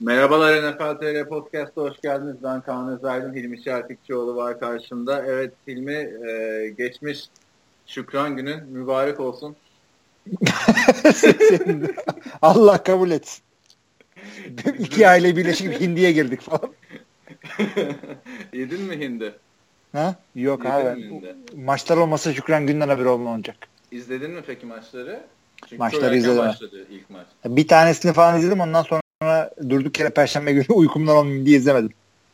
Merhabalar NFL TR Podcast'a hoş geldiniz. Ben Kaan Özaydın, Hilmi Çeltikçioğlu var karşımda. Evet Hilmi e, geçmiş Şükran günün mübarek olsun. Allah kabul etsin. İki aile birleşik hindiye girdik falan. Yedin mi hindi? Ha? Yok Yedin abi. Maçlar olmasa Şükran günden haberi olmayacak. İzledin mi peki maçları? Çünkü maçları izledim. Başladı ilk maç. Bir tanesini falan izledim ondan sonra sonra durduk yere perşembe günü uykumdan olmayayım diye izlemedim.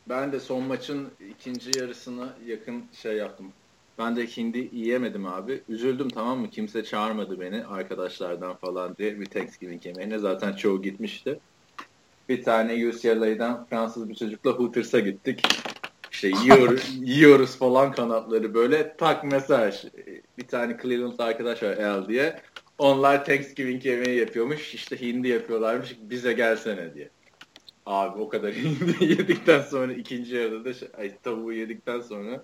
Ben de son maçın ikinci yarısına yakın şey yaptım. Ben de hindi yiyemedim abi. Üzüldüm tamam mı? Kimse çağırmadı beni arkadaşlardan falan diye bir Thanksgiving yemeğine. Zaten çoğu gitmişti. Bir tane UCLA'dan Fransız bir çocukla Hooters'a gittik. İşte yiyoruz, yiyoruz falan kanatları böyle tak mesaj. Bir tane Cleveland arkadaş var El diye. Onlar Thanksgiving yemeği yapıyormuş. İşte hindi yapıyorlarmış. Bize gelsene diye. Abi o kadar hindi yedikten sonra ikinci yarıda da şey, ay, tavuğu yedikten sonra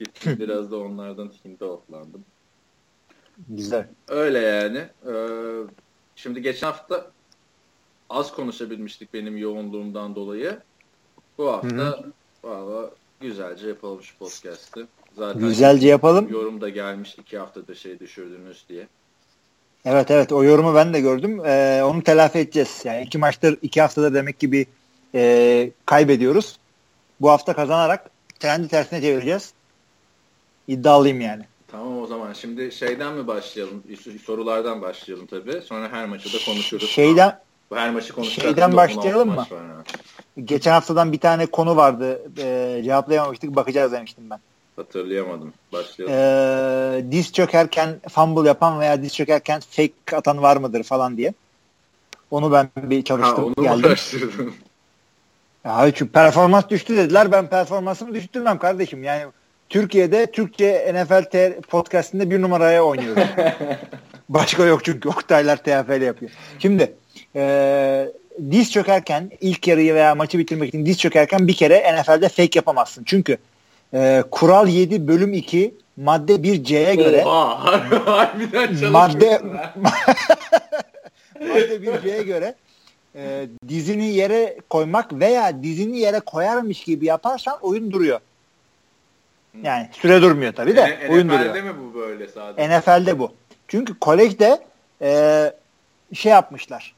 gittim biraz da onlardan hindi otlandım. Güzel. Öyle yani. Ee, şimdi geçen hafta az konuşabilmiştik benim yoğunluğumdan dolayı. Bu hafta valla güzelce yapalım şu podcast'ı. Zaten güzelce yapalım. Yorum da gelmiş iki haftada şey düşürdünüz diye. Evet evet o yorumu ben de gördüm. Ee, onu telafi edeceğiz. Yani iki maçtır iki haftada demek ki bir e, kaybediyoruz. Bu hafta kazanarak trendi tersine çevireceğiz. İddialıyım yani. Tamam o zaman şimdi şeyden mi başlayalım? Sorulardan başlayalım tabii. Sonra her maçı da konuşuruz. Şeyden bu her maçı konuşacağız. Şeyden başlayalım mı? Geçen haftadan bir tane konu vardı. E, cevaplayamamıştık. Bakacağız demiştim ben. Hatırlayamadım. Başlayalım. Ee, diz çökerken fumble yapan veya diz çökerken fake atan var mıdır falan diye. Onu ben bir çalıştım. Ha, onu geldim. araştırdın? Ya, çünkü performans düştü dediler. Ben performansımı düşürtmem kardeşim. Yani Türkiye'de Türkçe NFL podcastinde bir numaraya oynuyorum. Başka yok çünkü Oktaylar TFL yapıyor. Şimdi e, diz çökerken ilk yarıyı veya maçı bitirmek için diz çökerken bir kere NFL'de fake yapamazsın. Çünkü e, Kural 7 bölüm 2 madde 1C'ye göre Oha, harbiden madde madde 1C'ye göre e, dizini yere koymak veya dizini yere koyarmış gibi yaparsan oyun duruyor. Yani süre durmuyor tabii de e, oyun duruyor. NFL'de mi bu böyle sadece? NFL'de bu. Çünkü kolejde e, şey yapmışlar.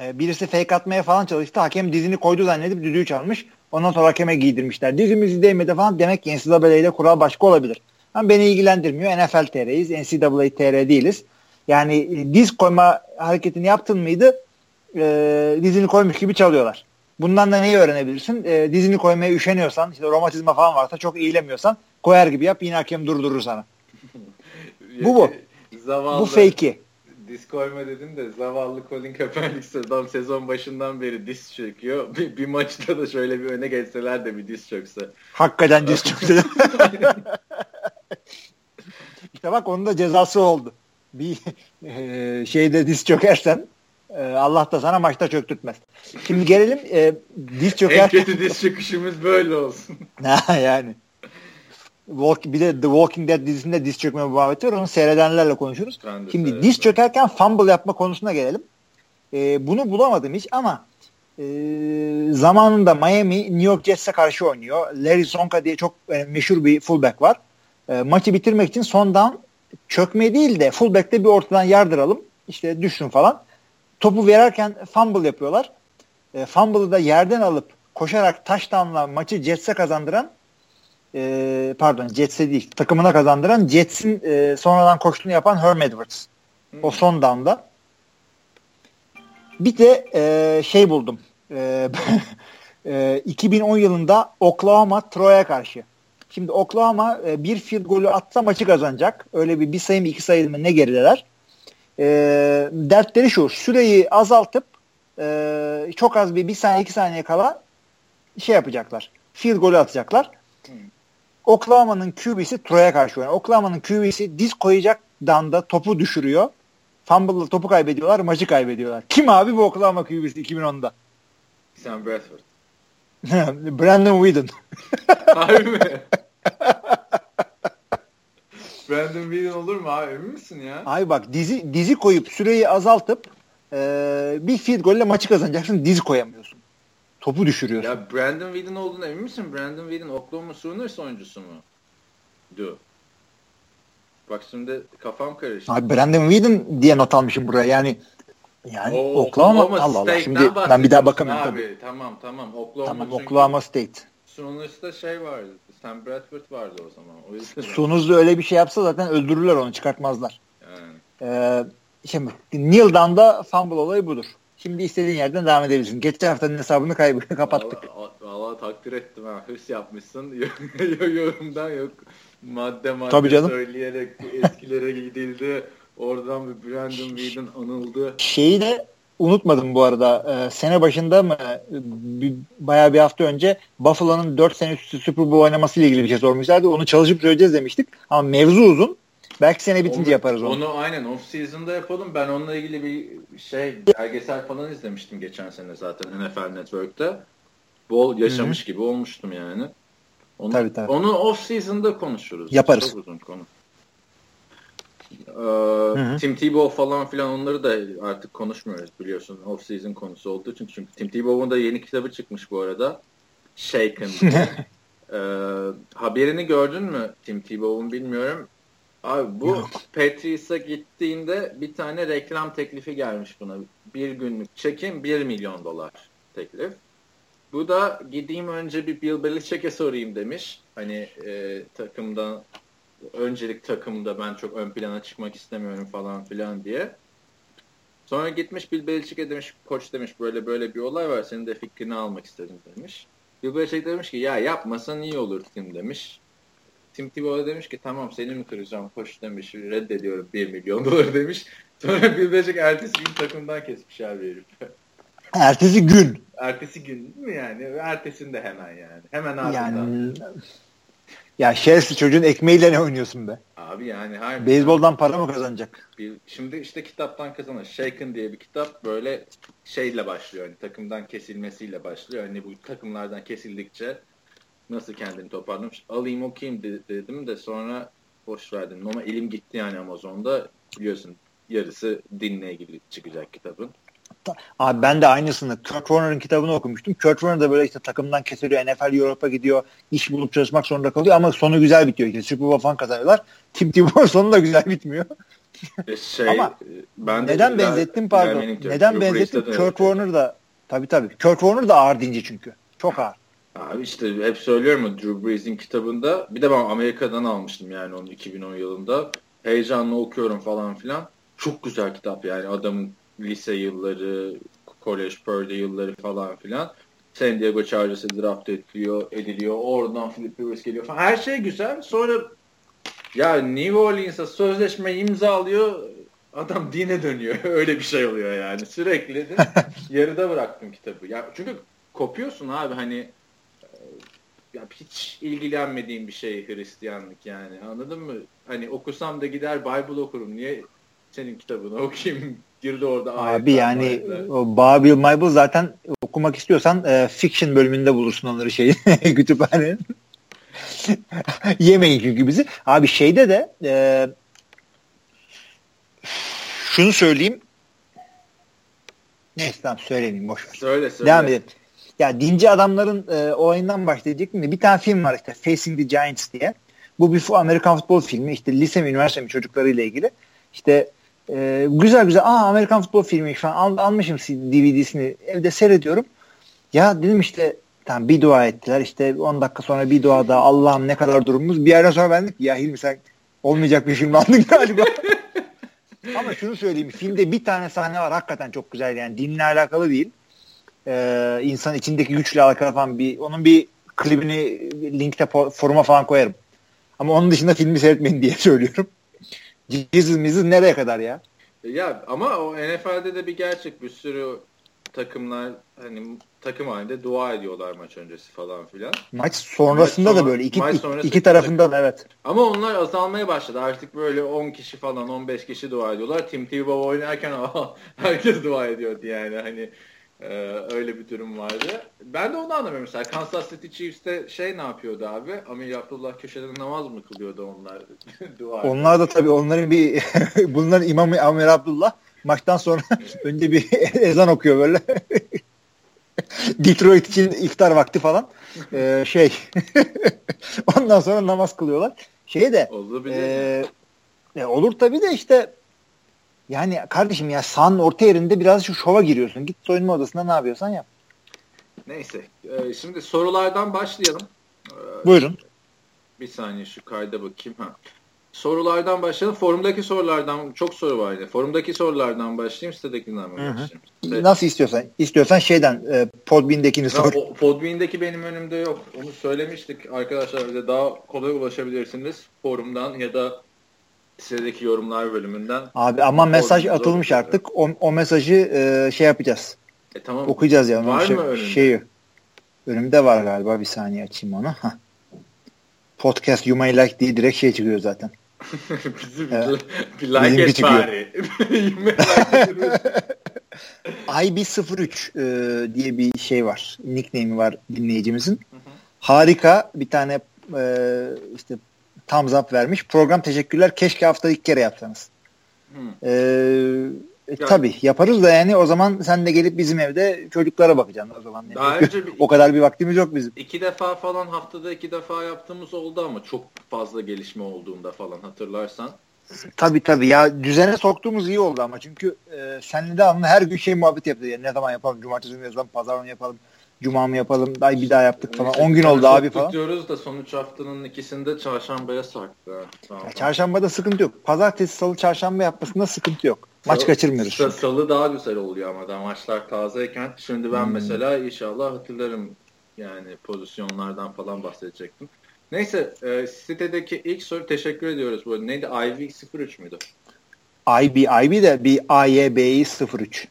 E, birisi fake atmaya falan çalıştı. Hakem dizini koydu zannedip düdüğü çalmış. Ondan sonra hakeme giydirmişler. Dizimizi değmedi falan. Demek ki NCAA'de kural başka olabilir. Ama beni ilgilendirmiyor. NFL TR'yiz. NCAA TR değiliz. Yani e, diz koyma hareketini yaptın mıydı e, dizini koymuş gibi çalıyorlar. Bundan da neyi öğrenebilirsin? E, dizini koymaya üşeniyorsan, işte romatizma falan varsa çok eğilemiyorsan koyar gibi yap yine hakem durdurur sana. bu bu. Zavallı. Bu fake'i diz koyma dedim de zavallı Colin Kaepernick adam sezon başından beri diz çöküyor. Bir, bir maçta da şöyle bir öne geçseler de bir diz çökse. Hakikaten diz çökse. İşte bak onun da cezası oldu. Bir e, şeyde diz çökersen e, Allah da sana maçta çöktürtmez. Şimdi gelelim e, diz çökerken. En kötü diz çöküşümüz böyle olsun. yani. Walk, bir de The Walking Dead dizisinde diz çökme muhabbeti var. Onu seyredenlerle konuşuruz. Şimdi evet, diz çökerken fumble yapma konusuna gelelim. Ee, bunu bulamadım hiç ama e, zamanında Miami New York Jets'e karşı oynuyor. Larry Zonka diye çok e, meşhur bir fullback var. E, maçı bitirmek için son down çökme değil de fullback'te bir ortadan yardıralım. İşte düşsün falan. Topu verirken fumble yapıyorlar. E, fumble'ı da yerden alıp koşarak touchdown'la maçı Jets'e kazandıran e, pardon Jets'e değil takımına kazandıran Jets'in e, sonradan koştuğunu yapan Herm Edwards. Hmm. O son down'da. Bir de e, şey buldum. E, e, 2010 yılında Oklahoma Troy'a karşı. Şimdi Oklahoma e, bir field golü atsa maçı kazanacak. Öyle bir bir sayı mı iki sayı mı ne gerideler. E, dertleri şu. Süreyi azaltıp e, çok az bir bir saniye iki saniye kala şey yapacaklar. Field golü atacaklar. Hmm. Oklahoma'nın QB'si Troy'a karşı oynuyor. Oklahoma'nın QB'si diz koyacak danda topu düşürüyor. Fumble'la topu kaybediyorlar, maçı kaybediyorlar. Kim abi bu Oklahoma QB'si 2010'da? Sam Bradford. Brandon Whedon. Harbi mi? Brandon Whedon olur mu abi emin misin ya? Ay bak dizi dizi koyup süreyi azaltıp e, bir field golle maçı kazanacaksın dizi koyamıyorsun. Topu düşürüyorsun. Ya Brandon Whedon olduğunu emin misin? Brandon Whedon Oklahoma Sooners oyuncusu mu? Du. Bak şimdi kafam karıştı. Abi Brandon Whedon diye not almışım buraya. Yani yani o, Oklahoma, Oklahoma Allah Allah. Şimdi ben bir daha bakamıyorum abi. Tabii. Tamam tamam. Oklahoma tamam, Oklahoma State. Sonors'ta şey vardı. Sam Bradford vardı o zaman. O yüzden Sonors'da öyle bir şey yapsa zaten öldürürler onu. Çıkartmazlar. Yani. Ee, şimdi Neil Dunn'da fumble olayı budur. Şimdi istediğin yerden devam edebilirsin. Geçen haftanın hesabını kaybı kapattık. Valla, takdir ettim ha. Hırs yapmışsın. Yorumdan yok. Madde madde Tabii canım. söyleyerek eskilere gidildi. Oradan bir Brandon Whedon anıldı. Şeyi de unutmadım bu arada. Ee, sene başında mı bir, bayağı bir hafta önce Buffalo'nun 4 sene üstü Super Bowl oynaması ile ilgili bir şey sormuşlardı. Onu çalışıp söyleyeceğiz demiştik. Ama mevzu uzun. Belki sene bitince onu, yaparız onu. Onu aynen off season'da yapalım. Ben onunla ilgili bir şey belgesel falan izlemiştim geçen sene zaten NFL Network'te. Bol yaşamış Hı-hı. gibi olmuştum yani. Onu, tabii, tabii. onu off season'da konuşuruz. Yaparız. Çok uzun konu. Ee, Tim Tebow falan filan onları da artık konuşmuyoruz biliyorsun off season konusu olduğu için. Çünkü Tim Tebow'un da yeni kitabı çıkmış bu arada. Shaken. ee, haberini gördün mü Tim Tebow'un bilmiyorum. Abi bu Patriots'a gittiğinde bir tane reklam teklifi gelmiş buna. Bir günlük çekim 1 milyon dolar teklif. Bu da gideyim önce bir Bill Belichick'e sorayım demiş. Hani e, takımda öncelik takımda ben çok ön plana çıkmak istemiyorum falan filan diye. Sonra gitmiş Bill Belichick'e demiş koç demiş böyle böyle bir olay var senin de fikrini almak istedim demiş. Bill Belichick demiş ki ya yapmasan iyi olur Tim demiş. Tim Tebow demiş ki tamam seni mi kıracağım koç demiş reddediyorum 1 milyon dolar demiş. Sonra Belichick ertesi gün takımdan kesmiş abi herif. Ertesi gün. Ertesi gün değil mi yani? Ertesinde hemen yani. Hemen ardından. Yani ya şerefsiz çocuğun ekmeğiyle ne oynuyorsun be? Abi yani hayır. Beyzboldan para mı kazanacak? Bir, şimdi işte kitaptan kazanır. Shaken diye bir kitap böyle şeyle başlıyor. Hani takımdan kesilmesiyle başlıyor. Hani bu takımlardan kesildikçe nasıl kendini toparlamış. Alayım okuyayım dedim de sonra boş verdim. Ama elim gitti yani Amazon'da. Biliyorsun yarısı dinle ilgili çıkacak kitabın. Abi ben de aynısını Kurt Warner'ın kitabını okumuştum. Kurt Warner da böyle işte takımdan kesiliyor. NFL Europe'a gidiyor. iş bulup çalışmak zorunda kalıyor ama sonu güzel bitiyor. İşte Super Bowl falan kazanıyorlar. Tim Tebow sonu da güzel bitmiyor. E, şey, ama ben de neden benzettim pardon. Neden benzettim? Kurt Warner da tabii tabii. Kurt Warner da ağır dinci çünkü. Çok ağır. Abi işte hep söylüyorum o Drew Brees'in kitabında. Bir de ben Amerika'dan almıştım yani onu 2010 yılında. Heyecanla okuyorum falan filan. Çok güzel kitap yani adamın lise yılları, kolej, Purdy yılları falan filan. San Diego Chargers'e draft ediliyor, ediliyor. Oradan Philip Rivers geliyor falan. Her şey güzel. Sonra ya New Orleans'a sözleşme imzalıyor. Adam dine dönüyor. Öyle bir şey oluyor yani. Sürekli de yarıda bıraktım kitabı. Ya çünkü kopuyorsun abi hani ya hiç ilgilenmediğim bir şey Hristiyanlık yani. Anladın mı? Hani okusam da gider Bible okurum. Niye senin kitabını okuyayım girdi orada. Abi yani o Babil Maybel zaten okumak istiyorsan e, fiction bölümünde bulursun onları şeyi kütüphanenin. Yemeyin çünkü bizi. Abi şeyde de e, şunu söyleyeyim. Neyse tamam söylemeyeyim boş ver. Söyle söyle. Devam edelim. Ya dinci adamların e, olayından başlayacaktım da bir tane film var işte Facing the Giants diye. Bu bir Amerikan futbol filmi. işte lise mi üniversite mi çocuklarıyla ilgili. İşte ee, güzel güzel. Aa Amerikan futbol filmi falan Al, almışım DVD'sini evde seyrediyorum. Ya dedim işte tamam bir dua ettiler. işte 10 dakika sonra bir dua daha Allah'ım ne kadar durumumuz. Bir yerden sonra ben dedim ya Hilmi sen olmayacak bir film aldın galiba. Ama şunu söyleyeyim. Filmde bir tane sahne var. Hakikaten çok güzel. Yani dinle alakalı değil. Ee, insan içindeki güçle alakalı falan bir onun bir klibini linkte foruma falan koyarım. Ama onun dışında filmi seyretmeyin diye söylüyorum. Jesus mizis nereye kadar ya? Ya ama o NFL'de de bir gerçek bir sürü takımlar hani takım halinde dua ediyorlar maç öncesi falan filan. Maç sonrasında maç sonra, da böyle iki, maç iki tarafından evet. Ama onlar azalmaya başladı. Artık böyle 10 kişi falan 15 kişi dua ediyorlar. Tim Tebow oynarken herkes dua ediyordu yani hani ee, öyle bir durum vardı. Ben de onu anlamıyorum mesela. Kansas City Chiefs'te şey ne yapıyordu abi? Amir Abdullah köşede namaz mı kılıyordu onlar? Dua onlar da tabii onların bir bunların imamı Amir Abdullah maçtan sonra önce bir ezan okuyor böyle. Detroit için iftar vakti falan. Ee, şey ondan sonra namaz kılıyorlar. Şey de e, e, olur tabii de işte yani kardeşim ya sahanın orta yerinde biraz şu şova giriyorsun. Git soyunma odasında ne yapıyorsan yap. Neyse. E, şimdi sorulardan başlayalım. E, Buyurun. Bir saniye şu kayda bakayım. Ha. Sorulardan başlayalım. Forumdaki sorulardan çok soru var. Yani. Forumdaki sorulardan başlayayım, sitedekinden mi başlayayım? Hı Nasıl istiyorsan. İstiyorsan şeyden e, Podbean'dekini sor. O, Podbean'deki benim önümde yok. Onu söylemiştik. Arkadaşlar bize daha kolay ulaşabilirsiniz. Forumdan ya da sitedeki yorumlar bölümünden. Abi ama mesaj atılmış artık. O, o mesajı e, şey yapacağız. E, tamam. Okuyacağız yani. Var şey, mı önünde? Şeyi. Önümde var galiba. Bir saniye açayım onu. Heh. Podcast You May Like diye direkt şey çıkıyor zaten. bizi, evet. bir like et bari. IB03 e, diye bir şey var. Nickname'i var dinleyicimizin. Hı hı. Harika bir tane e, işte thumbs up vermiş. Program teşekkürler. Keşke haftada ilk kere yapsanız. Ee, e, yani, tabii yaparız da yani o zaman sen de gelip bizim evde çocuklara bakacaksın o zaman. Yani. Daha önce bir, o kadar bir vaktimiz yok bizim. İki defa falan haftada iki defa yaptığımız oldu ama çok fazla gelişme olduğunda falan hatırlarsan. Tabii tabii ya düzene soktuğumuz iyi oldu ama çünkü e, senle de her gün şey muhabbet yaptı. Yani ne zaman yapalım? Cumartesi mi yapalım? Pazar mı yapalım? Cuma mı yapalım? Ay bir daha yaptık falan. 10 gün oldu abi falan. diyoruz da sonuç haftanın ikisinde çarşambaya sarktı. Tamam. Ya çarşambada sıkıntı yok. Pazartesi, salı, çarşamba yapmasında sıkıntı yok. Maç salı, kaçırmıyoruz. Salı, salı daha güzel oluyor ama da maçlar tazeyken. Şimdi ben hmm. mesela inşallah hatırlarım yani pozisyonlardan falan bahsedecektim. Neyse e, sitedeki ilk soru teşekkür ediyoruz. Bu neydi? IV 03 müydü? IB, IB de bir AYB'yi 03.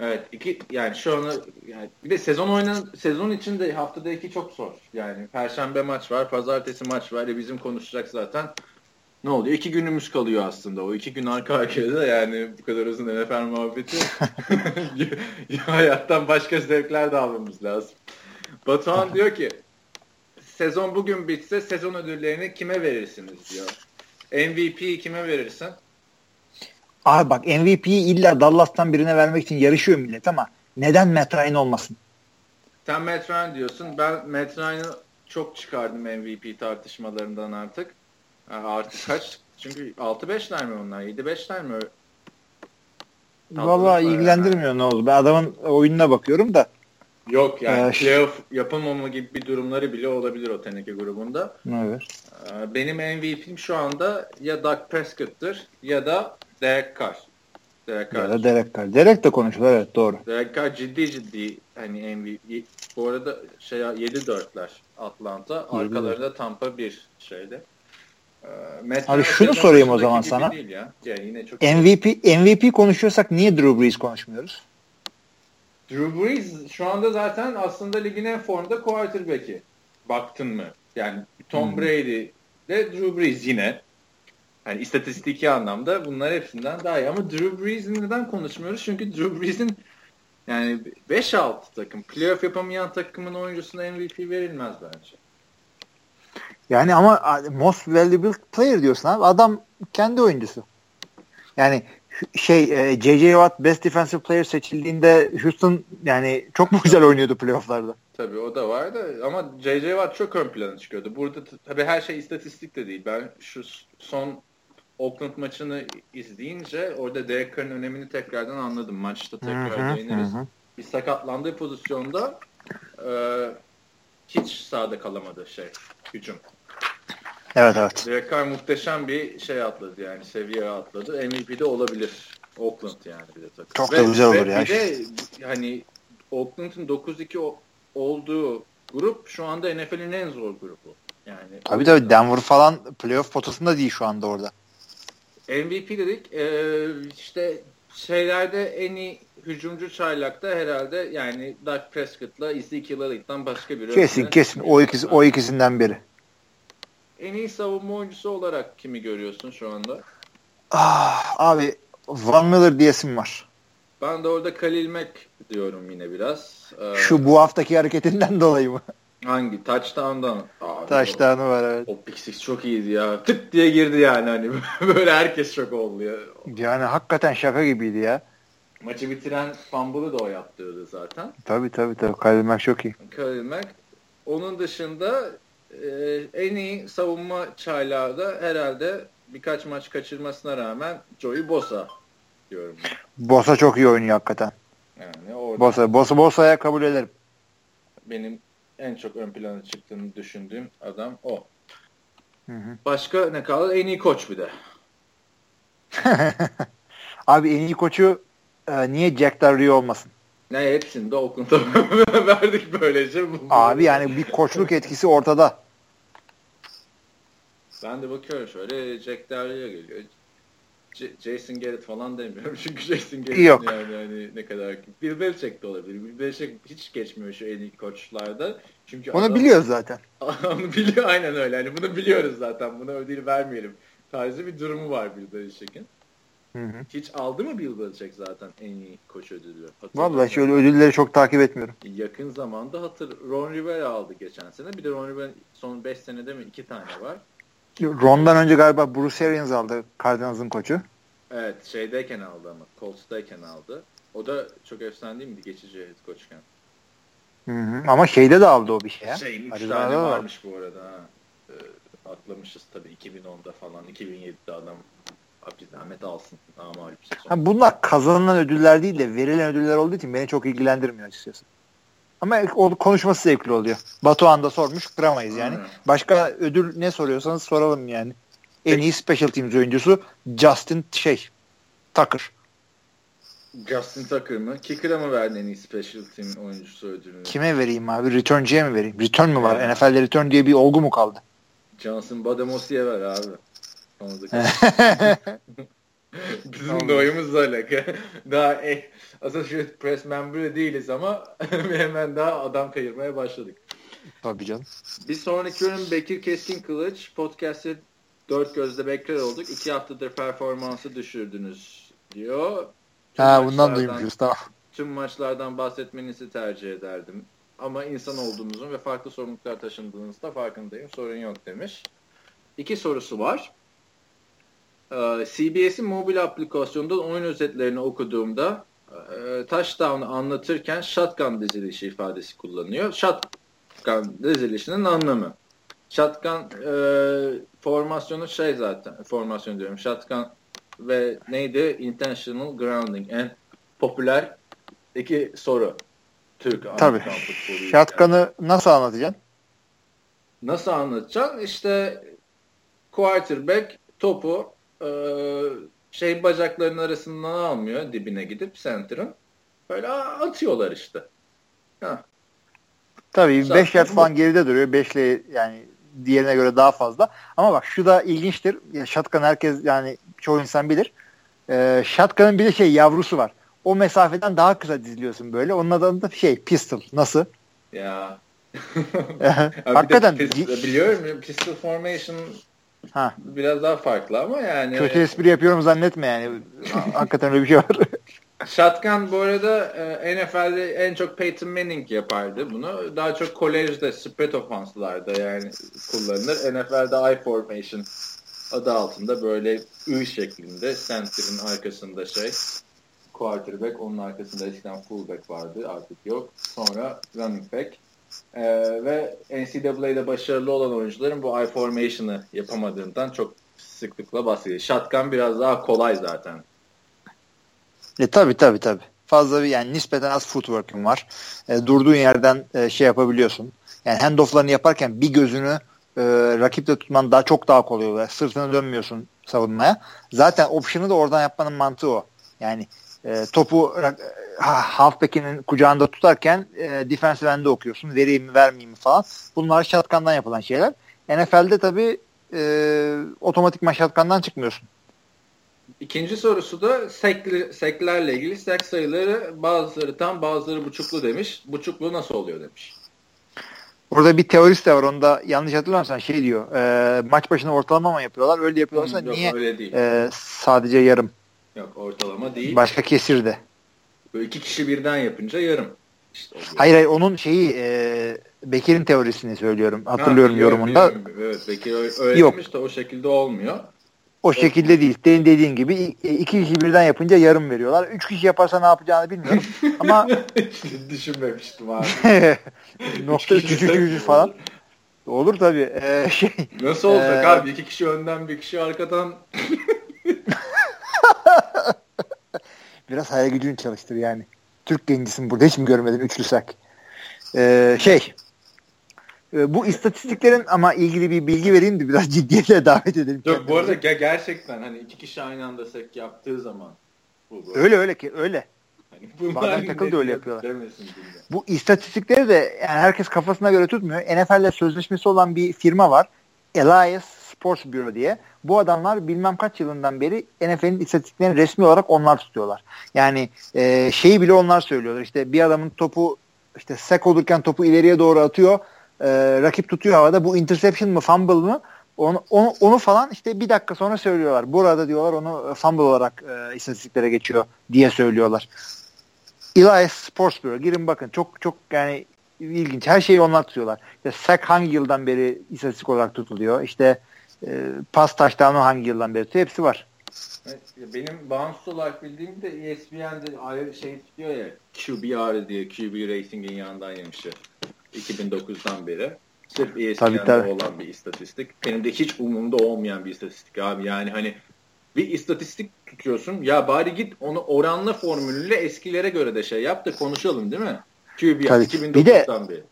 Evet iki yani şu an yani bir de sezon oynan sezon içinde haftada iki çok zor. Yani perşembe maç var, pazartesi maç var. E bizim konuşacak zaten. Ne oluyor? İki günümüz kalıyor aslında. O iki gün arka arkaya da yani bu kadar uzun NFL muhabbeti hayattan başka zevkler de almamız lazım. Batuhan diyor ki sezon bugün bitse sezon ödüllerini kime verirsiniz diyor. MVP kime verirsin? Abi bak MVP'yi illa Dallas'tan birine vermek için yarışıyor millet ama neden Matt Ryan olmasın? Sen Matt Ryan diyorsun. Ben Matt Ryan'ı çok çıkardım MVP tartışmalarından artık. Artık kaç? Çünkü 6-5'ler mi onlar? 7-5'ler mi? Valla ilgilendirmiyor yani. ne oldu. Ben adamın oyununa bakıyorum da. Yok yani ee, playoff yapamama gibi bir durumları bile olabilir o teneke grubunda. Evet. Ee, benim MVP'm şu anda ya Doug Prescott'tır ya da Derek Carr. Derek Carr. Ya da Derek Carr. Derek de konuşuyor evet doğru. Derek Carr ciddi ciddi hani MVP. Bu arada şey 7-4'ler Atlanta. Arkalarında Tampa bir şeyde. Ee, Abi şunu sorayım o zaman sana. Ya. Yani yine çok MVP MVP konuşuyorsak niye Drew Brees konuşmuyoruz? Drew Brees şu anda zaten aslında ligin en formda quarterback'i. Baktın mı? Yani Tom hmm. Brady de Drew Brees yine. Yani istatistiki anlamda bunlar hepsinden daha iyi. Ama Drew Brees'i neden konuşmuyoruz? Çünkü Drew Brees'in yani 5-6 takım, playoff yapamayan takımın oyuncusuna MVP verilmez bence. Yani ama most valuable player diyorsun abi. Adam kendi oyuncusu. Yani şey J.J. E, Watt best defensive player seçildiğinde Houston yani çok mu güzel oynuyordu playofflarda? Tabii o da vardı ama J.J. Watt çok ön plana çıkıyordu. Burada tabii her şey istatistik de değil. Ben şu son Oakland maçını izleyince orada Derek Carr'ın önemini tekrardan anladım. Maçta tekrar değiniriz. Bir sakatlandığı pozisyonda e, hiç sağda kalamadı şey hücum. Evet evet. Derek Carr muhteşem bir şey atladı yani seviye atladı. MVP'de olabilir. Oakland yani bir de takım. Çok da güzel olur ya. Bir de hani Oakland'ın 9-2 olduğu grup şu anda NFL'in en zor grubu. Yani tabii tabii Denver falan playoff potasında değil şu anda orada. MVP dedik. Ee, işte şeylerde en iyi hücumcu çaylakta herhalde yani Doug Prescott'la Ezekiel Elliott'tan başka biri. Kesin kesin o ikisi o ikisinden biri. En iyi savunma oyuncusu olarak kimi görüyorsun şu anda? Ah, abi Van Miller diyesim var. Ben de orada Khalil Mack diyorum yine biraz. Ee, Şu bu haftaki hareketinden dolayı mı? Hangi? Touchdown'dan. Touchdown'u var evet. O pick six çok iyiydi ya. Tık diye girdi yani hani. Böyle herkes şok oldu ya. Yani hakikaten şaka gibiydi ya. Maçı bitiren fumble'ı da o yaptırdı zaten. Tabii tabii tabii. Khalil Mack çok iyi. Khalil Mack. Onun dışında e, en iyi savunma çaylağı da herhalde birkaç maç kaçırmasına rağmen Joey Bosa diyorum. Bosa çok iyi oynuyor hakikaten. Yani orada Bosa, Bosa, Bosa'ya kabul ederim. Benim en çok ön plana çıktığını düşündüğüm adam o. Hı hı. Başka ne kaldı? En iyi koç bir de. Abi en iyi koçu e, niye Jack Del Rio olmasın? Ne hepsini de Oakland'a verdik böylece. Abi yani bir koçluk etkisi ortada. Ben de bakıyorum şöyle Jack Del Rio geliyor. J- Jason Garrett falan demiyorum. Çünkü Jason Garrett Yok. yani, yani ne kadar Bill Belichick de olabilir. Bill Belichick hiç geçmiyor şu en iyi koçlarda. Çünkü onu adam, biliyoruz zaten. onu biliyor aynen öyle. Hani bunu biliyoruz zaten. Buna ödül vermeyelim. Tarzı bir durumu var Bill Belichick'in. Hı hı. Hiç aldı mı Bill Belichick zaten en iyi koç ödülü? Vallahi şöyle ödülleri çok takip etmiyorum. Yakın zamanda hatır Ron Rivera aldı geçen sene. Bir de Ron Rivera son 5 senede mi 2 tane var. Ron'dan önce galiba Bruce Arians aldı Cardinals'ın koçu. Evet şeydeyken aldı ama Colts'tayken aldı. O da çok efsane değil miydi geçici head coachken? Hı hı. Ama şeyde de aldı o bir şey. Şey 3 tane varmış bu arada ha. Ee, atlamışız tabii 2010'da falan 2007'de adam Abdülhamet alsın. Ama ha, bunlar kazanılan ödüller değil de verilen ödüller olduğu için beni çok ilgilendirmiyor açıkçası. Ama konuşması zevkli oluyor. Batuhan da sormuş kıramayız yani. Hmm. Başka ödül ne soruyorsanız soralım yani. En iyi special teams oyuncusu Justin şey Tucker. Justin Tucker mı? Kicker'a mı verdin en iyi special team oyuncusu ödülünü? Kime vereyim abi? Return'ciye mi vereyim? Return mü var? Yani. NFL'de return diye bir olgu mu kaldı? Johnson Bademosi'ye ver abi. Bizim de oyumuzla alaka. Daha eh, Associated Press member'ı değiliz ama hemen daha adam kayırmaya başladık. Tabii canım. Bir sonraki bölüm Bekir Keskin Kılıç. Podcast'te dört gözle bekler olduk. İki haftadır performansı düşürdünüz diyor. Tüm ha bundan duymuşuz tamam. Tüm maçlardan bahsetmenizi tercih ederdim. Ama insan olduğunuzun ve farklı sorumluluklar taşındığınızda farkındayım. Sorun yok demiş. İki sorusu var. Ee, CBS'in mobil aplikasyonundan oyun özetlerini okuduğumda e, touchdown'ı anlatırken shotgun dizilişi ifadesi kullanıyor. Shotgun dizilişinin anlamı. Shotgun e, formasyonu şey zaten formasyon diyorum. Shotgun ve neydi? Intentional grounding. En popüler iki soru. Türk Tabii. Shotgun'ı nasıl anlatacaksın? Nasıl anlatacaksın? İşte quarterback topu e, şey bacaklarının arasından almıyor dibine gidip center'ın. Böyle atıyorlar işte. Ha. Tabii 5 yard falan geride duruyor. 5 ile yani diğerine göre daha fazla. Ama bak şu da ilginçtir. Ya shotgun herkes yani çoğu insan bilir. Ee, shotgun'ın bir de şey yavrusu var. O mesafeden daha kısa diziliyorsun böyle. Onun adı da şey pistol. Nasıl? Ya. Hakikaten. Biliyorum pistol formation Ha. Biraz daha farklı ama yani. Kötü espri yapıyorum zannetme yani. Hakikaten öyle bir şey var. Shotgun bu arada e, NFL'de en çok Peyton Manning yapardı bunu. Daha çok kolejde spread offense'larda yani kullanılır. NFL'de I formation adı altında böyle I şeklinde center'ın arkasında şey quarterback onun arkasında eskiden fullback vardı artık yok. Sonra running back ee, ve NCAA'de başarılı olan oyuncuların bu I-formation'ı yapamadığından çok sıklıkla bahsediyor. Shotgun biraz daha kolay zaten. E tabi tabi tabi. Fazla bir yani nispeten az footwork'ün var. E, durduğun yerden e, şey yapabiliyorsun. Yani handoff'larını yaparken bir gözünü e, rakipte tutman daha çok daha kolay oluyor. Sırtını dönmüyorsun savunmaya. Zaten option'ı da oradan yapmanın mantığı o. Yani e, topu halfback'inin kucağında tutarken e, defensive end'de okuyorsun. Vereyim mi vermeyeyim mi falan. Bunlar shotgun'dan yapılan şeyler. NFL'de tabii e, otomatik shotgun'dan çıkmıyorsun. İkinci sorusu da sekli, seklerle ilgili sek sayıları bazıları tam bazıları buçuklu demiş. Buçuklu nasıl oluyor demiş. Orada bir teorist de var. Onda yanlış hatırlamıyorsan şey diyor. E, maç başına ortalama mı yapıyorlar? Öyle yapıyorlarsa Yok, niye öyle değil. E, sadece yarım? Yok ortalama değil. Başka kesir de. Böyle iki kişi birden yapınca yarım. İşte hayır hayır onun şeyi e, Bekir'in teorisini söylüyorum. Hatırlıyorum ha, biliyorum, yorumunda. Biliyorum. Evet Bekir öyle Yok. demiş de o şekilde olmuyor. O şekilde değil. Senin dediğin gibi iki kişi birden yapınca yarım veriyorlar. Üç kişi yaparsa ne yapacağını bilmiyorum. Ama düşünmemiştim abi. Nokta üç, üç, üç, falan. Olur tabii. Ee, şey, Nasıl olacak ee, abi? İki kişi önden bir kişi arkadan. Biraz hayal gücünü çalıştır yani. Türk gencisin burada. Hiç mi görmedin üçlü sak? Ee, şey e, bu istatistiklerin ama ilgili bir bilgi vereyim de biraz ciddiyetle davet edelim. Yok bu arada ge- gerçekten hani iki kişi aynı anda sek yaptığı zaman bu, bu. Öyle öyle ki öyle. Hani Bazen takıl da öyle yapıyorlar. Bu istatistikleri de yani herkes kafasına göre tutmuyor. NFL'le sözleşmesi olan bir firma var. Elias Sports Bureau diye. Bu adamlar bilmem kaç yılından beri NFL'in istatistiklerini resmi olarak onlar tutuyorlar. Yani e, şeyi bile onlar söylüyorlar. İşte bir adamın topu işte sek olurken topu ileriye doğru atıyor. E, rakip tutuyor havada. Bu interception mı fumble mı? Onu, onu, onu falan işte bir dakika sonra söylüyorlar. Burada diyorlar onu fumble olarak e, istatistiklere geçiyor diye söylüyorlar. Elias Sports Bureau. Girin bakın. Çok çok yani ilginç. Her şeyi onlar tutuyorlar. İşte sack hangi yıldan beri istatistik olarak tutuluyor? İşte e, pas touchdown'u hangi yıldan beri? Hepsi var. benim bağımsız olarak bildiğim de ESPN'de ayrı şey tutuyor ya QBR diye QB Racing'in yanından yemişi. 2009'dan beri. Sırf ESPN'de tabii, tabii. olan bir istatistik. Benim de hiç umurumda olmayan bir istatistik abi. Yani hani bir istatistik tutuyorsun. Ya bari git onu oranla formülüyle eskilere göre de şey yap da konuşalım değil mi? QB Tabii. 2009'dan beri.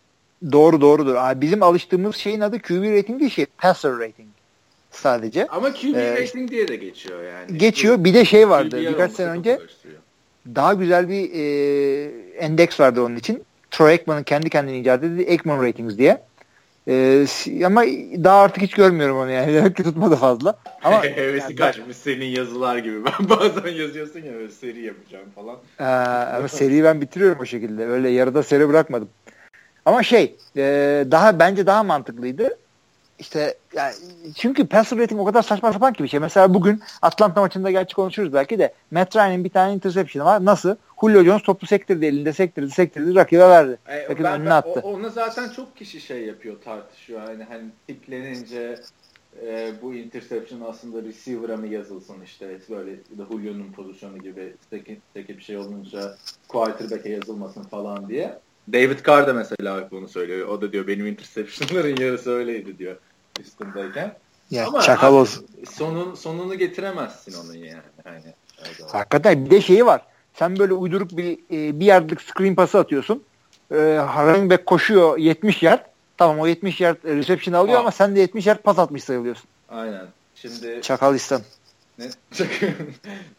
Doğru doğrudur. Abi bizim alıştığımız şeyin adı QB rating değil şey passer rating sadece. Ama QB ee, rating diye de geçiyor yani. Geçiyor. Bir de şey vardı QBR birkaç sene önce daha güzel bir e, endeks vardı onun için. Troy Aikman'ın kendi kendine icat ettiği Aikman Ratings diye. Ee, ama daha artık hiç görmüyorum onu yani. Demek ki tutmadı fazla. Ama hevesi yani, kaçmış senin yazılar gibi. Ben bazen yazıyorsun ya böyle seri yapacağım falan. Ee, ama seriyi ben bitiriyorum o şekilde. Öyle yarıda seri bırakmadım. Ama şey e, daha bence daha mantıklıydı işte yani çünkü passer rating o kadar saçma sapan ki bir şey. Mesela bugün Atlanta maçında gerçi konuşuruz belki de Matt Ryan'in bir tane interception var. Nasıl? Julio Jones topu sektirdi elinde sektirdi sektirdi rakibe verdi. E, Rakibin ben, önüne attı. O, onu zaten çok kişi şey yapıyor tartışıyor. Yani hani tiplenince e, bu interception aslında receiver'a mı yazılsın işte böyle da Julio'nun pozisyonu gibi teki, teki bir şey olunca quarterback'e yazılmasın falan diye. David Carr da mesela bunu söylüyor. O da diyor benim interceptionların yarısı öyleydi diyor üstündeyken. Ya, Ama çakal olsun. Sonun, sonunu getiremezsin onun yani. yani Hakikaten bir de şeyi var. Sen böyle uyduruk bir e, bir yardlık screen pası atıyorsun. E, running back koşuyor 70 yard. Tamam o 70 yard reception alıyor Aa. ama sen de 70 yard pas atmış sayılıyorsun. Aynen. Şimdi Çakal İslam. Ne?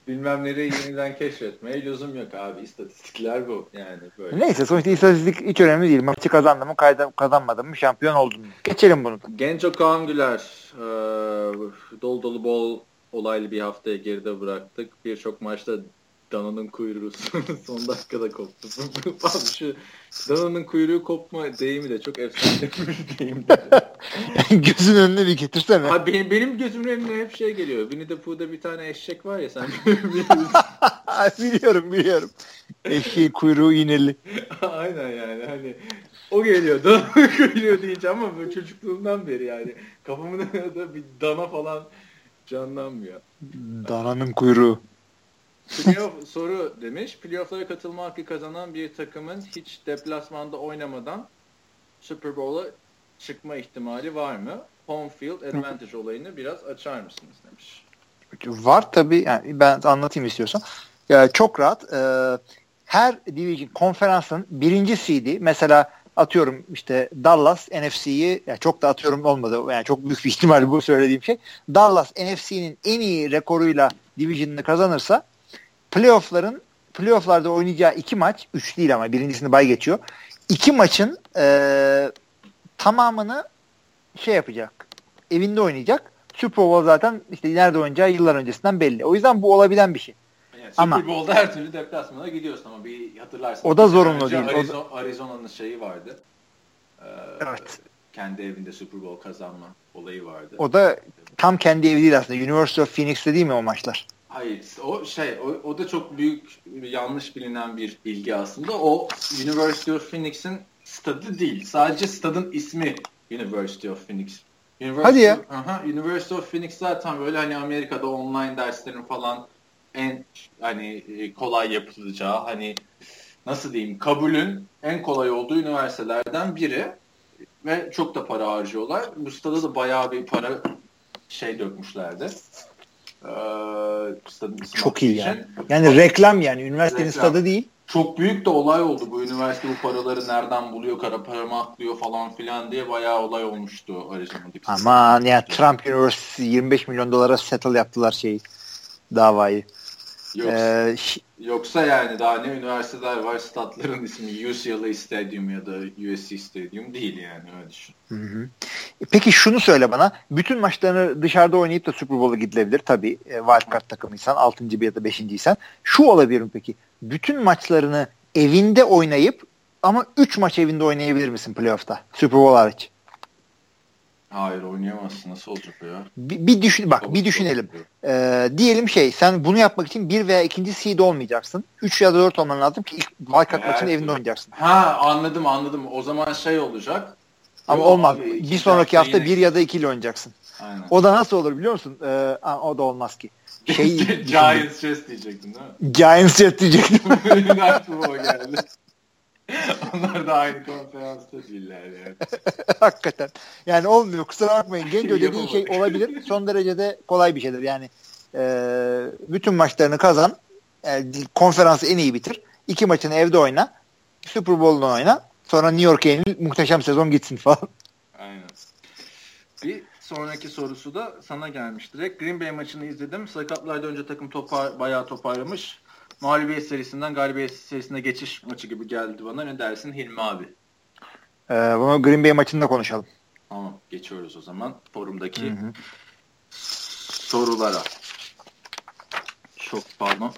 Bilmem nereyi yeniden keşfetmeye lüzum yok abi. İstatistikler bu. Yani böyle. Neyse sonuçta istatistik hiç önemli değil. Maçı kazandı mı kazanmadı mı şampiyon oldun mu? Geçelim bunu. Genco Kaan Güler e, dolu dolu bol olaylı bir haftaya geride bıraktık. Birçok maçta Dana'nın kuyruğu son dakikada koptu. Abi şu Dana'nın kuyruğu kopma deyimi de çok efsane bir deyim. Gözün önüne bir getirsene. Abi benim, benim gözümün önüne hep şey geliyor. Winnie the Pooh'da bir tane eşek var ya sen biliyorum biliyorum. Eşeğin kuyruğu iğneli. Aynen yani hani o geliyor. Dana'nın kuyruğu deyince ama böyle çocukluğumdan beri yani kafamın önünde bir dana falan canlanmıyor. Dana'nın kuyruğu. Playoff soru demiş. Playoff'lara katılma hakkı kazanan bir takımın hiç deplasmanda oynamadan Super Bowl'a çıkma ihtimali var mı? Home field advantage olayını biraz açar mısınız demiş. Var tabii. Yani ben anlatayım istiyorsan. Yani çok rahat. E, her division konferansın birinci seed'i mesela atıyorum işte Dallas NFC'yi yani çok da atıyorum olmadı. Yani çok büyük bir ihtimal bu söylediğim şey. Dallas NFC'nin en iyi rekoruyla division'ını kazanırsa playoff'ların playoff'larda oynayacağı iki maç, üç değil ama birincisini bay geçiyor. İki maçın e, tamamını şey yapacak. Evinde oynayacak. Super Bowl zaten işte nerede oynayacağı yıllar öncesinden belli. O yüzden bu olabilen bir şey. Yani Super ama, Bowl'da her türlü deplasmana gidiyorsun ama bir hatırlarsın. O da zorunlu değil. Arizona, Arizona'nın şeyi vardı. Ee, evet. Kendi evinde Super Bowl kazanma olayı vardı. O da tam kendi evi değil aslında. University of Phoenix'te değil mi o maçlar? Hayır, o şey, o, o da çok büyük yanlış bilinen bir bilgi aslında. O University of Phoenix'in stadı değil. Sadece stadın ismi University of Phoenix University, Hadi ya. Aha, University of Phoenix zaten böyle hani Amerika'da online derslerin falan en hani e, kolay yapılacağı hani nasıl diyeyim kabulün en kolay olduğu üniversitelerden biri ve çok da para harcıyorlar. Bu stada da bayağı bir para şey dökmüşlerdi. Ee, çok iyi yani. Yani reklam yani üniversitenin reklam. stadı değil. Çok büyük de olay oldu. Bu üniversite bu paraları nereden buluyor, kara para mı aklıyor falan filan diye bayağı olay olmuştu Arizona'daki. Aman ya Trump University 25 milyon dolara settle yaptılar şeyi davayı. Yoksa, ee, yoksa yani daha ne üniversiteler var statların ismi UCLA Stadium ya da USC Stadium değil yani öyle düşün. Hı hı. Peki şunu söyle bana. Bütün maçlarını dışarıda oynayıp da Super Bowl'a gidilebilir. Tabii e, wildcard takımıysan 6. bir ya da 5.ysen. Şu olabilir mi peki? Bütün maçlarını evinde oynayıp ama 3 maç evinde oynayabilir misin playoff'ta? Super Bowl hariç. Hayır oynayamazsın. Nasıl olacak ya? Bir, bir düşün bak bir düşünelim. Ee, diyelim şey sen bunu yapmak için bir veya ikinci seed olmayacaksın. Üç ya da dört olman lazım ki ilk wildcard evet. maçını evinde oynayacaksın. Ha anladım anladım. O zaman şey olacak. Ama Yok, olmaz. Abi, bir sonraki hafta yine... bir ya da ikili oynayacaksın. Aynen. O da nasıl olur biliyor musun? Ee, o da olmaz ki. Şey, Giants Chess diyecektin değil mi? Giants Chess diyecektim. aklıma o geldi. Onlar da aynı konferansta değiller yani. Hakikaten. Yani olmuyor. Kusura bakmayın. Genco dediğin şey olabilir. Son derece de kolay bir şeydir. Yani e, bütün maçlarını kazan. Yani e, konferansı en iyi bitir. İki maçını evde oyna. Super Bowl'dan oyna. Sonra New York'a yenil. Muhteşem sezon gitsin falan. Aynen. Bir sonraki sorusu da sana gelmiş direkt. Green Bay maçını izledim. Sakatlardan önce takım topar, bayağı toparlamış mağlubiyet serisinden galibiyet serisine geçiş maçı gibi geldi bana. Ne dersin Hilmi abi? Ee, bunu Green Bay maçında konuşalım. Tamam geçiyoruz o zaman forumdaki hı hı. sorulara. Çok pardon.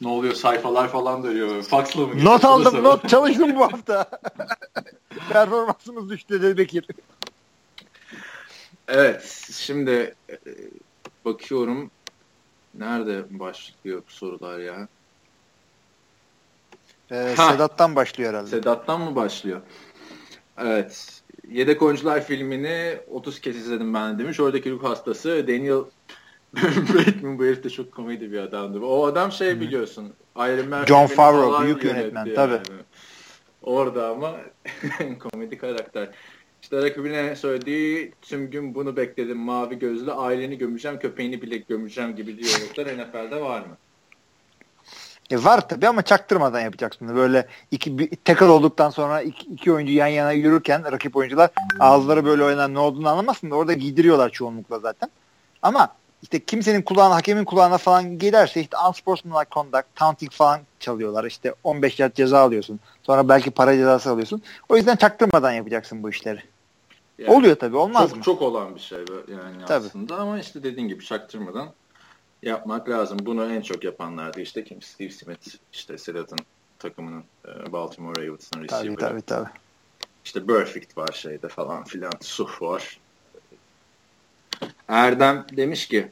Ne oluyor sayfalar falan dönüyor. Faxla mı? Not aldım not çalıştım bu hafta. Performansımız düştü dedi Bekir. Evet şimdi e, bakıyorum nerede başlıyor bu sorular ya? Ee, Sedat'tan başlıyor herhalde. Sedat'tan mı başlıyor? Evet. Yedek Oyuncular filmini 30 kez izledim ben demiş. Oradaki ruh hastası Daniel Bateman bu herif de çok komedi bir adamdı. O adam şey biliyorsun. Iron Man John Favreau büyük yönetmen yani. tabii. Orada ama komedi karakter. İşte rakibine söylediği tüm gün bunu bekledim mavi gözlü aileni gömeceğim köpeğini bile gömeceğim gibi diyaloglar NFL'de var mı? E var tabii ama çaktırmadan yapacaksın. Böyle iki bir, tackle olduktan sonra iki, iki oyuncu yan yana yürürken rakip oyuncular ağızları böyle oynanan ne olduğunu anlamazsın da orada giydiriyorlar çoğunlukla zaten. Ama işte kimsenin kulağına, hakemin kulağına falan giderse işte unsportsmanlike conduct, taunting falan çalıyorlar. İşte 15 yard ceza alıyorsun. Sonra belki para cezası alıyorsun. O yüzden çaktırmadan yapacaksın bu işleri. Yani Oluyor tabii olmaz çok, mı? Çok olan bir şey yani tabii. aslında ama işte dediğin gibi çaktırmadan yapmak lazım. Bunu en çok yapanlardı işte kim? Steve Smith, işte Sedat'ın takımının e, Baltimore Ravens'ın receiver'ı. Tabii tabii tabii. İşte Perfect var şeyde falan filan. Suf var. Erdem demiş ki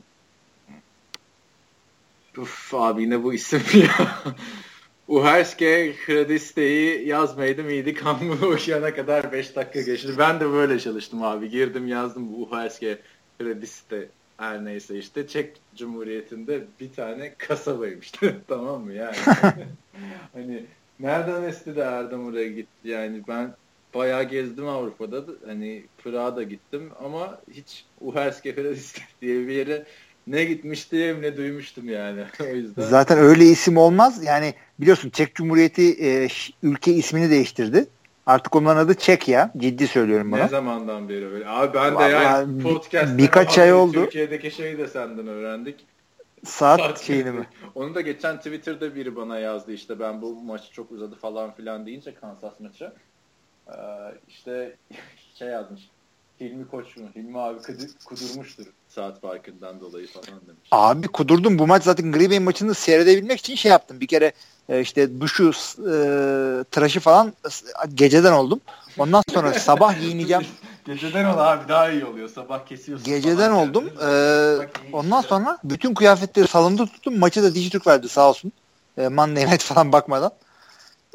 Uf abi yine bu isim ya. Uherske kredisteyi yazmaydım iyiydi kanlı uyuyana kadar 5 dakika geçti. Ben de böyle çalıştım abi. Girdim yazdım bu Uherske krediste her neyse işte Çek Cumhuriyeti'nde bir tane kasabaymış. tamam mı yani? hani nereden esti de Erdem oraya gitti yani ben bayağı gezdim Avrupa'da da hani Prag'a da gittim ama hiç Uherske Fredistik diye bir yere ne gitmiştim ne duymuştum yani. o yüzden. Zaten öyle isim olmaz. Yani biliyorsun Çek Cumhuriyeti e, ülke ismini değiştirdi. Artık onların adı Çekya. Ciddi söylüyorum bunu. Ne zamandan beri böyle? Abi ben de yani podcast birkaç ay oldu. Türkiye'deki şeyi de senden öğrendik. Saat, Saat şeyini mi? Onu da geçen Twitter'da biri bana yazdı işte ben bu maç çok uzadı falan filan deyince Kansas maçı. Ee, işte şey yazmış. Hilmi Koç mu? Hilmi abi kudurmuştur saat farkından dolayı falan demiş. Abi kudurdum. Bu maç zaten Green Bay maçını seyredebilmek için şey yaptım. Bir kere işte duşu e, tıraşı falan geceden oldum. Ondan sonra sabah giyineceğim. Geceden ol abi daha iyi oluyor. Sabah kesiyorsun. Geceden oldum. Ee, ondan sonra bütün kıyafetleri salonda tuttum. Maçı da Dijitürk verdi sağ olsun. E, Monday Night falan bakmadan.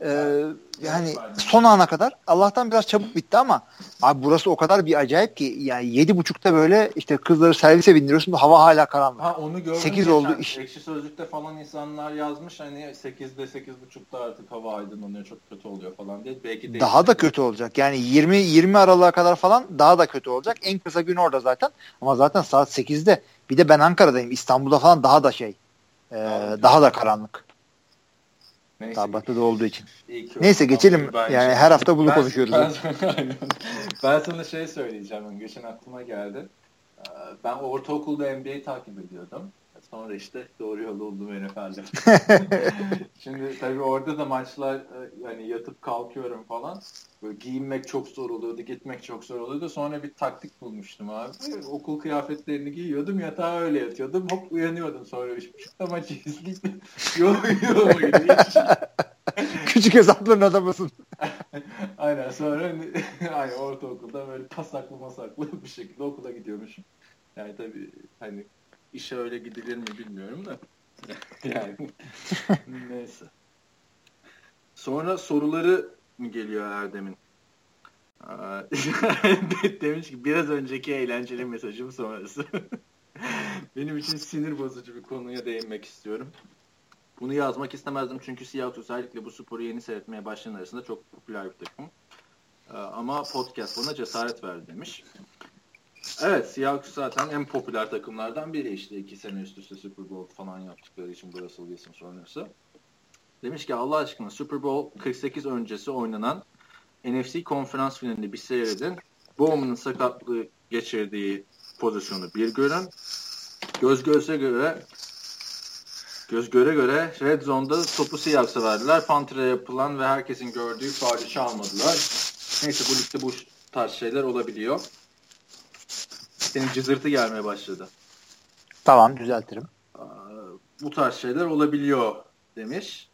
Ee, yani son ana kadar Allah'tan biraz çabuk bitti ama abi burası o kadar bir acayip ki yani yedi buçukta böyle işte kızları servise bindiriyorsun hava hala karanlık. Ha onu gördüm. 8 oldu iş. Ekşi Sözlük'te falan insanlar yazmış hani 8'de 8.30'da artık hava aydınlanıyor çok kötü oluyor falan diye. Belki de daha da kötü olacak. Yani 20 20 Aralık'a kadar falan daha da kötü olacak. En kısa gün orada zaten. Ama zaten saat 8'de bir de ben Ankara'dayım. İstanbul'da falan daha da şey. E, daha da karanlık. Neyse. Daha batıda olduğu için. Neyse geçelim. Yani her hafta bunu ben, konuşuyoruz. Ben, ben sana şey söyleyeceğim. Geçen aklıma geldi. Ee, ben ortaokulda NBA takip ediyordum. Sonra işte doğru yolda oldum NFL'de. Şimdi tabii orada da maçlar yani yatıp kalkıyorum falan. Böyle giyinmek çok zor oluyordu, gitmek çok zor oluyordu. Sonra bir taktik bulmuştum abi. Okul kıyafetlerini giyiyordum, yatağa öyle yatıyordum. Hop uyanıyordum sonra üç buçukta maçı izleyip yol yoluma Küçük hesapların adamısın. Aynen sonra aynı ortaokulda böyle pasaklı masaklı bir şekilde okula gidiyormuşum. Yani tabii hani işe öyle gidilir mi bilmiyorum da. yani neyse. Sonra soruları mı geliyor Erdem'in? Demiş ki biraz önceki eğlenceli mesajım sonrası. Benim için sinir bozucu bir konuya değinmek istiyorum. Bunu yazmak istemezdim çünkü Seahawks özellikle bu sporu yeni seyretmeye başlayan arasında çok popüler bir takım. Ama podcast buna cesaret verdi demiş. Evet Seahawks zaten en popüler takımlardan biri işte iki sene üst üste Super Bowl falan yaptıkları için bu Russell Wilson sonrası. Demiş ki Allah aşkına Super Bowl 48 öncesi oynanan NFC konferans finalinde bir seyredin. Bowman'ın sakatlığı geçirdiği pozisyonu bir görün. Göz göze göre göz göre göre Red Zone'da topu Seahawks'a verdiler. Panther'a yapılan ve herkesin gördüğü faali çalmadılar. Neyse bu ligde bu tarz şeyler olabiliyor. Senin cızırtı gelmeye başladı. Tamam düzeltirim. Bu tarz şeyler olabiliyor demiş.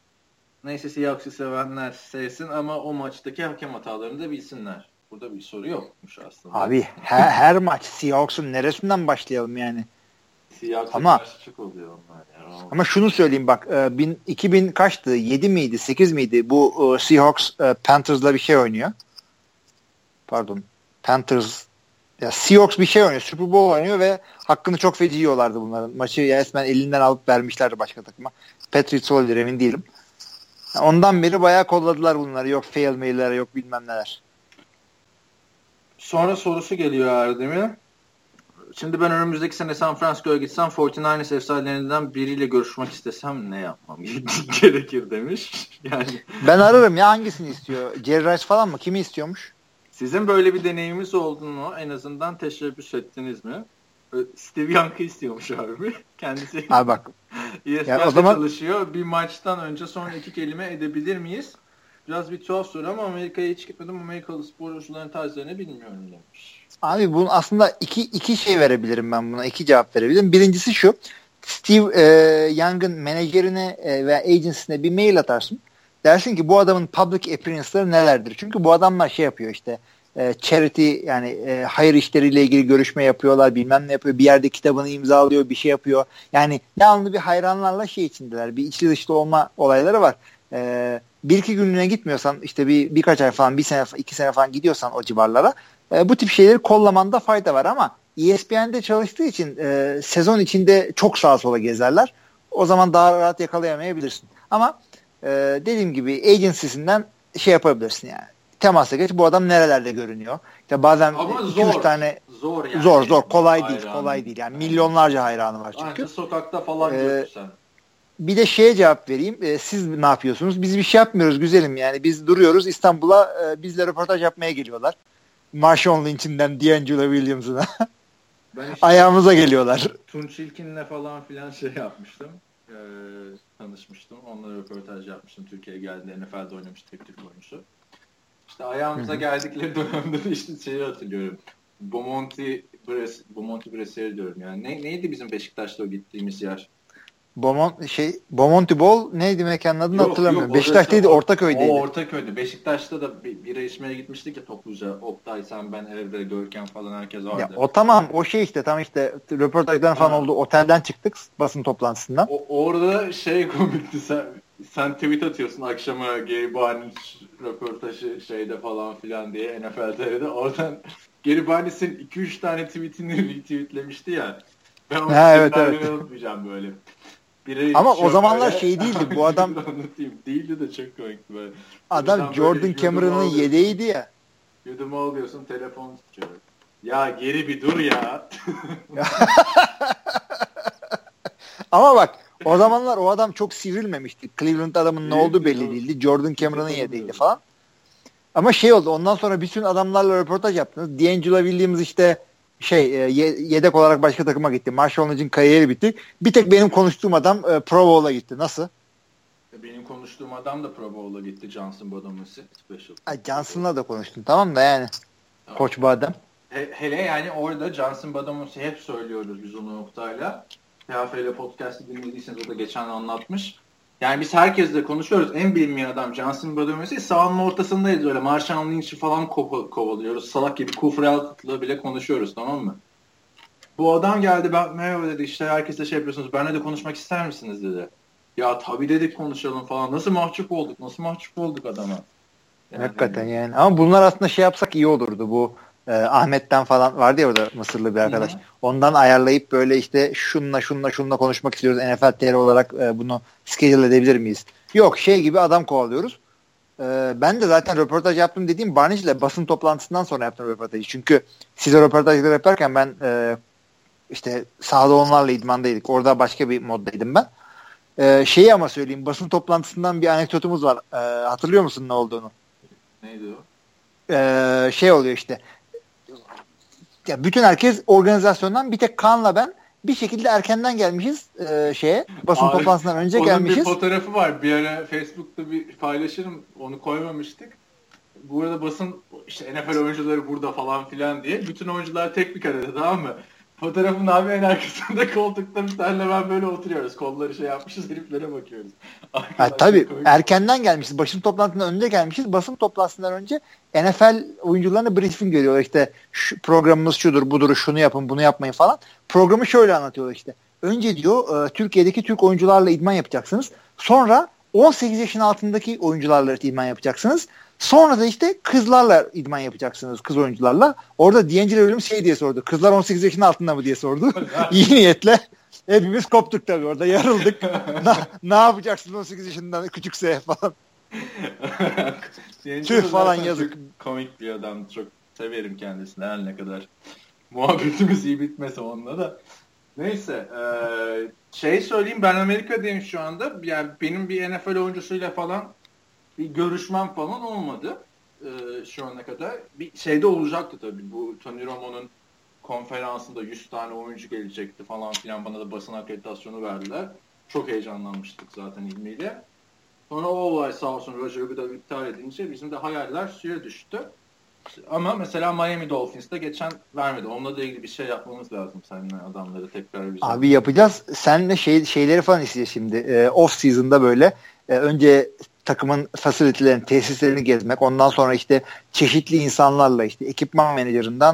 Neyse Seahawks'ı sevenler sevsin ama o maçtaki hakem hatalarını da bilsinler. Burada bir soru yokmuş aslında. Abi her, her maç Seahawks'un neresinden başlayalım yani? Seahawks'a ama, karşı oluyor onlar. Yani. Ama şunu söyleyeyim bak 2000 e, kaçtı? 7 miydi? 8 miydi? Bu e, Seahawks e, Panthers'la bir şey oynuyor. Pardon. Panthers ya Seahawks bir şey oynuyor. Super Bowl oynuyor ve hakkını çok feci yiyorlardı bunların. Maçı resmen elinden alıp vermişlerdi başka takıma. Patriots olabilir emin değilim. Ondan beri bayağı kolladılar bunları. Yok fail mailler yok bilmem neler. Sonra sorusu geliyor Erdem'e. Şimdi ben önümüzdeki sene San Francisco'ya gitsem 49ers efsanelerinden biriyle görüşmek istesem ne yapmam gerekir demiş. Yani Ben ararım ya hangisini istiyor? Jerry Rice falan mı? Kimi istiyormuş? Sizin böyle bir deneyiminiz oldu mu? En azından teşebbüs ettiniz mi? Steve Young'ı istiyormuş abi. Kendisi abi bak. ESPN'de o zaman... çalışıyor. Bir maçtan önce sonra iki kelime edebilir miyiz? Biraz bir tuhaf soru ama Amerika'ya hiç gitmedim. Amerikalı sporcuların tarzlarını bilmiyorum demiş. Abi bunun aslında iki, iki şey verebilirim ben buna. iki cevap verebilirim. Birincisi şu. Steve e, Young'ın menajerine e, veya agency'sine bir mail atarsın. Dersin ki bu adamın public appearance'ları nelerdir? Çünkü bu adamlar şey yapıyor işte e, charity yani e, hayır işleriyle ilgili görüşme yapıyorlar bilmem ne yapıyor bir yerde kitabını imzalıyor bir şey yapıyor. Yani devamlı bir hayranlarla şey içindeler bir içli dışlı olma olayları var. E, bir iki günlüğüne gitmiyorsan işte bir birkaç ay falan bir sene iki sene falan gidiyorsan o civarlara e, bu tip şeyleri kollamanda fayda var. Ama ESPN'de çalıştığı için e, sezon içinde çok sağa sola gezerler. O zaman daha rahat yakalayamayabilirsin. Ama e, dediğim gibi agency'sinden şey yapabilirsin yani temasa geç bu adam nerelerde görünüyor. İşte bazen Ama iki zor, üç tane zor yani. Zor zor kolay hayranı. değil kolay değil yani milyonlarca hayranı var çünkü. Anca sokakta falan ee, sen. Bir de şeye cevap vereyim. Ee, siz ne yapıyorsunuz? Biz bir şey yapmıyoruz güzelim yani. Biz duruyoruz İstanbul'a e, bizle röportaj yapmaya geliyorlar. Marshawn Lynch'inden D'Angelo Williams'ına. Ben işte Ayağımıza geliyorlar. Tunç İlkin'le falan filan şey yapmıştım. Ee, tanışmıştım. Onunla röportaj yapmıştım. Türkiye'ye geldiğinde NFL'de oynamış tek Türk oyuncusu. İşte ayağımıza geldikleri dönemde de işte şeyi hatırlıyorum. Bomonti Bres, Bomonti Breseri diyorum yani. Ne, neydi bizim Beşiktaş'ta o gittiğimiz yer? Bomont şey Bomonti Bol neydi mekanın adını yok, hatırlamıyorum. Yok, Beşiktaş değil Ortaköy'deydi. O Ortaköy'de. Beşiktaş'ta da bir, bira içmeye gitmiştik ya topluca. Oktay sen ben evde Görkem falan herkes vardı. Ya, o tamam o şey işte tam işte röportajdan falan oldu. Otelden çıktık basın toplantısından. O, orada şey komikti sen sen tweet atıyorsun akşama Gary Barnes röportajı şeyde falan filan diye NFL TV'de. Oradan Gary Barnes'in 2-3 tane tweetini retweetlemişti ya. Ben onu ha, evet, evet. unutmayacağım böyle. Biri Ama o zamanlar şey değildi bu adam. anlatayım. Değildi de çok komikti böyle. Adam Buradan Jordan Cameron'ın yedeğiydi ya. Yudumu alıyorsun telefon tutuyor. Ya geri bir dur ya. Ama bak o zamanlar o adam çok sivrilmemişti. Cleveland adamın ne olduğu belli değildi. Jordan Cameron'ın yedeğiydi falan. Ama şey oldu ondan sonra bütün adamlarla röportaj yaptınız. D'Angelo Williams işte şey e, yedek olarak başka takıma gitti. Marshall Lynch'in kariyeri bitti. Bir tek benim konuştuğum adam e, Pro Bowl'a gitti. Nasıl? E, benim konuştuğum adam da Pro Bowl'a gitti. Johnson Bodomasi. Special. Johnson'la da konuştun tamam da yani. Tamam. Koç bu adam. He, hele yani orada Johnson Bodomasi hep söylüyoruz biz onu noktayla. TFL podcast'ı dinlediyseniz o da geçen anlatmış. Yani biz herkesle konuşuyoruz. En bilinmeyen adam Johnson Bodomasi sahanın ortasındayız öyle. Marshall Lynch'i falan kov kovalıyoruz. Salak gibi Kufrel'la bile konuşuyoruz tamam mı? Bu adam geldi ben merhaba dedi işte herkesle şey yapıyorsunuz. Benle de konuşmak ister misiniz dedi. Ya tabii dedik konuşalım falan. Nasıl mahcup olduk? Nasıl mahcup olduk adama? Yani, Hakikaten yani. Ama bunlar aslında şey yapsak iyi olurdu. Bu e, Ahmet'ten falan vardı ya orada Mısırlı bir arkadaş. Hı. Ondan ayarlayıp böyle işte şunla şunla şunla konuşmak istiyoruz. NFL TR olarak e, bunu schedule edebilir miyiz? Yok şey gibi adam kovalıyoruz. E, ben de zaten röportaj yaptım dediğim Barnage ile basın toplantısından sonra yaptım röportajı. Çünkü size röportajları yaparken ben e, işte sahada onlarla idmandaydık. Orada başka bir moddaydım ben. E, şeyi ama söyleyeyim basın toplantısından bir anekdotumuz var. E, hatırlıyor musun ne olduğunu? Neydi o? Ee, şey oluyor işte ya bütün herkes organizasyondan bir tek Kaan'la ben bir şekilde erkenden gelmişiz e, şeye basın Abi, toplantısından önce onun gelmişiz. bir fotoğrafı var. Bir ara Facebook'ta bir paylaşırım. Onu koymamıştık. Bu arada basın işte NFL oyuncuları burada falan filan diye. Bütün oyuncular tek bir karede tamam mı? Fotoğrafın abi en arkasında koltukta bir tane ben böyle oturuyoruz. Kolları şey yapmışız heriflere bakıyoruz. Ha, tabii koymuş. erkenden gelmişiz. Basın toplantısından önce gelmişiz. Basın toplantısından önce NFL oyuncularına briefing veriyorlar. İşte şu programımız şudur budur şunu yapın bunu yapmayın falan. Programı şöyle anlatıyorlar işte. Önce diyor e, Türkiye'deki Türk oyuncularla idman yapacaksınız. Sonra 18 yaşın altındaki oyuncularla idman yapacaksınız. Sonra da işte kızlarla idman yapacaksınız kız oyuncularla. Orada D'Angelo Williams şey diye sordu. Kızlar 18 yaşın altında mı diye sordu. İyi niyetle. Hepimiz koptuk tabii orada yarıldık. na, ne yapacaksın 18 yaşından küçükse falan. Tüh falan yazık. Komik bir adam. Çok severim kendisini her ne kadar. Muhabbetimiz iyi bitmese onunla da. Neyse. E, şey söyleyeyim ben Amerika'dayım şu anda. Yani benim bir NFL oyuncusuyla falan bir görüşmem falan olmadı e, şu ana kadar. Bir şeyde olacaktı tabii bu Tony Romo'nun konferansında 100 tane oyuncu gelecekti falan filan bana da basın akreditasyonu verdiler. Çok heyecanlanmıştık zaten ilmiyle. Sonra o olay sağ olsun Roger Goodell iptal edince bizim de hayaller suya düştü. Ama mesela Miami Dolphins'te geçen vermedi. Onunla da ilgili bir şey yapmamız lazım seninle adamları tekrar bir Abi yapacağız. Senle şey, şeyleri falan isteyeceğiz şimdi. E, off season'da böyle e, önce takımın facility'lerini, tesislerini gezmek. Ondan sonra işte çeşitli insanlarla işte ekipman menajerinden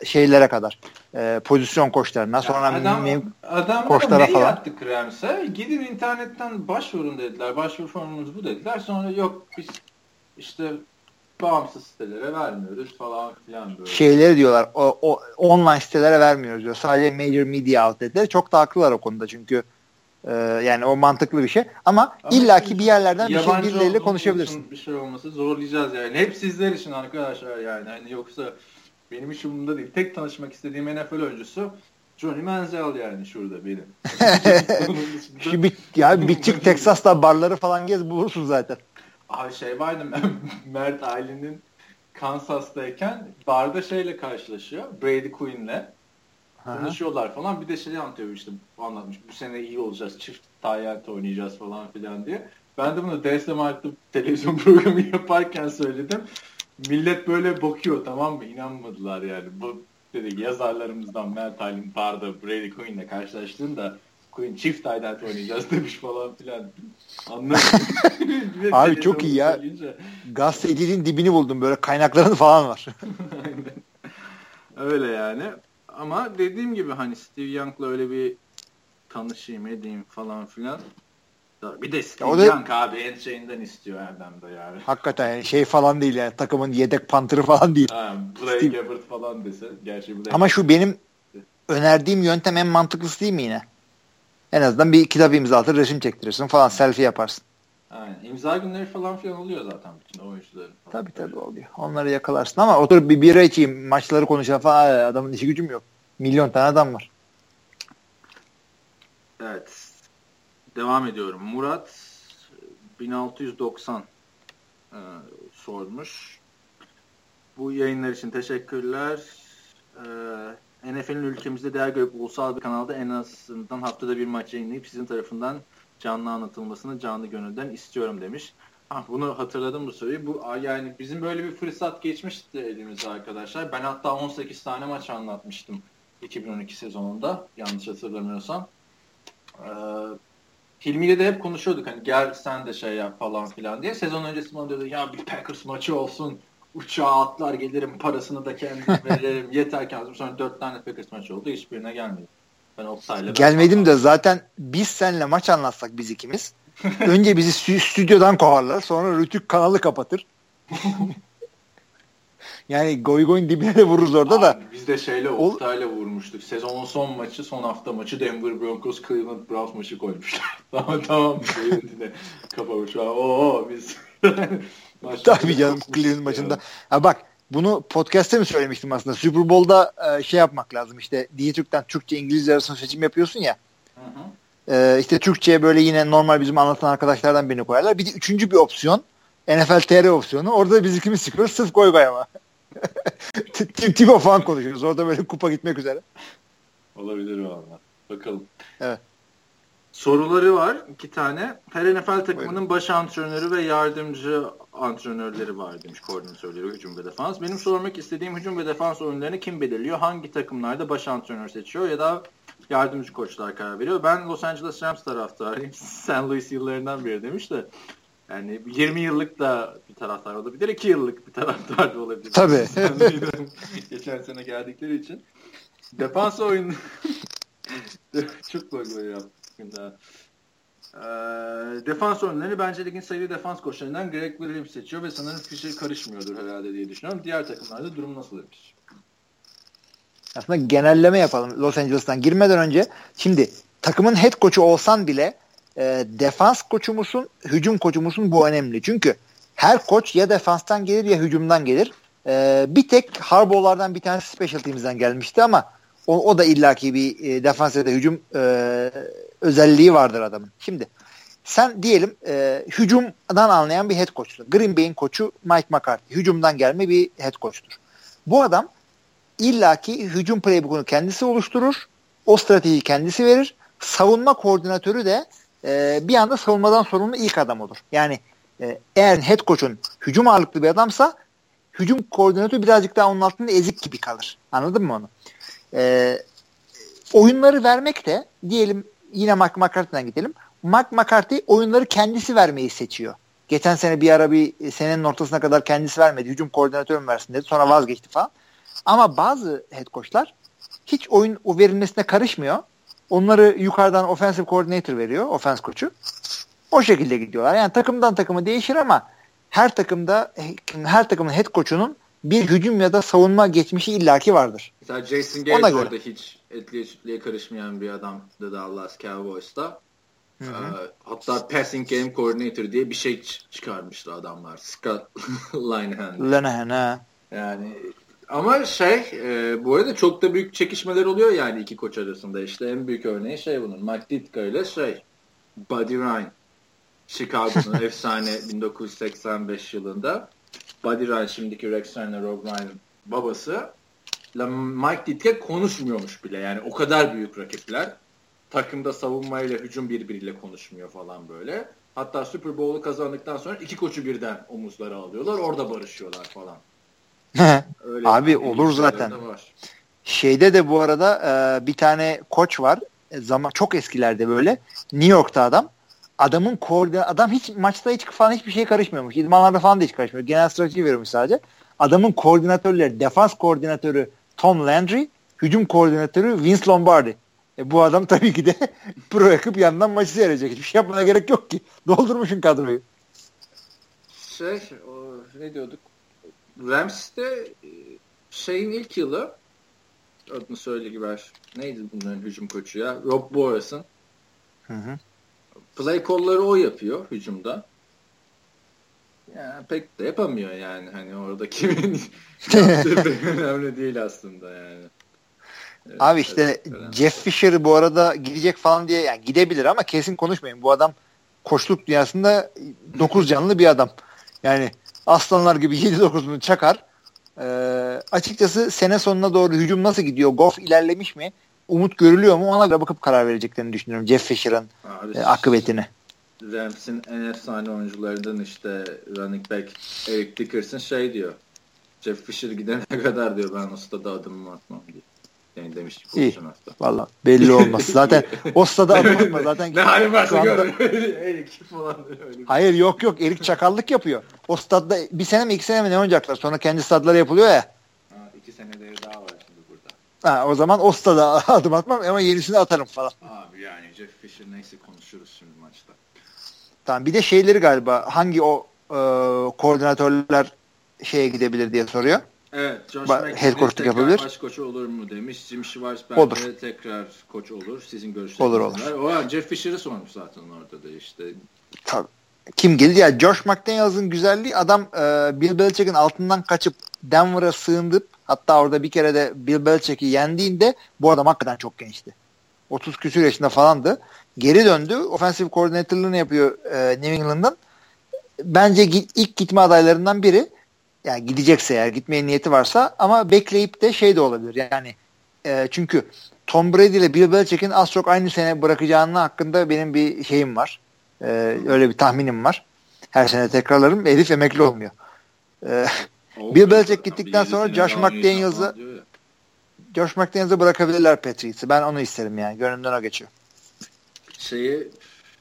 e, şeylere kadar e, pozisyon koçlarına sonra adam, mim, adam koçlara falan. yaptı Krems'e? Gidin internetten başvurun dediler. Başvuru formumuz bu dediler. Sonra yok biz işte bağımsız sitelere vermiyoruz falan filan böyle. Şeyleri diyorlar o, o online sitelere vermiyoruz diyor. Sadece major media outletleri çok da haklılar o konuda çünkü ee, yani o mantıklı bir şey. Ama, Ama illaki bir yerlerden bir şey birileriyle konuşabilirsin. Bir şey olması zorlayacağız yani. Hep sizler için arkadaşlar yani. Hani yoksa benim işim bunda değil. Tek tanışmak istediğim NFL oyuncusu Johnny Manziel yani şurada benim. Şu bir, ya bir çık Texas'ta barları falan gez bulursun zaten. Abi şey vardı Mert Aylin'in Kansas'tayken barda şeyle karşılaşıyor. Brady Quinn'le. Konuşuyorlar falan. Bir de şey anlatıyor işte anlatmış. Bu sene iyi olacağız. Çift tayyat oynayacağız falan filan diye. Ben de bunu DSM artı televizyon programı yaparken söyledim. Millet böyle bakıyor tamam mı? İnanmadılar yani. Bu dedi yazarlarımızdan Mert Aylin Barda Brady Quinn'le karşılaştığında Quinn çift tayyat oynayacağız demiş falan filan. Anladım. Abi çok iyi ya. Söyleyince... Gazeteciliğin dibini buldum. Böyle kaynakların falan var. Öyle yani ama dediğim gibi hani Steve Young'la öyle bir tanışayım edeyim falan filan Bir de Steve Young abi en şeyinden istiyor Erdem de yani. Hakikaten şey falan değil yani takımın yedek pantırı falan değil. Ha, Blake Gabbert falan dese. Gerçi Blake Ama şu benim önerdiğim yöntem en mantıklısı değil mi yine? En azından bir kitap imzalatır, resim çektirirsin falan, selfie yaparsın. Aynen. İmza günleri falan filan oluyor zaten bütün oyuncuların. Falan. Tabii tabii oluyor. Onları yakalarsın ama oturup bir bira içeyim, maçları konuşalım falan adamın işi gücüm yok. Milyon tane adam var. Evet. Devam ediyorum. Murat 1690 e, sormuş. Bu yayınlar için teşekkürler. E, NFL'in ülkemizde değer görüp ulusal bir kanalda en azından haftada bir maç yayınlayıp sizin tarafından canlı anlatılmasını canlı gönülden istiyorum demiş. Ah, bunu hatırladım bu soruyu. Bu yani bizim böyle bir fırsat geçmişti elimize arkadaşlar. Ben hatta 18 tane maç anlatmıştım 2012 sezonunda yanlış hatırlamıyorsam. Ee, Hilmi'yle de hep konuşuyorduk hani gel sen de şey yap falan filan diye. Sezon öncesi bana diyordu ya bir Packers maçı olsun uçağa atlar gelirim parasını da kendim veririm yeter ki sonra dört tane Packers maçı oldu hiçbirine gelmedi. Ben Gelmedim de zaten biz seninle maç anlatsak biz ikimiz. önce bizi stü- stüdyodan kovarlar. Sonra Rütük kanalı kapatır. yani goy goyun dibine de vururuz orada Abi, da. Biz de şeyle Oktay'la vurmuştuk. Sezonun son maçı, son hafta maçı Denver Broncos Cleveland Browns maçı koymuşlar. tamam tamam. Yine kapamış. Oo biz. Tabii canım Cleveland maçında. Ha bak bunu podcast'te mi söylemiştim aslında? Super Bowl'da e, şey yapmak lazım işte Dijitürk'ten Türkçe İngilizce arasında seçim yapıyorsun ya. Hı hı. E, işte Türkçe'ye böyle yine normal bizim anlatan arkadaşlardan birini koyarlar. Bir de üçüncü bir opsiyon NFL TR opsiyonu. Orada biz ikimiz çıkıyoruz. Sırf goy goy ama. Tibo falan konuşuyoruz. Orada böyle kupa gitmek üzere. Olabilir valla. Bakalım. Evet. Soruları var iki tane. Her NFL takımının Buyurun. baş antrenörü ve yardımcı antrenörleri var demiş koordinatörleri hücum ve defans. Benim sormak istediğim hücum ve defans oyunlarını kim belirliyor? Hangi takımlarda baş antrenör seçiyor ya da yardımcı koçlar karar veriyor? Ben Los Angeles Rams taraftarıyım. St. Louis yıllarından beri demiş de. Yani 20 yıllık da bir taraftar olabilir, 2 yıllık bir taraftar da olabilir. Tabii. Geçen sene geldikleri için. Defans oyunu çok böyle yaptım. Ee, defans oyunlarını bence ligin sayılı defans koçlarından Greg Williams seçiyor ve sanırım Fisher karışmıyordur herhalde diye düşünüyorum. Diğer takımlarda durum nasıl demiş? Aslında genelleme yapalım Los Angeles'tan girmeden önce. Şimdi takımın head koçu olsan bile e, defans koçu musun, hücum koçu musun bu önemli. Çünkü her koç ya defanstan gelir ya hücumdan gelir. E, bir tek Harbaugh'lardan bir tanesi special team'den gelmişti ama o, o da illaki bir e, defans ya da hücum e, özelliği vardır adamın. Şimdi sen diyelim e, hücumdan anlayan bir head coach'tur. Green Bay'in koçu Mike McCarthy. Hücumdan gelme bir head coach'tur. Bu adam illaki hücum playbook'unu kendisi oluşturur. O stratejiyi kendisi verir. Savunma koordinatörü de e, bir anda savunmadan sorumlu ilk adam olur. Yani e, eğer head coach'un hücum ağırlıklı bir adamsa hücum koordinatörü birazcık daha onun altında ezik gibi kalır. Anladın mı onu? E, oyunları vermek de diyelim yine Mike McCarthy'den gidelim. Mike McCarthy oyunları kendisi vermeyi seçiyor. Geçen sene bir ara bir senenin ortasına kadar kendisi vermedi. Hücum koordinatörü mü versin dedi. Sonra vazgeçti falan. Ama bazı head coachlar hiç oyun o verilmesine karışmıyor. Onları yukarıdan offensive coordinator veriyor. Offense koçu. O şekilde gidiyorlar. Yani takımdan takımı değişir ama her takımda her takımın head coach'unun bir hücum ya da savunma geçmişi illaki vardır. Mesela Jason Garrett orada hiç etliye sütliye karışmayan bir adamdı Dallas Cowboys'ta. Hı hı. Ee, hatta passing game coordinator diye bir şey çıkarmıştı adamlar. Scott Linehan. Linehan ha. Yani ama şey e, bu arada çok da büyük çekişmeler oluyor yani iki koç arasında. İşte en büyük örneği şey bunun. Mike Ditka ile şey Buddy Ryan. Chicago'nun efsane 1985 yılında. Buddy Ryan şimdiki Rex Ryan Rob Ryan babası. Mike Ditka konuşmuyormuş bile. Yani o kadar büyük rakipler. Takımda savunmayla hücum birbiriyle konuşmuyor falan böyle. Hatta Super Bowl'u kazandıktan sonra iki koçu birden omuzlara alıyorlar. Orada barışıyorlar falan. Öyle Abi olur zaten. Şeyde de bu arada e, bir tane koç var. E, zaman çok eskilerde böyle. New York'ta adam. Adamın koordine adam hiç maçta hiç falan hiçbir şey karışmıyormuş. İdmanlarda falan da hiç karışmıyor. Genel strateji veriyormuş sadece. Adamın koordinatörleri, defans koordinatörü Tom Landry, hücum koordinatörü Vince Lombardi. E, bu adam tabii ki de pro yakıp yandan maçı seyredecek. Hiçbir şey yapmana gerek yok ki. Doldurmuşsun kadroyu. Şey, o, ne diyorduk? Rams'te e, şeyin ilk yılı adını söyle gibi neydi bunların hücum koçu ya? Rob Boyas'ın. Hı hı. Play call'ları o yapıyor hücumda. Yani pek de yapamıyor yani. Hani orada kimin önemli değil aslında yani. Evet, Abi işte evet, Jeff Fisher bu arada gidecek falan diye yani gidebilir ama kesin konuşmayın. Bu adam koçluk dünyasında 9 canlı bir adam. Yani aslanlar gibi 7-9'unu çakar. Ee, açıkçası sene sonuna doğru hücum nasıl gidiyor? Goff ilerlemiş mi? Umut görülüyor mu? Ona göre bakıp karar vereceklerini düşünüyorum. Jeff Fisher'ın e, akıbetini. Rams'in en efsane oyuncularından işte running back Eric Dickerson şey diyor. Jeff Fisher gidene kadar diyor ben o stada adımımı atmam diye. Yani demiş ki İyi. Valla belli olmaz. Zaten o stada adım atma. Zaten ne halim varsa anda... gör. Erik falan. Öyle. Hayır yok yok. Erik çakallık yapıyor. O stadda bir sene mi iki sene mi ne oynayacaklar? Sonra kendi stadları yapılıyor ya. Ha, iki seneleri daha var. Ha, o zaman o stada adım atmam ama yenisini atarım falan. Abi yani Jeff Fisher neyse konuşuruz şimdi maçta. Tamam bir de şeyleri galiba hangi o e, koordinatörler şeye gidebilir diye soruyor. Evet. Josh ba- head tekrar yapabilir. baş koçu olur mu demiş. Jim Schwartz bence olur. tekrar koç olur. Sizin görüşleriniz Olur olur. O Jeff Fisher'ı sormuş zaten orada da işte. Tabii. Kim geldi ya? Josh McDaniels'ın güzelliği adam e, Bill Belichick'in altından kaçıp Denver'a sığındıp hatta orada bir kere de Bill Belichick'i yendiğinde bu adam hakikaten çok gençti. 30 küsur yaşında falandı. Geri döndü. Offensive koordinatörlüğünü yapıyor e, New England'ın. Bence ilk gitme adaylarından biri. Yani gidecekse eğer gitmeye niyeti varsa ama bekleyip de şey de olabilir. Yani e, çünkü Tom Brady ile Bill Belichick'in az çok aynı sene bırakacağını hakkında benim bir şeyim var. E, öyle bir tahminim var. Her sene tekrarlarım. Elif emekli olmuyor. E, Bill Belichick gittikten sonra Josh McDaniels'ı Josh McDaniels'ı bırakabilirler Patriots'ı. Ben onu isterim yani. Gönlümden o geçiyor. Şeyi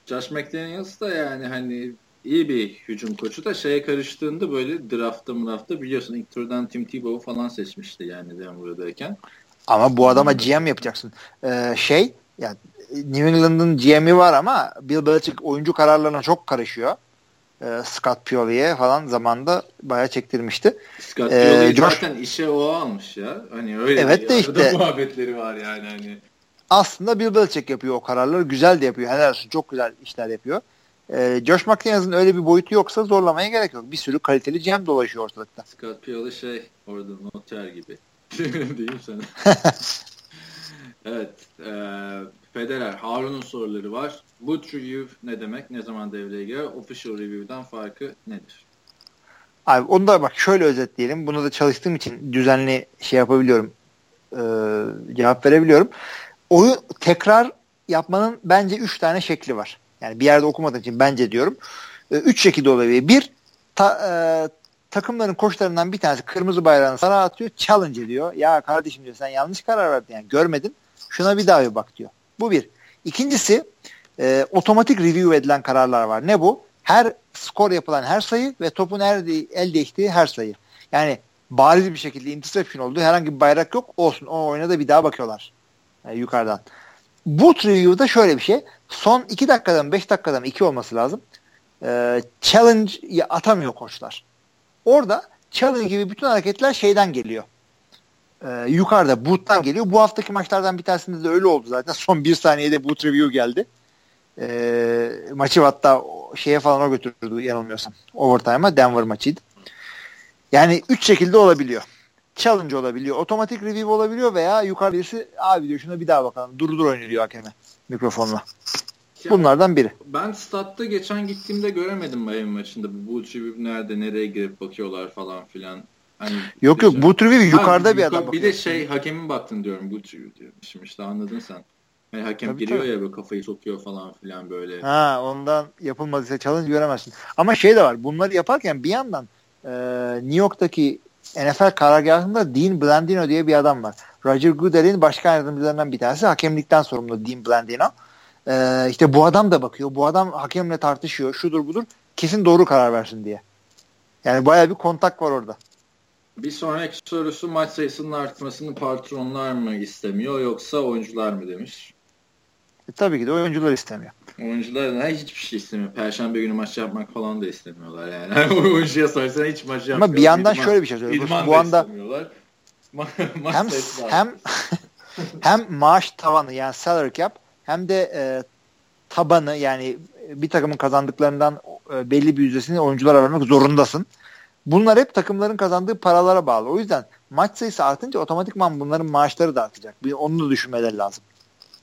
Josh McDaniels da yani hani iyi bir hücum koçu da şeye karıştığında böyle draftta draftta biliyorsun ilk turdan Tim Tebow'u falan seçmişti yani Denver'dayken. Ama bu adama GM yapacaksın. Ee, şey yani New England'ın GM'i var ama Bill Belichick oyuncu kararlarına çok karışıyor. Ee, Scott Pioli'ye falan zamanda bayağı çektirmişti. Scott Pioli ee, Josh... zaten işe o almış ya. Hani öyle evet de işte muhabbetleri var yani hani. Aslında Bill Belichick yapıyor o kararları. Güzel de yapıyor. Helal olsun. Çok güzel işler yapıyor. Ee, Josh McDaniels'ın öyle bir boyutu yoksa zorlamaya gerek yok. Bir sürü kaliteli GM dolaşıyor ortalıkta. Scott Pioli şey orada noter gibi. Diyeyim sana. evet. E, Federer. Harun'un soruları var. Boot Review ne demek? Ne zaman devreye girer? Official Review'dan farkı nedir? Abi onu da bak şöyle özetleyelim. Bunu da çalıştığım için düzenli şey yapabiliyorum. E, cevap verebiliyorum. Oyun tekrar yapmanın bence üç tane şekli var. Yani bir yerde okumadığım için bence diyorum. E, üç şekilde olabilir. Bir, ta, e, takımların koçlarından bir tanesi kırmızı bayrağını sana atıyor. Challenge ediyor. Ya kardeşim diyor sen yanlış karar verdin. Yani görmedin. Şuna bir daha bir bak diyor. Bu bir. İkincisi e, otomatik review edilen kararlar var. Ne bu? Her skor yapılan her sayı ve topun el, el değiştiği her sayı. Yani bariz bir şekilde interception oldu. Herhangi bir bayrak yok. Olsun. O oyuna da bir daha bakıyorlar. Yani yukarıdan. Boot review'da şöyle bir şey. Son 2 dakikadan 5 dakikadan 2 olması lazım. Ee, challenge atamıyor koçlar. Orada challenge gibi bütün hareketler şeyden geliyor. Ee, yukarıda boot'tan geliyor. Bu haftaki maçlardan bir tanesinde de öyle oldu zaten. Son bir saniyede boot review geldi. Ee, maçı hatta şeye falan o götürdü yanılmıyorsam. Overtime'a Denver maçıydı. Yani üç şekilde olabiliyor challenge olabiliyor. Otomatik review olabiliyor veya yukarı birisi abi diyor şuna bir daha bakalım. Durdur oyunu diyor hakeme mikrofonla. Ya, Bunlardan biri. Ben statta geçen gittiğimde göremedim Miami maçında. Bu review nerede nereye girip bakıyorlar falan filan. Hani yok yok bu review yukarıda ha, bir adam. Bir de şey hakemin baktın diyorum bu review diyormuşum işte anladın sen. Yani hakem tabii, giriyor tabii. ya böyle kafayı sokuyor falan filan böyle. Ha ondan yapılmadıysa challenge göremezsin. Ama şey de var bunları yaparken bir yandan e, New York'taki NFL karargahında Dean Blandino diye bir adam var. Roger Goodell'in başkan yardımcılarından bir tanesi. Hakemlikten sorumlu Dean Blandino. Ee, işte bu adam da bakıyor. Bu adam hakemle tartışıyor. Şudur budur. Kesin doğru karar versin diye. Yani baya bir kontak var orada. Bir sonraki sorusu maç sayısının artmasını patronlar mı istemiyor yoksa oyuncular mı demiş. E, tabii ki de oyuncular istemiyor. Oyuncular da hiçbir şey istemiyor. Perşembe günü maç yapmak falan da istemiyorlar yani. oyuncuya sorsan hiç maç yapmıyor. Ama bir yandan İdman, şöyle bir şey söyleyeyim. Bu anda hem hem hem maaş tavanı yani salary cap hem de e, tabanı yani bir takımın kazandıklarından e, belli bir yüzdesini oyunculara vermek zorundasın. Bunlar hep takımların kazandığı paralara bağlı. O yüzden maç sayısı artınca otomatikman bunların maaşları da artacak. Bir, onu da düşünmeleri lazım.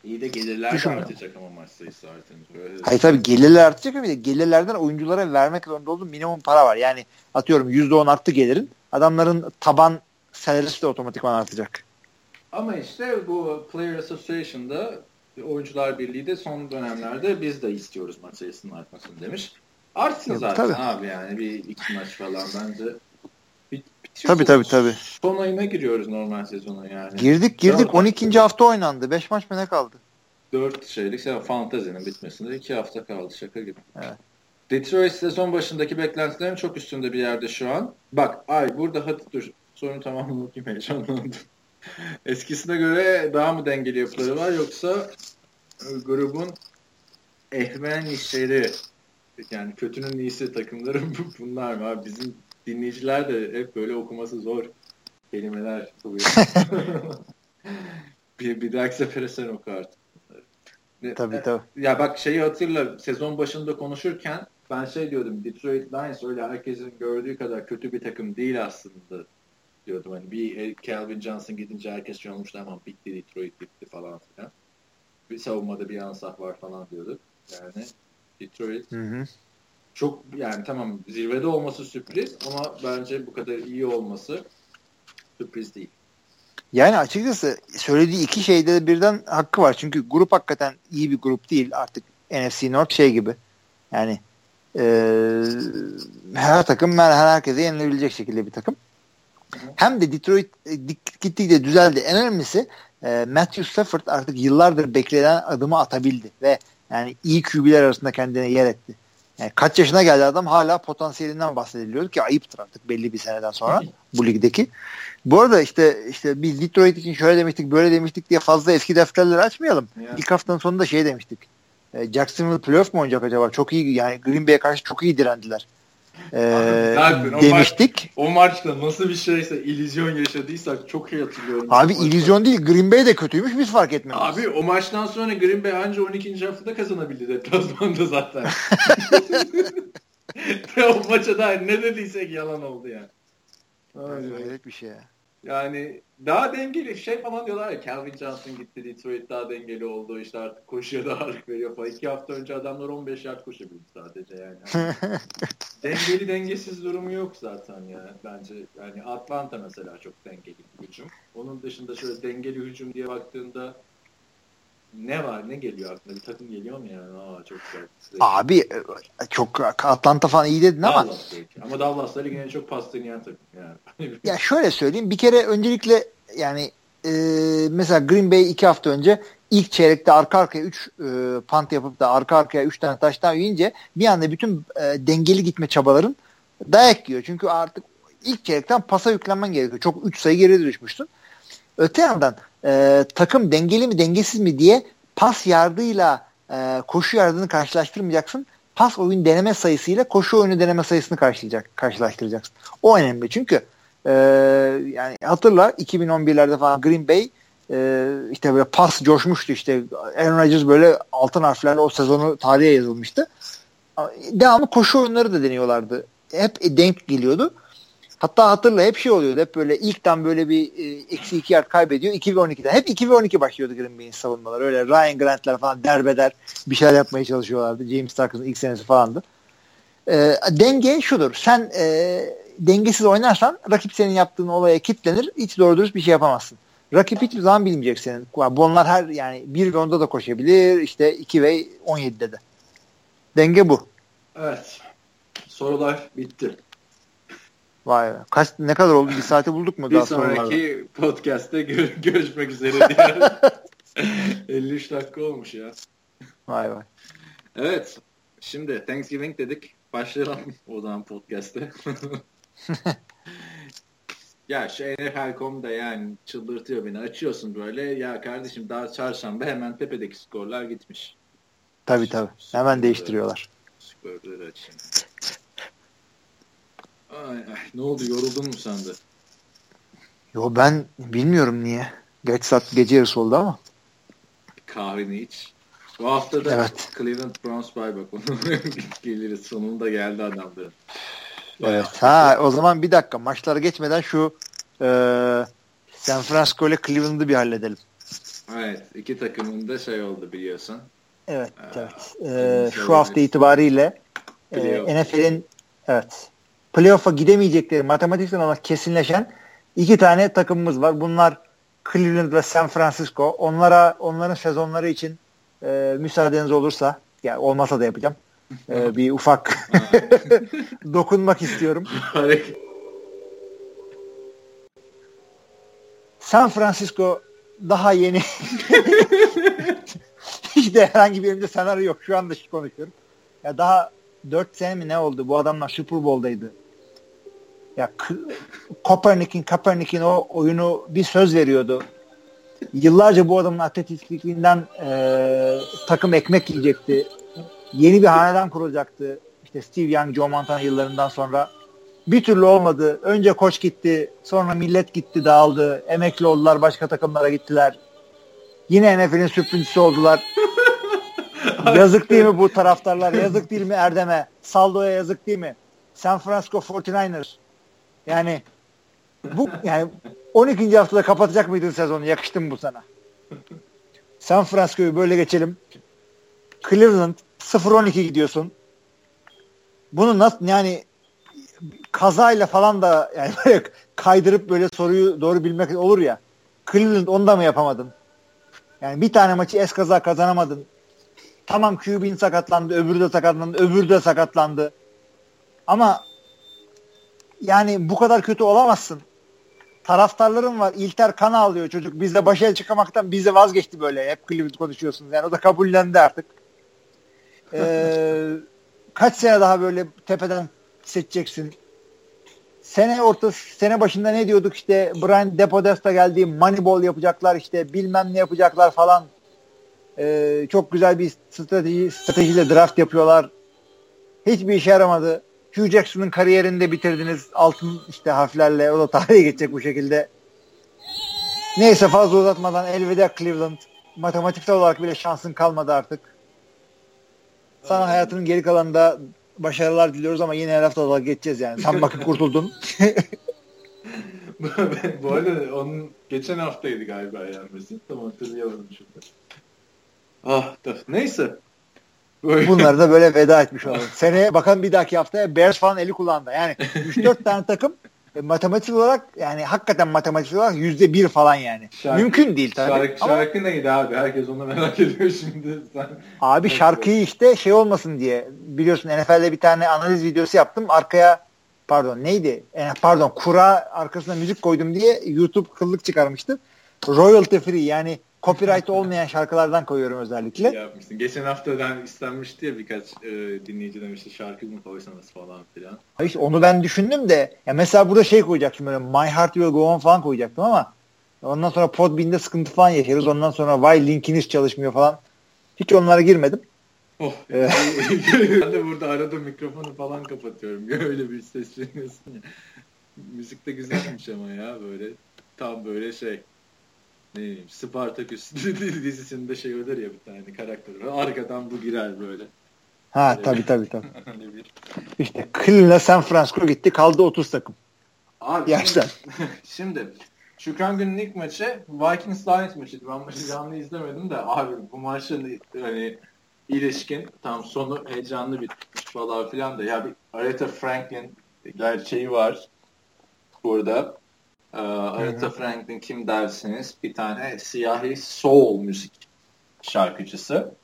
İyi de gelirler de artacak ama maç sayısı artınca. Öyle Hayır tabii gelirler artacak ama gelirlerden oyunculara vermek zorunda olduğu minimum para var. Yani atıyorum %10 arttı gelirin. Adamların taban salarisi de otomatikman artacak. Ama işte bu Player Association'da Oyuncular Birliği de son dönemlerde biz de istiyoruz maç sayısının artmasını demiş. Artsın zaten tabii. abi yani bir iki maç falan bence. Tabii tabii tabii. Son ayına giriyoruz normal sezona yani. Girdik girdik. Tamam. 12. hafta oynandı. 5 maç mı ne kaldı? 4 şeylik şey, fantezinin bitmesinde 2 hafta kaldı şaka gibi. Evet. Detroit sezon başındaki beklentilerin çok üstünde bir yerde şu an. Bak ay burada hadi dur. Sorunu tamamını okuyayım heyecanlandım. Eskisine göre daha mı dengeli yapıları var yoksa grubun ehmen işleri yani kötünün iyisi takımları bunlar mı abi? Bizim dinleyiciler de hep böyle okuması zor kelimeler oluyor. bir, bir dahaki sefere sen oku artık. Tabii e, tabii. Ya bak şeyi hatırla sezon başında konuşurken ben şey diyordum Detroit Lions öyle herkesin gördüğü kadar kötü bir takım değil aslında diyordum. Hani bir Calvin Johnson gidince herkes şey olmuştu ama bitti Detroit bitti falan filan. Bir savunmada bir ansah var falan diyorduk. Yani Detroit hı hı. çok yani tamam zirvede olması sürpriz ama bence bu kadar iyi olması sürpriz değil. Yani açıkçası söylediği iki şeyde de birden hakkı var. Çünkü grup hakikaten iyi bir grup değil. Artık NFC North şey gibi. Yani e, her takım her herkese yenilebilecek şekilde bir takım. Hem de Detroit e, gittikçe düzeldi. En önemlisi e, Matthew Stafford artık yıllardır beklenen adımı atabildi ve yani iyi QB'ler arasında kendine yer etti. Yani kaç yaşına geldi adam hala potansiyelinden bahsediliyor ki ayıptır artık belli bir seneden sonra bu ligdeki. Bu arada işte işte biz Detroit için şöyle demiştik böyle demiştik diye fazla eski defterleri açmayalım. Yeah. İlk haftanın sonunda şey demiştik. E, Jacksonville playoff mu oynayacak acaba? Çok iyi yani Green Bay'e karşı çok iyi direndiler e, demiştik. O, maç, o maçta nasıl bir şeyse illüzyon yaşadıysak çok iyi hatırlıyorum. Abi illüzyon değil Green Bay de kötüymüş biz fark etmedik. Abi o maçtan sonra Green Bay anca 12. haftada kazanabildi deplasmanda zaten. o maça da ne dediysek yalan oldu yani. Hayret bir şey ya. Yani daha dengeli şey falan diyorlar ya Calvin Johnson gitti Detroit daha dengeli oldu işte artık koşuya da ağırlık veriyor falan. İki hafta önce adamlar 15 yard koşabildi sadece yani. dengeli dengesiz durumu yok zaten ya bence. Yani Atlanta mesela çok dengeli bir hücum. Onun dışında şöyle dengeli hücum diye baktığında ne var ne geliyor aklına bir takım geliyor mu yani aa çok güzel abi e, çok Atlanta falan iyi dedin ama Dallas belki. ama Dallas'ta ligin çok pas deneyen takım yani ya şöyle söyleyeyim bir kere öncelikle yani e, mesela Green Bay iki hafta önce ilk çeyrekte arka arkaya 3 e, pant yapıp da arka arkaya 3 tane taştan yiyince bir anda bütün e, dengeli gitme çabaların dayak yiyor. Çünkü artık ilk çeyrekten pasa yüklenmen gerekiyor. Çok 3 sayı geri düşmüştün. Öte yandan e, takım dengeli mi dengesiz mi diye pas yardıyla e, koşu yardını karşılaştırmayacaksın. Pas oyun deneme sayısıyla koşu oyunu deneme sayısını karşılayacak, karşılaştıracaksın. O önemli çünkü e, yani hatırla 2011'lerde falan Green Bay e, işte böyle pas coşmuştu işte Aaron Rodgers böyle altın harflerle o sezonu tarihe yazılmıştı. Devamlı koşu oyunları da deniyorlardı. Hep denk geliyordu. Hatta hatırla hep şey oluyordu. Hep böyle ilkten böyle bir e, eksi iki yard kaybediyor. 2 ve 12'den. Hep 2 ve 12 başlıyordu Green Bay'in savunmaları. Öyle Ryan Grant'ler falan derbeder bir şeyler yapmaya çalışıyorlardı. James Tucker'ın ilk senesi falandı. E, denge şudur. Sen e, dengesiz oynarsan rakip senin yaptığın olaya kitlenir. Hiç doğru dürüst bir şey yapamazsın. Rakip hiçbir zaman bilmeyecek senin. Bu onlar her yani 1 ve 10'da da koşabilir. İşte 2 ve 17'de de. Denge bu. Evet. Sorular bitti. Vay be. Kaç, ne kadar oldu? Bir saati bulduk mu? Bir daha sonraki podcast'te gör, görüşmek üzere diyelim. 53 dakika olmuş ya. Vay vay. Evet. Şimdi Thanksgiving dedik. Başlayalım o zaman podcast'te. Ya şu NFL.com'da yani çıldırtıyor beni. Açıyorsun böyle ya kardeşim daha çarşamba hemen tepedeki skorlar gitmiş. Tabii tabii. Hemen değiştiriyorlar. Skorları açayım. Ay, ay, ne oldu yoruldun mu sen de? Yo ben bilmiyorum niye. Geç saat gece yarısı oldu ama. Kahveni iç. Bu hafta da evet. Cleveland Browns bay bak. geliriz. Sonunda geldi adamların. Evet. Ha o zaman bir dakika maçlara geçmeden şu e, San Francisco ile Cleveland'ı bir halledelim. Evet. iki takımın da şey oldu biliyorsun. Evet. Ee, evet. E, şu hafta itibariyle e, NFL'in evet playoff'a gidemeyecekleri matematiksel olarak kesinleşen iki tane takımımız var. Bunlar Cleveland ve San Francisco. Onlara onların sezonları için e, müsaadeniz olursa yani olmasa da yapacağım. E, bir ufak dokunmak istiyorum. San Francisco daha yeni hiç de herhangi bir elimde senaryo yok. Şu anda konuşuyorum. Ya daha 4 sene mi ne oldu? Bu adamlar Super Bowl'daydı. Ya Kopernik'in Kopernik'in o oyunu bir söz veriyordu. Yıllarca bu adamın atletikliğinden e, takım ekmek yiyecekti. Yeni bir hanedan kurulacaktı. İşte Steve Young, Joe Montana yıllarından sonra. Bir türlü olmadı. Önce koç gitti. Sonra millet gitti dağıldı. Emekli oldular. Başka takımlara gittiler. Yine NFL'in sürprincisi oldular. yazık değil mi bu taraftarlar? Yazık değil mi Erdem'e? Saldo'ya yazık değil mi? San Francisco 49ers. Yani bu yani 12. haftada kapatacak mıydın sezonu? Yakıştı mı bu sana? San Francisco'yu böyle geçelim. Cleveland 0-12 gidiyorsun. Bunu nasıl yani kazayla falan da yani böyle kaydırıp böyle soruyu doğru bilmek olur ya. Cleveland onu da mı yapamadın? Yani bir tane maçı es kaza kazanamadın. Tamam QB'in sakatlandı, öbürü de sakatlandı, öbürü de sakatlandı. Ama yani bu kadar kötü olamazsın. Taraftarlarım var. İlter kan ağlıyor çocuk. Bizde başa çıkamaktan bize vazgeçti böyle. Hep Cleveland konuşuyorsunuz. Yani o da kabullendi artık. Ee, kaç sene daha böyle tepeden seçeceksin? Sene ortası, sene başında ne diyorduk işte Brian Depodesta geldi, Moneyball yapacaklar işte bilmem ne yapacaklar falan. Ee, çok güzel bir strateji, stratejiyle draft yapıyorlar. Hiçbir işe yaramadı. Hugh Jackson'ın kariyerini de bitirdiniz. Altın işte harflerle o da tarihe geçecek bu şekilde. Neyse fazla uzatmadan elveda Cleveland. Matematiksel olarak bile şansın kalmadı artık. Sana hayatının geri kalanında başarılar diliyoruz ama yine her hafta da geçeceğiz yani. Sen bakıp kurtuldun. bu arada onun geçen haftaydı galiba yani. Tam hatırlayamadım şimdi. Ah da. Neyse. Bunları da böyle veda etmiş olalım. Seneye bakalım bir dahaki haftaya Bears falan eli kullandı. Yani 3-4 tane takım e, matematik olarak yani hakikaten matematik olarak yüzde bir falan yani. Şarkı, Mümkün değil tabii. Şarkı, ama, şarkı neydi abi? Herkes onu merak ediyor şimdi. Sen, abi şarkıyı işte şey olmasın diye biliyorsun NFL'de bir tane analiz videosu yaptım. Arkaya pardon neydi? Pardon kura arkasına müzik koydum diye YouTube kıllık çıkarmıştı. Royalty free yani copyright olmayan şarkılardan koyuyorum özellikle. İyi yapmışsın. Geçen haftadan istenmişti ya birkaç e, dinleyici demişti şarkı mı koysanız falan filan. İşte onu ben düşündüm de ya mesela burada şey koyacaktım böyle My Heart Will Go On falan koyacaktım ama ondan sonra Podbean'de sıkıntı falan yaşarız. Ondan sonra Why linkiniz çalışmıyor falan. Hiç onlara girmedim. Oh. Ee, ben de burada arada mikrofonu falan kapatıyorum. Öyle bir sesleniyorsun ya. Müzik de güzelmiş ama ya böyle tam böyle şey ne bileyim Spartaküs dizisinde şey öder ya bir tane karakter. Arkadan bu girer böyle. Ha ee, tabii tabii tabii. İşte Cleveland'la San Francisco gitti kaldı 30 takım. Abi Yaşlar. Şimdi, şimdi Şükran Gün'ün ilk maçı Vikings Lions maçıydı. Ben maçı canlı izlemedim de abi bu maçın hani ilişkin tam sonu heyecanlı bitmiş falan filan da ya bir Aretha Franklin gerçeği var burada. Ee, Aretha Franklin kim dersiniz? Bir tane siyahi soul müzik şarkıcısı.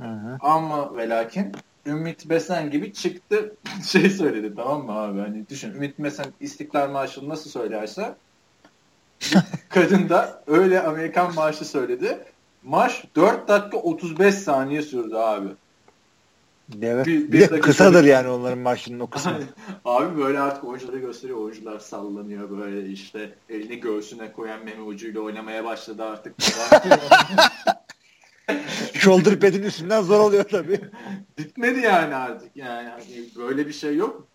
Hı-hı. Ama ve lakin Ümit Besen gibi çıktı şey söyledi tamam mı abi? Hani düşün Ümit Besen İstiklal Marşı'nı nasıl söylerse kadın da öyle Amerikan marşı söyledi. Marş 4 dakika 35 saniye sürdü abi. Evet. Bir, bir, bir de kısadır yani onların maçının o kısmı. Abi böyle artık oyuncuları gösteriyor. Oyuncular sallanıyor böyle işte elini göğsüne koyan meme ucuyla oynamaya başladı artık. Shoulder pad'in üstünden zor oluyor tabii. Bitmedi yani artık. Yani hani böyle bir şey yok.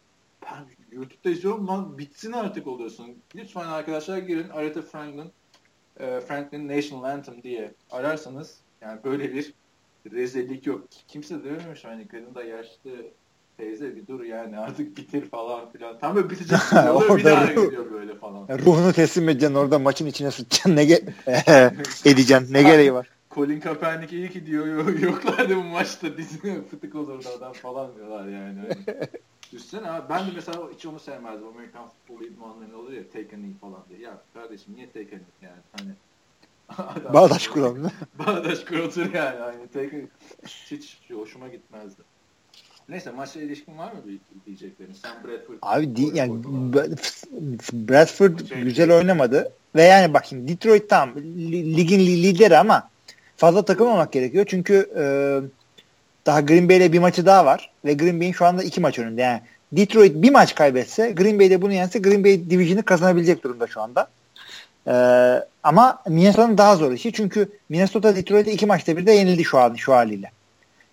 Ben YouTube'da izliyorum lan bitsin artık oluyorsun. Lütfen arkadaşlar girin Aretha Franklin e, Franklin National Anthem diye ararsanız yani böyle bir rezillik yok. Kimse dememiş hani kadın da yaşlı teyze bir dur yani artık bitir falan filan. Tam böyle bitecek oluyor bir daha gidiyor böyle falan. Ruhunu teslim edeceksin orada maçın içine sıçacaksın ne ge edeceksin ne gereği var. Colin Kaepernick iyi ki diyor yoklardı bu maçta dizine fıtık olurdu adam falan diyorlar yani. Hani. Düşsene abi ben de mesela hiç onu sevmezdim. Amerikan futbol idmanlarında olur ya take a knee falan diye. Ya kardeşim niye take a knee yani hani Bağdaş kuran Bağdaş kuratır yani. Hani take a hiç, hoşuma gitmezdi. Neyse maçla ilişkin var mı diyeceklerin? Sen Bradford Abi di, yani Bradford şey, güzel oynamadı ve yani bak şimdi Detroit tam ligin lideri ama fazla takılmamak gerekiyor çünkü e, daha Green Bay'le bir maçı daha var ve Green Bay'in şu anda iki maç önünde. Yani Detroit bir maç kaybetse Green Bay'de bunu yense Green Bay Division'ı kazanabilecek durumda şu anda. Ee, ama Minnesota'nın daha zor işi çünkü Minnesota Detroit'e iki maçta bir de yenildi şu an şu haliyle.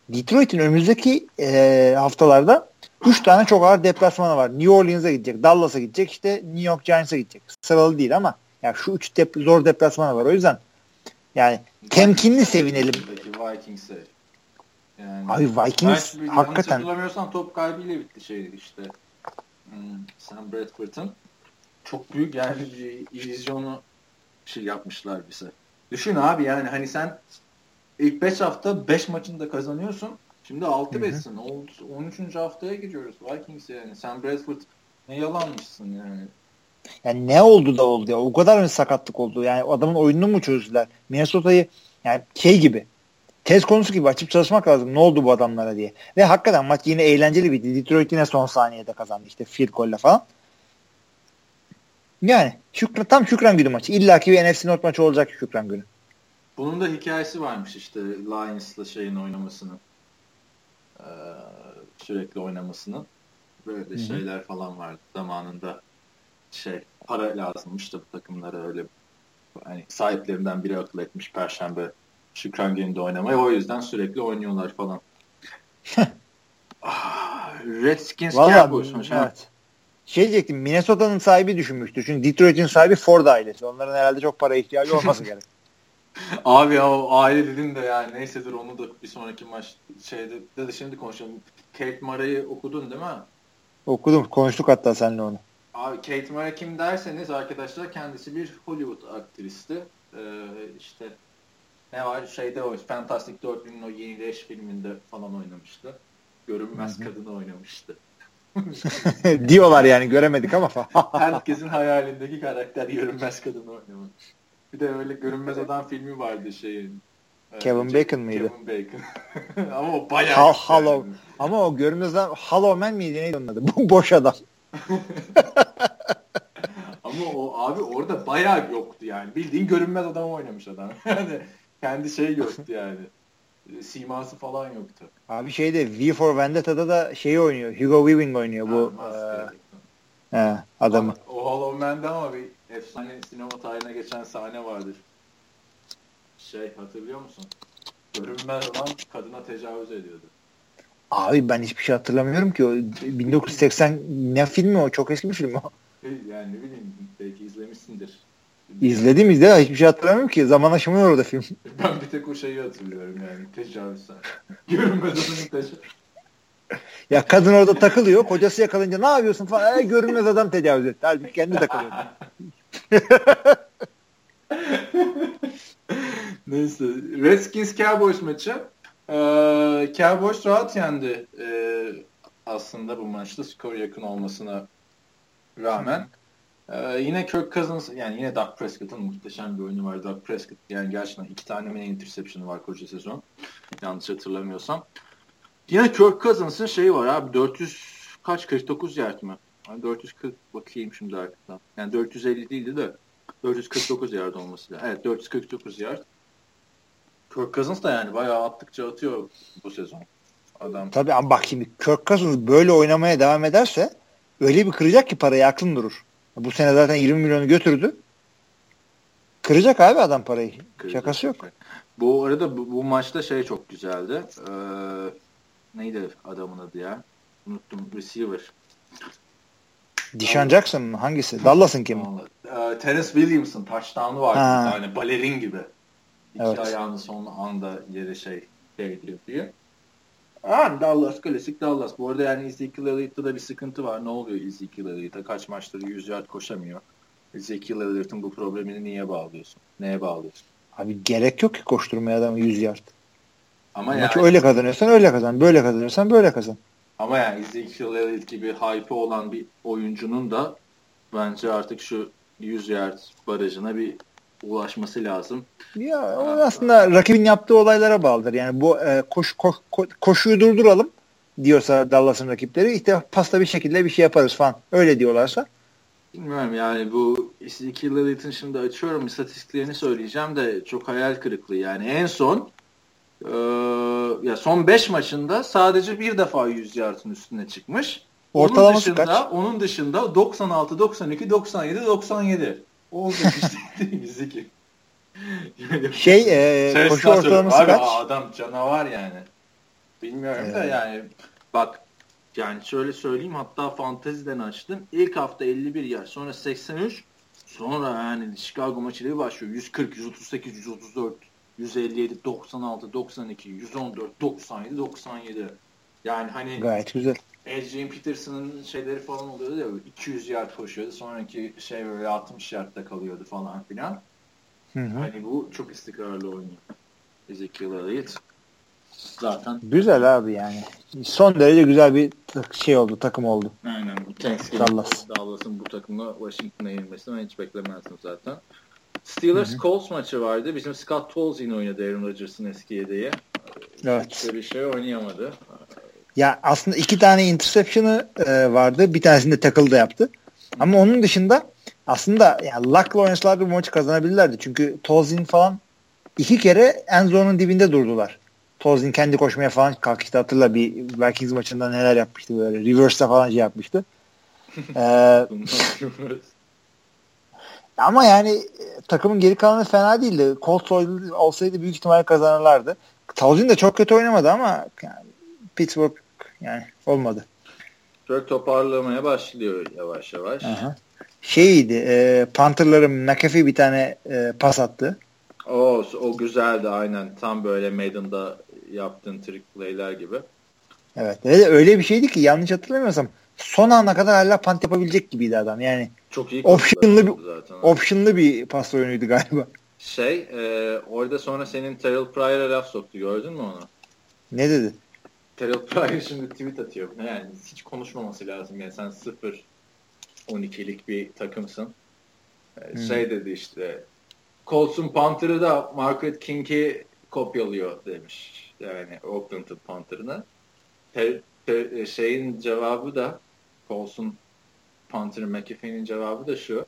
Detroit'in önümüzdeki e, haftalarda üç tane çok ağır deplasmanı var. New Orleans'a gidecek, Dallas'a gidecek, işte New York Giants'a gidecek. Sıralı değil ama yani şu üç dep zor deplasmanı var. O yüzden yani temkinli sevinelim. Vikings'e yani, Abi Vikings maç, hakikaten. Hatırlamıyorsam top kaybıyla bitti şey işte. Hmm, Sam Bradford'ın çok büyük yani bir illüzyonu şey yapmışlar bize. Düşün abi yani hani sen ilk 5 hafta 5 maçını da kazanıyorsun. Şimdi 6 5'sin. 13. haftaya gidiyoruz Vikings yani. Sam Bradford ne yalanmışsın yani. Yani ne oldu da oldu ya. O kadar mı sakatlık oldu? Yani adamın oyununu mu çözdüler? Minnesota'yı yani şey gibi tez konusu gibi açıp çalışmak lazım. Ne oldu bu adamlara diye. Ve hakikaten maç yine eğlenceli bitti. Detroit yine son saniyede kazandı işte goal'le falan. Yani şükran, tam şükran günü maçı. İlla ki bir NFC North maçı olacak şükran günü. Bunun da hikayesi varmış işte Lions'la şeyin oynamasının. Ee, sürekli oynamasının. Böyle Hı-hı. şeyler falan vardı zamanında. Şey para lazımmış da bu takımlara öyle hani sahiplerinden biri akıl etmiş Perşembe Şükran gününde oynamaya. O yüzden sürekli oynuyorlar falan. Ah, Redskins Cowboys maçı. Evet. Şey diyecektim Minnesota'nın sahibi düşünmüştür. Çünkü Detroit'in sahibi Ford ailesi. Onların herhalde çok para ihtiyacı olması gerek. Abi ya o aile dedin de yani neyse dur onu da bir sonraki maç şeyde de şimdi konuşalım. Kate Mara'yı okudun değil mi? Okudum. Konuştuk hatta seninle onu. Abi Kate Mara kim derseniz arkadaşlar kendisi bir Hollywood aktristi. Ee, işte ne var şeyde o Fantastic Dörtlü'nün o yeni Leş filminde falan oynamıştı. Görünmez Hı-hı. kadını oynamıştı. Diyorlar yani göremedik ama Herkesin hayalindeki karakter görünmez kadını oynamış. Bir de öyle görünmez adam filmi vardı şeyin. E, Kevin Bacon mıydı? Kevin Bacon. ama o bayağı ha, Hollow. Yani. Ama o görünmez adam Hollow Man miydi neydi onun adı? Bu boş adam. ama o abi orada bayağı yoktu yani. Bildiğin görünmez adam oynamış adam. Yani kendi şey yoktu yani. Siması falan yoktu. Abi şeyde V for Vendetta'da da şeyi oynuyor. Hugo Weaving oynuyor bu e, he, adamı. O Hollow Man'de ama bir efsane sinema tarihine geçen sahne vardır. Şey hatırlıyor musun? Görünmez olan kadına tecavüz ediyordu. Abi ben hiçbir şey hatırlamıyorum ki. O 1980 ne filmi o? Çok eski bir film o. Yani ne bileyim belki izlemişsindir. İzledim izle hiçbir şey hatırlamıyorum ki. Zaman aşımıyor orada film. Ben bir tek o şeyi hatırlıyorum yani. Tecavüzler. Görünmez adamın tecavüz. Ya kadın orada takılıyor. Kocası yakalayınca ne yapıyorsun falan. E, görünmez adam tecavüz etti. Halbuki kendi takılıyor. Neyse. Redskins Cowboys maçı. Ee, Cowboys rahat yendi. Ee, aslında bu maçta skor yakın olmasına rağmen. Ee, yine Kirk Cousins yani yine Doug Prescott'ın muhteşem bir oyunu var. Doug Prescott yani gerçekten iki tane main interception'ı var koca sezon. Yanlış hatırlamıyorsam. Yine Kirk Cousins'ın şeyi var abi 400 kaç 49 yard mı? Yani 440 bakayım şimdi arkadan. Yani 450 değildi de 449 yard olması lazım. Evet 449 yard. Kirk Cousins da yani bayağı attıkça atıyor bu sezon. Adam. Tabii ama bak şimdi Kirk Cousins böyle oynamaya devam ederse öyle bir kıracak ki parayı aklın durur. Bu sene zaten 20 milyonu götürdü. Kıracak abi adam parayı. Kıracak. Şakası yok. Bu arada bu, bu maçta şey çok güzeldi. Ee, neydi adamın adı ya? Unuttum. Receiver. Dishon Jackson mı? Hangisi? Dallas'ın kimi? Ee, Terence Williams'ın touchdown'u var bir tane. Balerin gibi. İki evet. ayağını son anda yere şey şey diyor. Aa, Dallas klasik Dallas. Bu arada yani Ezekiel Elliott'ta da bir sıkıntı var. Ne oluyor Ezekiel Elliott'a? Kaç maçları 100 yard koşamıyor. Ezekiel Elliott'ın bu problemini niye bağlıyorsun? Neye bağlıyorsun? Abi gerek yok ki koşturmaya adamı 100 yard. Ama Maçı yani, öyle kazanıyorsan öyle kazan. Böyle kazanıyorsan böyle kazan. Ama yani Ezekiel Elliott gibi hype olan bir oyuncunun da bence artık şu 100 yard barajına bir ulaşması lazım. Ya o aslında rakibin yaptığı olaylara bağlıdır. Yani bu e, koş, koş, koşuyu durduralım diyorsa Dallas'ın rakipleri işte pasta bir şekilde bir şey yaparız falan. Öyle diyorlarsa. Bilmiyorum yani bu Ezekiel Elliott'ın şimdi açıyorum istatistiklerini söyleyeceğim de çok hayal kırıklığı yani. En son e, ya son 5 maçında sadece bir defa 100 yardın üstüne çıkmış. Ortalaması onun dışında, kaç? Onun dışında 96, 92, 97, 97. Oldu işte bizdeki. şey e, koşu ortalaması abi, kaç? Adam canavar yani. Bilmiyorum ee. da yani bak yani şöyle söyleyeyim hatta fanteziden açtım. İlk hafta 51 yer sonra 83 sonra yani Chicago maçıyla başlıyor. 140, 138, 134, 157, 96, 92, 114, 97, 97. Yani hani gayet güzel. Adrian Peterson'ın şeyleri falan oluyordu ya 200 yard koşuyordu. Sonraki şey böyle 60 yardta kalıyordu falan filan. Hı hı. Hani bu çok istikrarlı oynuyor. Ezekiel Elliott. Zaten. Güzel abi yani. Son derece güzel bir şey oldu, takım oldu. Aynen. Thanksgiving Dallas. Dallas'ın bu takımla Washington'a yenilmesini hiç beklemezdim zaten. Steelers Colts maçı vardı. Bizim Scott Tolzien oynadı Aaron Rodgers'ın eski yedeği. Evet. Hiçbir şey oynayamadı. Ya aslında iki tane interception'ı e, vardı. Bir tanesini de tackle da yaptı. Ama onun dışında aslında yani luck'la oynasalar bu maçı kazanabilirlerdi. Çünkü Tolzien falan iki kere en zonun dibinde durdular. Tolzien kendi koşmaya falan kalkıştı. Hatırla bir Vikings maçında neler yapmıştı böyle. Reverse'da falan şey yapmıştı. ee, ama yani e, takımın geri kalanı fena değildi. Colts olsaydı büyük ihtimalle kazanırlardı. Tolzien de çok kötü oynamadı ama yani Pittsburgh yani olmadı. Çok toparlamaya başlıyor yavaş yavaş. Aha. Şeydi e, Panther'ların McAfee bir tane e, pas attı. O, o güzeldi aynen. Tam böyle Maiden'da yaptığın trick play'ler gibi. Evet. Öyle, öyle bir şeydi ki yanlış hatırlamıyorsam son ana kadar hala pant yapabilecek gibiydi adam. Yani çok iyi optionlı bir zaten. optionlı bir pas oyunuydu galiba. Şey, e, orada sonra senin Terrell Pryor'a laf soktu. Gördün mü onu? Ne dedi? Terrell Pryor şimdi tweet atıyor. Yani hiç konuşmaması lazım. Yani sen 0 12'lik bir takımsın. Ee, hmm. Şey dedi işte Colts'un Panther'ı da Margaret King'i kopyalıyor demiş. Yani Oakland'ın Panther'ını. Ter, şeyin cevabı da Colts'un Panther'ı McAfee'nin cevabı da şu.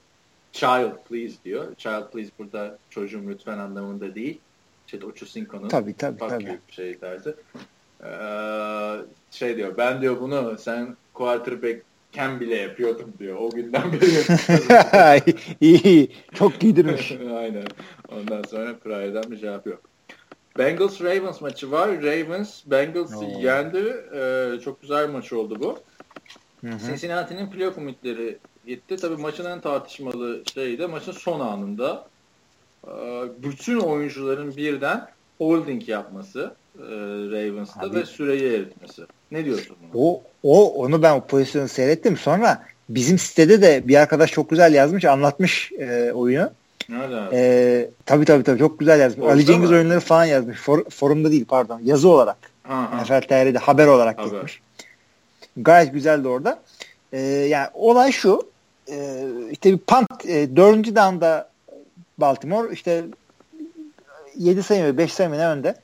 Child please diyor. Child please burada çocuğum lütfen anlamında değil. Şey, Ochocinco'nun tabii, tabii, tabii. şey tarzı. Ee, şey diyor ben diyor bunu sen quarterback ken bile yapıyordum diyor. O günden beri yapıyordum. iyi, çok giydirmiş. Aynen. Ondan sonra Pryor'dan bir cevap yok. Bengals Ravens maçı var. Ravens Bengals'ı yendi. Ee, çok güzel bir maç oldu bu. Cincinnati'nin playoff ümitleri gitti. Tabii maçın en tartışmalı şeyi de maçın son anında e, bütün oyuncuların birden holding yapması Ravens'ta Abi, ve süreyi eritmesi. Ne diyorsun buna? O, o onu ben o pozisyonu seyrettim. Sonra bizim sitede de bir arkadaş çok güzel yazmış, anlatmış e, oyunu. Nerede? E, tabii tabii tabii çok güzel yazmış. Orada Ali Cengiz mı? oyunları falan yazmış. For, forumda değil pardon. Yazı olarak. NFL TR'de haber olarak haber. gitmiş. Gayet güzeldi orada. E, yani olay şu. E, işte bir punt e, dördüncü down'da Baltimore işte 7 sayı mı 5 sayı mı ne önde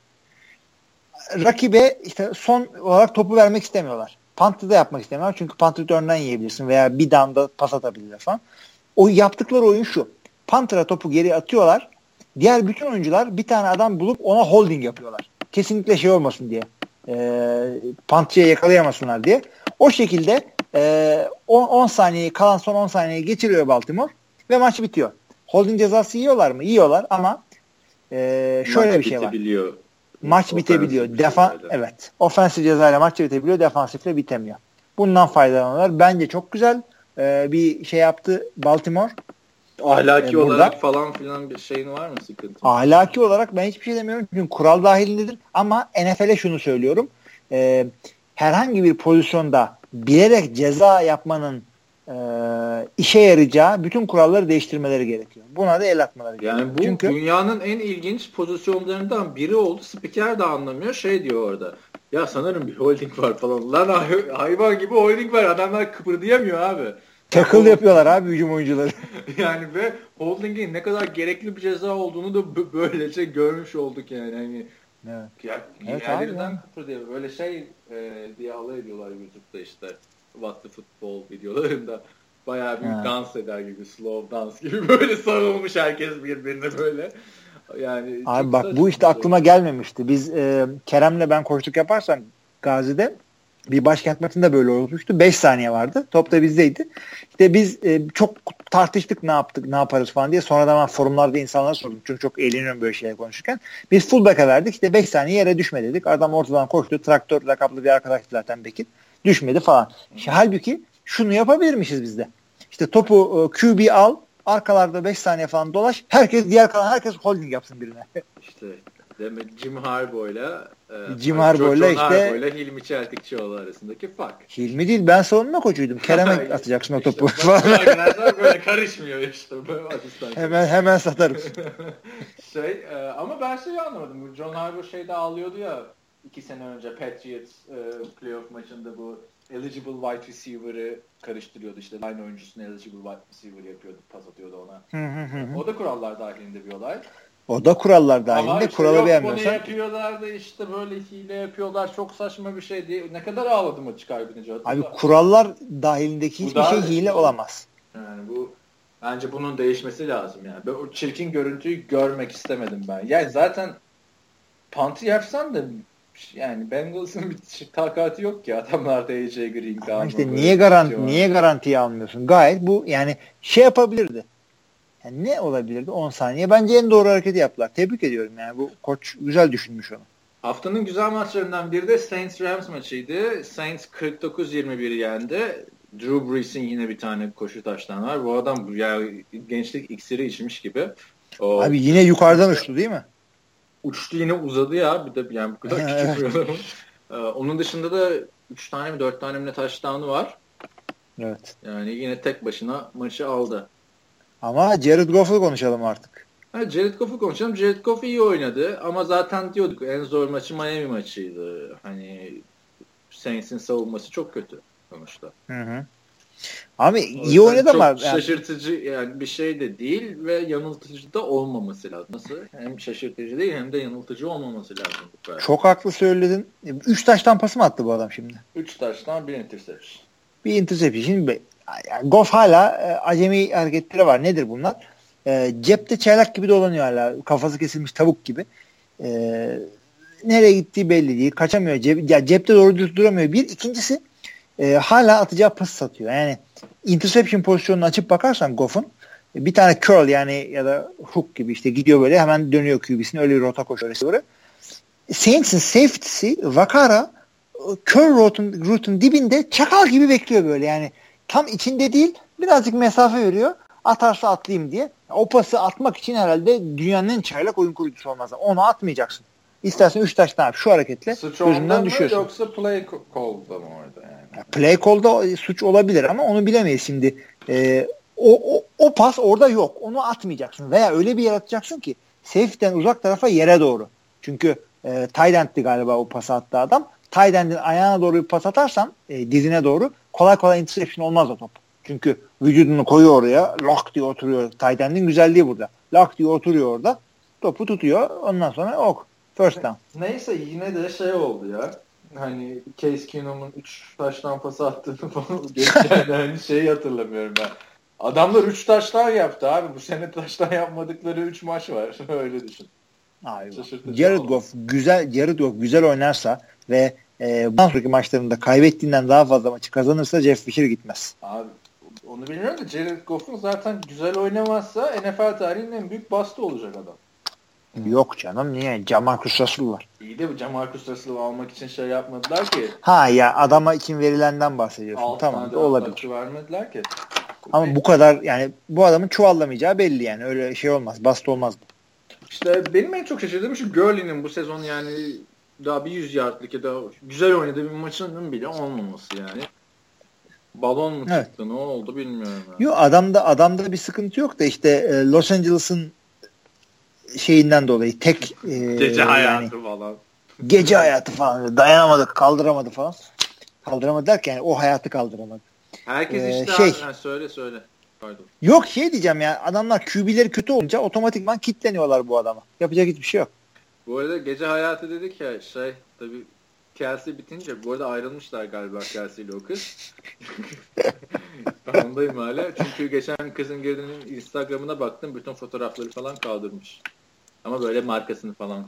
rakibe işte son olarak topu vermek istemiyorlar. Pantı da yapmak istemiyorlar. Çünkü pantı return'dan yiyebilirsin veya bir damda pas atabilirler falan. O yaptıkları oyun şu. Panther'a topu geri atıyorlar. Diğer bütün oyuncular bir tane adam bulup ona holding yapıyorlar. Kesinlikle şey olmasın diye. E, Pantçı'ya yakalayamasınlar diye. O şekilde e, 10, 10 saniyeyi kalan son 10 saniyeyi geçiriyor Baltimore ve maç bitiyor. Holding cezası yiyorlar mı? Yiyorlar ama e, şöyle maç bir şey var. Maç bitebiliyor. Defan evet. Ofensif cezayla maç bitebiliyor. Defansifle bitemiyor. Bundan faydalanıyorlar. Bence çok güzel e, bir şey yaptı Baltimore. Ahlaki ee, olarak falan filan bir şeyin var mı sıkıntı? Ahlaki olarak ben hiçbir şey demiyorum. Çünkü kural dahilindedir. Ama NFL'e şunu söylüyorum. E, herhangi bir pozisyonda bilerek ceza yapmanın e, işe yarayacağı bütün kuralları değiştirmeleri gerekiyor. Buna da el atmaları gerekiyor. Yani bu Çünkü, dünyanın en ilginç pozisyonlarından biri oldu. Spiker de anlamıyor. Şey diyor orada. Ya sanırım bir holding var falan. Lan hayvan gibi holding var. Adamlar kıpırdayamıyor abi. Tackle yapıyorlar abi hücum oyuncuları. yani ve holding'in ne kadar gerekli bir ceza olduğunu da böylece görmüş olduk yani. Hani Evet. Ya, evet yerlerinden kıpırdıyor. Böyle şey e, diye alay ediyorlar YouTube'da işte What the Football videolarında. Bayağı bir ha. dans eder gibi, slow dans gibi böyle sarılmış herkes birbirine böyle. Yani Abi bak bu işte aklıma gelmemişti. Biz e, Kerem'le ben koştuk yaparsan Gazi'de bir başkent maçında böyle olmuştu. 5 saniye vardı. Top da bizdeydi. İşte biz e, çok tartıştık ne yaptık, ne yaparız falan diye. Sonradan ben forumlarda insanlara sordum. Çünkü çok eğleniyorum böyle şeyler konuşurken. Biz fullback'a verdik. İşte 5 saniye yere düşme dedik. Adam ortadan koştu. Traktör lakaplı bir arkadaş zaten Bekir. Düşmedi falan. İşte, halbuki şunu yapabilirmişiz biz de. İşte topu e, QB al. Arkalarda 5 saniye falan dolaş. Herkes diğer kalan herkes holding yapsın birine. İşte Demek Jim Harbaugh'la e, Jim Harbaugh'la işte Harbaugh'la Hilmi Çeltikçioğlu arasındaki fark. Hilmi değil ben savunma koçuydum. Kerem'e atacaksın işte, o topu. Arkadaşlar böyle karışmıyor işte. hemen hemen satarız. şey e, ama ben şeyi anlamadım. John Harbaugh şeyde ağlıyordu ya iki sene önce Patriots e, playoff maçında bu eligible wide receiver'ı karıştırıyordu işte line oyuncusunu eligible wide receiver yapıyordu, pas atıyordu ona. o da kurallar dahilinde bir olay. O da kurallar dahilinde. Ama işte Kuralı beğenmiyorsan. Bunu yapıyorlar da işte böyle hile yapıyorlar. Çok saçma bir şey değil. Ne kadar ağladım açık kaybedince. Abi kurallar dahilindeki hiçbir şey hile olamaz. Yani bu bence bunun değişmesi lazım yani. Ben o çirkin görüntüyü görmek istemedim ben. Yani zaten pantı yapsan da yani Bengals'ın bir takati yok ki adamlarda AJ Green Ama işte niye garanti niye garantiye almıyorsun? Gayet bu yani şey yapabilirdi. Yani ne olabilirdi 10 saniye? Bence en doğru hareketi yaptılar. Tebrik ediyorum yani bu koç güzel düşünmüş onu. Haftanın güzel maçlarından biri de Saints Rams maçıydı. Saints 49-21 yendi. Drew Brees'in yine bir tane koşu taştan var. Bu adam ya gençlik iksiri içmiş gibi. O, Abi yine yukarıdan uçtu değil mi? Uçtu yine uzadı ya. Bir de yani bu kadar küçük bir. Ee, onun dışında da 3 tane mi 4 tane mi ne taştanı var. Evet. Yani yine tek başına maçı aldı. Ama Jared Goff'u konuşalım artık. Ha, Jared Goff'u konuşalım. Jared Goff iyi oynadı ama zaten diyorduk en zor maçı Miami maçıydı. Hani Saints'in savunması çok kötü sonuçta. Hı hı. Abi iyi oynadı ama. Çok şaşırtıcı yani bir şey de değil ve yanıltıcı da olmaması lazım. Nasıl? Hem şaşırtıcı değil hem de yanıltıcı olmaması lazım. Çok haklı söyledin. Üç taştan pası mı attı bu adam şimdi? Üç taştan bir interception. Bir interception. Şimdi yani Goff hala e, acemi hareketleri var. Nedir bunlar? E, cepte çaylak gibi dolanıyor hala. Kafası kesilmiş tavuk gibi. E, nereye gittiği belli değil. Kaçamıyor. Cep, ya cepte doğru düz duramıyor. Bir. ikincisi e, hala atacağı pas satıyor. Yani interception pozisyonunu açıp bakarsan Goff'un bir tane curl yani ya da hook gibi işte gidiyor böyle hemen dönüyor QB'sine öyle bir rota koşuyor receiver'ı. Saints'in safety'si Vakara curl routun, routun dibinde çakal gibi bekliyor böyle yani tam içinde değil birazcık mesafe veriyor. Atarsa atlayayım diye. O pası atmak için herhalde dünyanın en çaylak oyun kurucusu olmaz. Onu atmayacaksın. İstersen 3 taş daha şu hareketle suç gözünden düşüyorsun. Yoksa play call'da mı? Play call'da suç olabilir ama onu bilemeyiz şimdi. Ee, o, o, o pas orada yok. Onu atmayacaksın. Veya öyle bir yer atacaksın ki safety'den uzak tarafa yere doğru. Çünkü e, tight galiba o pas attı adam. Tight ayağına doğru bir pas atarsan e, dizine doğru kolay kolay interception olmaz o top. Çünkü vücudunu koyuyor oraya. Lock diye oturuyor. Tight güzelliği burada. Lock diye oturuyor orada. Topu tutuyor. Ondan sonra ok. First down. Neyse yine de şey oldu ya. Hani Case Keenum'un 3 taştan pası attığını falan yani hani şeyi hatırlamıyorum ben. Adamlar 3 taştan yaptı abi. Bu sene taştan yapmadıkları 3 maç var. Öyle düşün. Jared Goff güzel Jared Goff güzel oynarsa ve e, bundan sonraki maçlarında kaybettiğinden daha fazla maçı kazanırsa Jeff Fisher gitmez. Abi onu bilmiyorum da Jared Goff'un zaten güzel oynamazsa NFL tarihinin en büyük bastı olacak adam. Yok canım niye? Jamarcus Russell var. İyi de bu Jamarcus Russell'ı almak için şey yapmadılar ki. Ha ya adama için verilenden bahsediyorsun. Alt tamam da olabilir. vermediler ki. Ama bu kadar yani bu adamın çuvallamayacağı belli yani. Öyle şey olmaz. Bast olmaz. İşte benim en çok şaşırdığım şu Gurley'nin bu sezon yani daha bir 100 yardlık ya da güzel oynadığı bir maçının bile olmaması yani. Balon mu evet. çıktı ne oldu bilmiyorum. Yani. Yok adamda adamda bir sıkıntı yok da işte e, Los Angeles'ın şeyinden dolayı tek e, gece hayatı yani, falan. Gece hayatı falan dayanamadık kaldıramadı falan. Kaldıramadı derken yani o hayatı kaldıramadı. Herkes ee, işte şey, abi, söyle söyle. Pardon. Yok şey diyeceğim ya adamlar QB'leri kötü olunca otomatikman kitleniyorlar bu adama. Yapacak hiçbir şey yok. Bu arada gece hayatı dedik ya şey tabii Kelsey bitince bu arada ayrılmışlar galiba Kelsey ile o kız. ben ondayım hala. Çünkü geçen kızın girdiğinin Instagram'ına baktım. Bütün fotoğrafları falan kaldırmış. Ama böyle markasını falan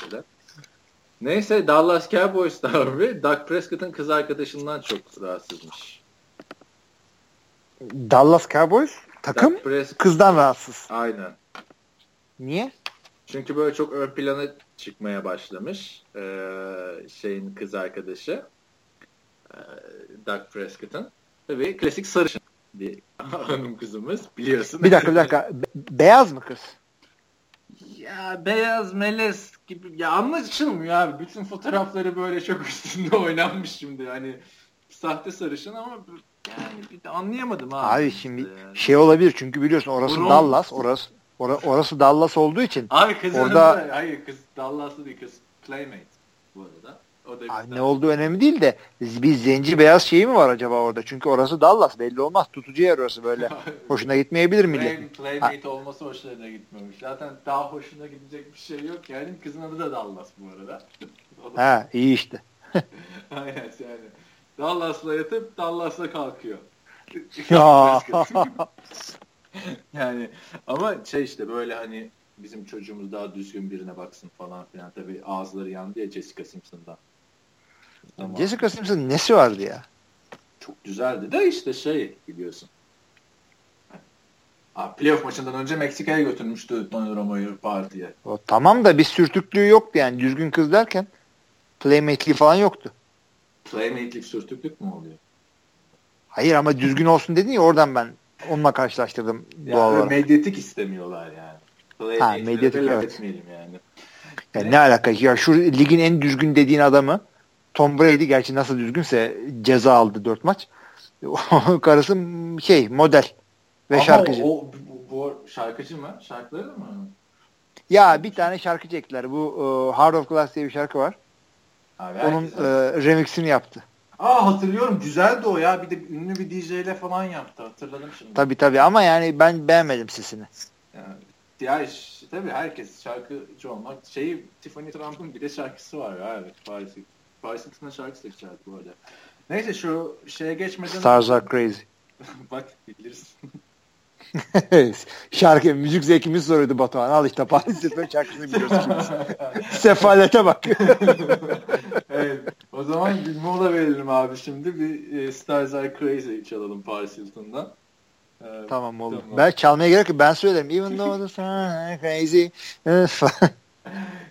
şeyler. Neyse Dallas Cowboys abi Dak Prescott'ın kız arkadaşından çok rahatsızmış. Dallas Cowboys takım kızdan rahatsız. Aynen. Niye? Çünkü böyle çok ön plana çıkmaya başlamış e, şeyin kız arkadaşı e, Doug Prescott'ın. Tabii klasik sarışın bir hanım kızımız biliyorsun. Bir dakika bir dakika. Be- beyaz mı kız? Ya beyaz melez gibi ya anlaşılmıyor abi. Bütün fotoğrafları böyle çok üstünde oynanmış şimdi. Hani sahte sarışın ama yani bir de anlayamadım abi. Abi şimdi yani. şey olabilir çünkü biliyorsun orası Brom. Dallas, orası Or orası Dallas olduğu için. Abi kızın orada... hayır kız Dallas'lı değil kız Playmate bu arada. O da Ay, ne olduğu önemli değil de bir zenci beyaz şeyi mi var acaba orada? Çünkü orası Dallas belli olmaz. Tutucu yer orası böyle. hoşuna gitmeyebilir millet. Playmate ha. olması hoşlarına gitmemiş. Zaten daha hoşuna gidecek bir şey yok. Yani kızın adı da Dallas bu arada. ha iyi işte. Aynen yani. Dallas'la yatıp Dallas'la kalkıyor. Ya. yani ama şey işte böyle hani bizim çocuğumuz daha düzgün birine baksın falan filan. Tabii ağızları yandı ya Jessica Simpson'dan. Jessica Simpson nesi vardı ya? Çok güzeldi de işte şey biliyorsun. Abi playoff maçından önce Meksika'ya götürmüştü Tony Romo'yu partiye. O, tamam da bir sürtüklüğü yoktu yani düzgün kız derken playmate'liği falan yoktu. Playmate'lik sürtüklük mü oluyor? Hayır ama düzgün olsun dedin ya oradan ben onunla karşılaştırdım yani doğal olarak. Medyatik istemiyorlar yani. Ha medyatik evet. yani. yani ne alaka ya şu ligin en düzgün dediğin adamı Tom Brady gerçi nasıl düzgünse ceza aldı dört maç. Karısı şey model ve Ama şarkıcı. O, bu, bu şarkıcı mı? Şarkıları mı? Ya bir tane şarkı çektiler. Bu uh, Heart of Glass diye bir şarkı var. Abi, Onun uh, remixini yaptı. Aa hatırlıyorum. Güzeldi o ya. Bir de ünlü bir DJ ile falan yaptı. Hatırladım şimdi. Tabii tabii ama yani ben beğenmedim sesini. Yani, ya tabii herkes şarkıcı olmak. Şeyi Tiffany Trump'ın bir de şarkısı var ya. Evet. Paris, Paris Hilton'ın şarkısı da güzeldi bu arada. Neyse şu şeye geçmeden... Stars are crazy. Bak biliriz. Şarkı, müzik zevkimiz soruyordu Batuhan. Al işte Paris Hilton şarkısını biliyorsun. Sefalete bak. evet. O zaman bir mola verelim abi şimdi. Bir e, Stars Are Crazy çalalım Paris Hilton'dan. Ee, tamam oğlum. Tamam. Ben çalmaya gerek yok. Ben söylerim. Even though the are crazy.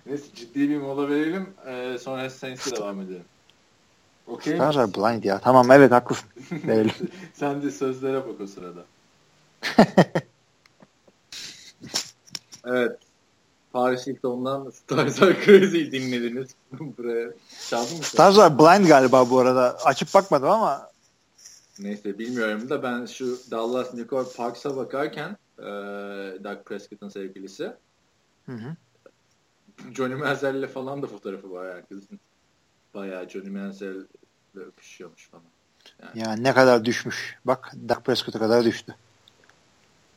Neyse ciddi bir mola verelim. Ee, sonra Saints'e devam edelim. Okay Stars are blind ya. Tamam evet haklısın. Sen de sözlere bak o sırada. evet. Paris Hilton'dan Stars Are dinlediniz. Buraya çaldın mı? Stars Are Blind galiba bu arada. Açıp bakmadım ama. Neyse bilmiyorum da ben şu Dallas Newport Parks'a bakarken e, Doug Prescott'ın sevgilisi hı hı. Johnny Manziel'le falan da fotoğrafı var herkesin. Bayağı Johnny Manziel'le öpüşüyormuş falan. Yani. Ya ne kadar düşmüş. Bak Doug Prescott'a kadar düştü.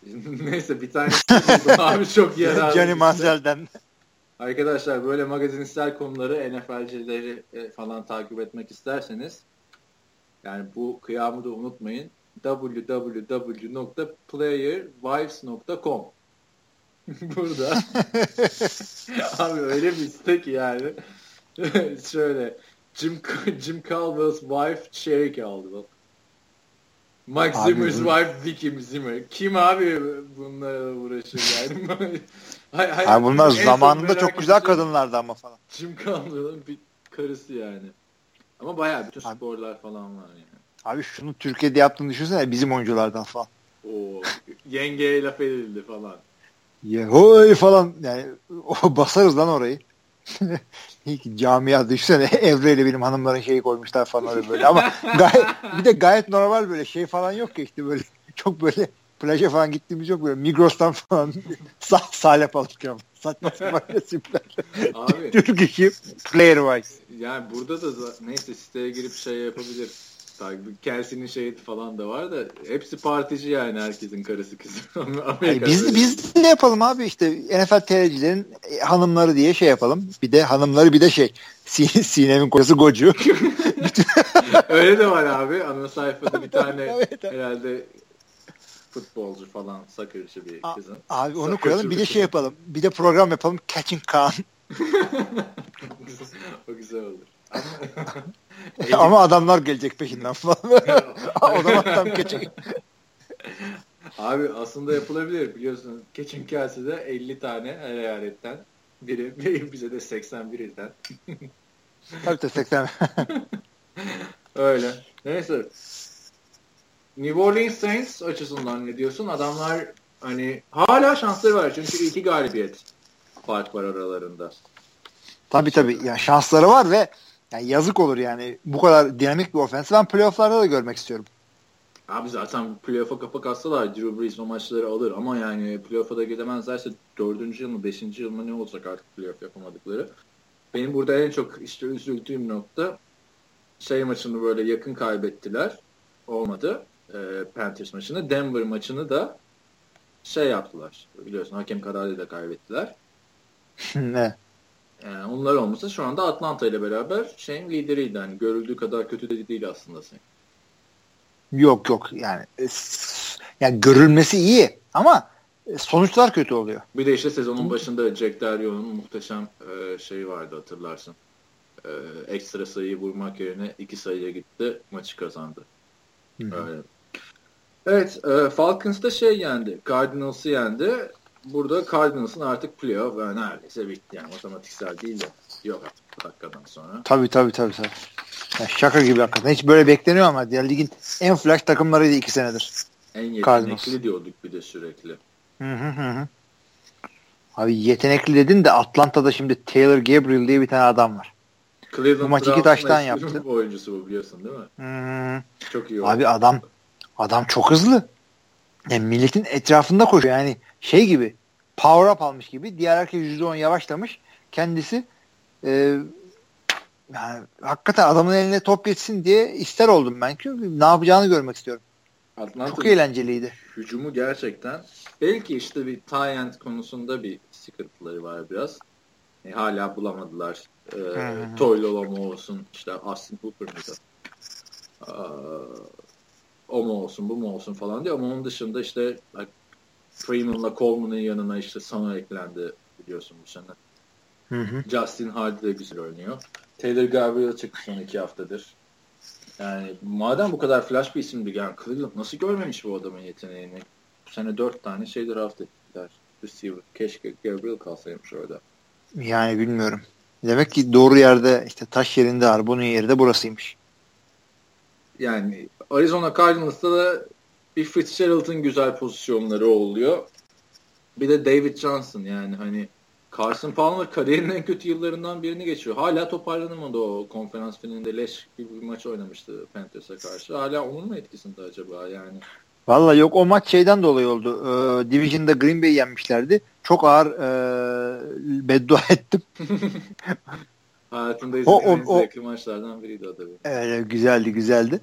Neyse bir tane abi çok yararlı. Johnny Manziel'den. Arkadaşlar böyle magazinsel konuları NFL'cileri e, falan takip etmek isterseniz yani bu kıyamı da unutmayın www.playerwives.com Burada. Abi öyle bir site ki yani. Şöyle Jim Jim Caldwell's wife Sherry Caldwell. Mike Zimmer's wife Vicky Zimmer. Kim abi bunlarla uğraşıyor yani? hay, hay, abi bunlar zamanında çok güzel kadınlardı ama falan. Jim Caldwell'ın bir karısı yani. Ama bayağı bütün abi, sporlar falan var yani. Abi şunu Türkiye'de yaptığını düşünsene bizim oyunculardan falan. Oo, yengeye laf edildi falan. Ya hoy falan yani o basarız lan orayı. Camia düşsene Evre ile benim hanımların şeyi koymuşlar falan öyle böyle ama gayet, bir de gayet normal böyle şey falan yok ki işte böyle çok böyle plaja falan gittiğimiz yok böyle Migros'tan falan sah salep alacağım. Saçma sapan resimler. Türk işi player wise. Yani burada da neyse siteye girip şey yapabilir Kelsey'nin şeyi falan da var da hepsi partici yani herkesin karısı kızı. yani biz, biz ne yapalım abi işte NFL TR'cilerin e, hanımları diye şey yapalım. Bir de hanımları bir de şey Sinem'in kocası Gocu. Öyle de var abi. Ana sayfada bir tane evet, herhalde futbolcu falan sakırcı bir kızın. Abi onu koyalım bir de şey yapalım. Bir de program yapalım Catching Kaan. o güzel olur. Ama adamlar gelecek peşinden falan. o zaman tam geçecek. Abi aslında yapılabilir biliyorsun. Keçin kasede 50 tane eyaletten biri bize de 81 ilden. Tabii de 80. Öyle. Neyse. New Orleans Saints açısından ne diyorsun? Adamlar hani hala şansları var çünkü iki galibiyet fark var aralarında. Tabii tabii. Yani şansları var ve yani yazık olur yani. Bu kadar dinamik bir ofensi ben playofflarda da görmek istiyorum. Abi zaten playoff'a kapak atsalar Drew Brees o maçları alır ama yani playoff'a da gidemezlerse dördüncü yıl mı beşinci yıl mı ne olacak artık playoff yapamadıkları. Benim burada en çok işte üzüldüğüm nokta şey maçını böyle yakın kaybettiler. Olmadı. E, Panthers maçını. Denver maçını da şey yaptılar. Biliyorsun hakem kararıyla kaybettiler. ne? Yani onlar olmasa şu anda Atlanta ile beraber şeyin lideriydi. Yani görüldüğü kadar kötü de değil aslında sen. Yok yok yani yani görülmesi iyi ama sonuçlar kötü oluyor. Bir de işte sezonun başında Jack Derrio'nun muhteşem e, şeyi vardı hatırlarsın. E, ekstra sayıyı vurmak yerine iki sayıya gitti maçı kazandı. Öyle. Evet e, Falcons da şey yendi. Cardinals'ı yendi burada Cardinals'ın artık playoff ve neredeyse bitti. Yani matematiksel değil de yok artık bu dakikadan sonra. Tabii tabii tabii. tabii. Yani şaka gibi hakikaten. Hiç böyle bekleniyor ama diğer ligin en flash takımlarıydı iki senedir. En yetenekli Cardinals. diyorduk bir de sürekli. Hı hı hı. Abi yetenekli dedin de Atlanta'da şimdi Taylor Gabriel diye bir tane adam var. Cleveland bu maç iki taştan yaptı. oyuncusu bu biliyorsun değil mi? Hmm. Çok iyi oldu. Abi adam adam çok hızlı. Yani milletin etrafında koşuyor. Yani şey gibi power up almış gibi. Diğer herkes %10 yavaşlamış. Kendisi e, yani hakikaten adamın eline top geçsin diye ister oldum ben. Çünkü ne yapacağını görmek istiyorum. Atlanta Çok eğlenceliydi. Hücumu gerçekten belki işte bir tie end konusunda bir sıkıntıları var biraz. E, hala bulamadılar. E, Toylolo olsun işte Austin Hooper mıydı? E, o mu olsun bu mu olsun falan diye ama onun dışında işte Freeman'la Coleman'ın yanına işte sana eklendi biliyorsun bu sene. Hı hı. Justin Hardy de güzel oynuyor. Taylor Gabriel çıktı son iki haftadır. Yani madem bu kadar flash bir isimdi yani Cleveland nasıl görmemiş bu adamın yeteneğini? Bu sene dört tane şey draft ettiler. Receiver. Keşke Gabriel kalsaymış orada. Yani bilmiyorum. Demek ki doğru yerde işte taş yerinde var. Bunun yeri de burasıymış. Yani Arizona Cardinals'ta da bir Fitzgerald'ın güzel pozisyonları oluyor. Bir de David Johnson yani hani Carson Palmer kariyerinin en kötü yıllarından birini geçiyor. Hala toparlanamadı o konferans finalinde leş gibi bir maç oynamıştı Panthers'a karşı. Hala onun mu etkisinde acaba yani? Valla yok o maç şeyden dolayı oldu. Ee, Division'da Green Bay yenmişlerdi. Çok ağır e, beddua ettim. Hayatımda izlediğim o, o, en maçlardan biriydi o tabii. Evet, güzeldi güzeldi.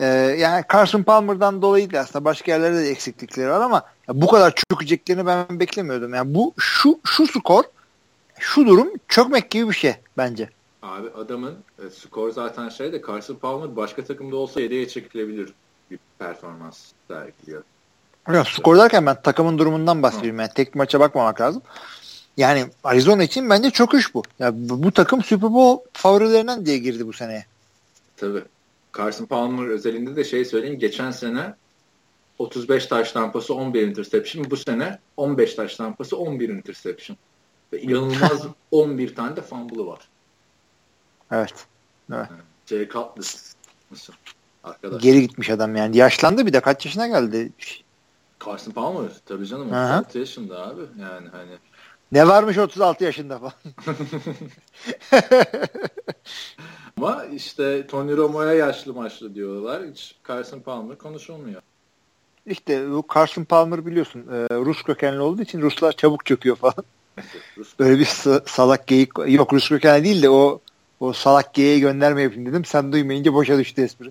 Ee, yani Carson Palmer'dan dolayı da aslında başka yerlerde de eksiklikleri var ama bu kadar çökeceklerini ben beklemiyordum. Yani bu şu şu skor şu durum çökmek gibi bir şey bence. Abi adamın e, skor zaten şey de Carson Palmer başka takımda olsa yedeğe çekilebilir bir performans sergiliyor. Ya, skor derken ben takımın durumundan bahsediyorum. Yani tek maça bakmamak lazım. Yani Arizona için bence çok iş bu. Ya bu, bu takım Super Bowl favorilerinden diye girdi bu seneye. Tabii. Carson Palmer özelinde de şey söyleyeyim. Geçen sene 35 taş tampası 11 interception. Bu sene 15 taş tampası 11 interception. Ve inanılmaz 11 tane de fumble'ı var. Evet. evet. Jay Cutlass. Nasıl? Arkadaş. Geri gitmiş adam yani. Yaşlandı bir de kaç yaşına geldi? Carson Palmer tabii canım 36 yaşında abi. Yani hani ne varmış 36 yaşında falan. Ama işte Tony Romo'ya yaşlı maçlı diyorlar. Hiç Carson Palmer konuşulmuyor. İşte bu Carson Palmer biliyorsun e, Rus kökenli olduğu için Ruslar çabuk çöküyor falan. Böyle bir salak geyik yok Rus kökenli değil de o o salak geyiğe gönderme yapayım dedim. Sen duymayınca boşa düştü espri.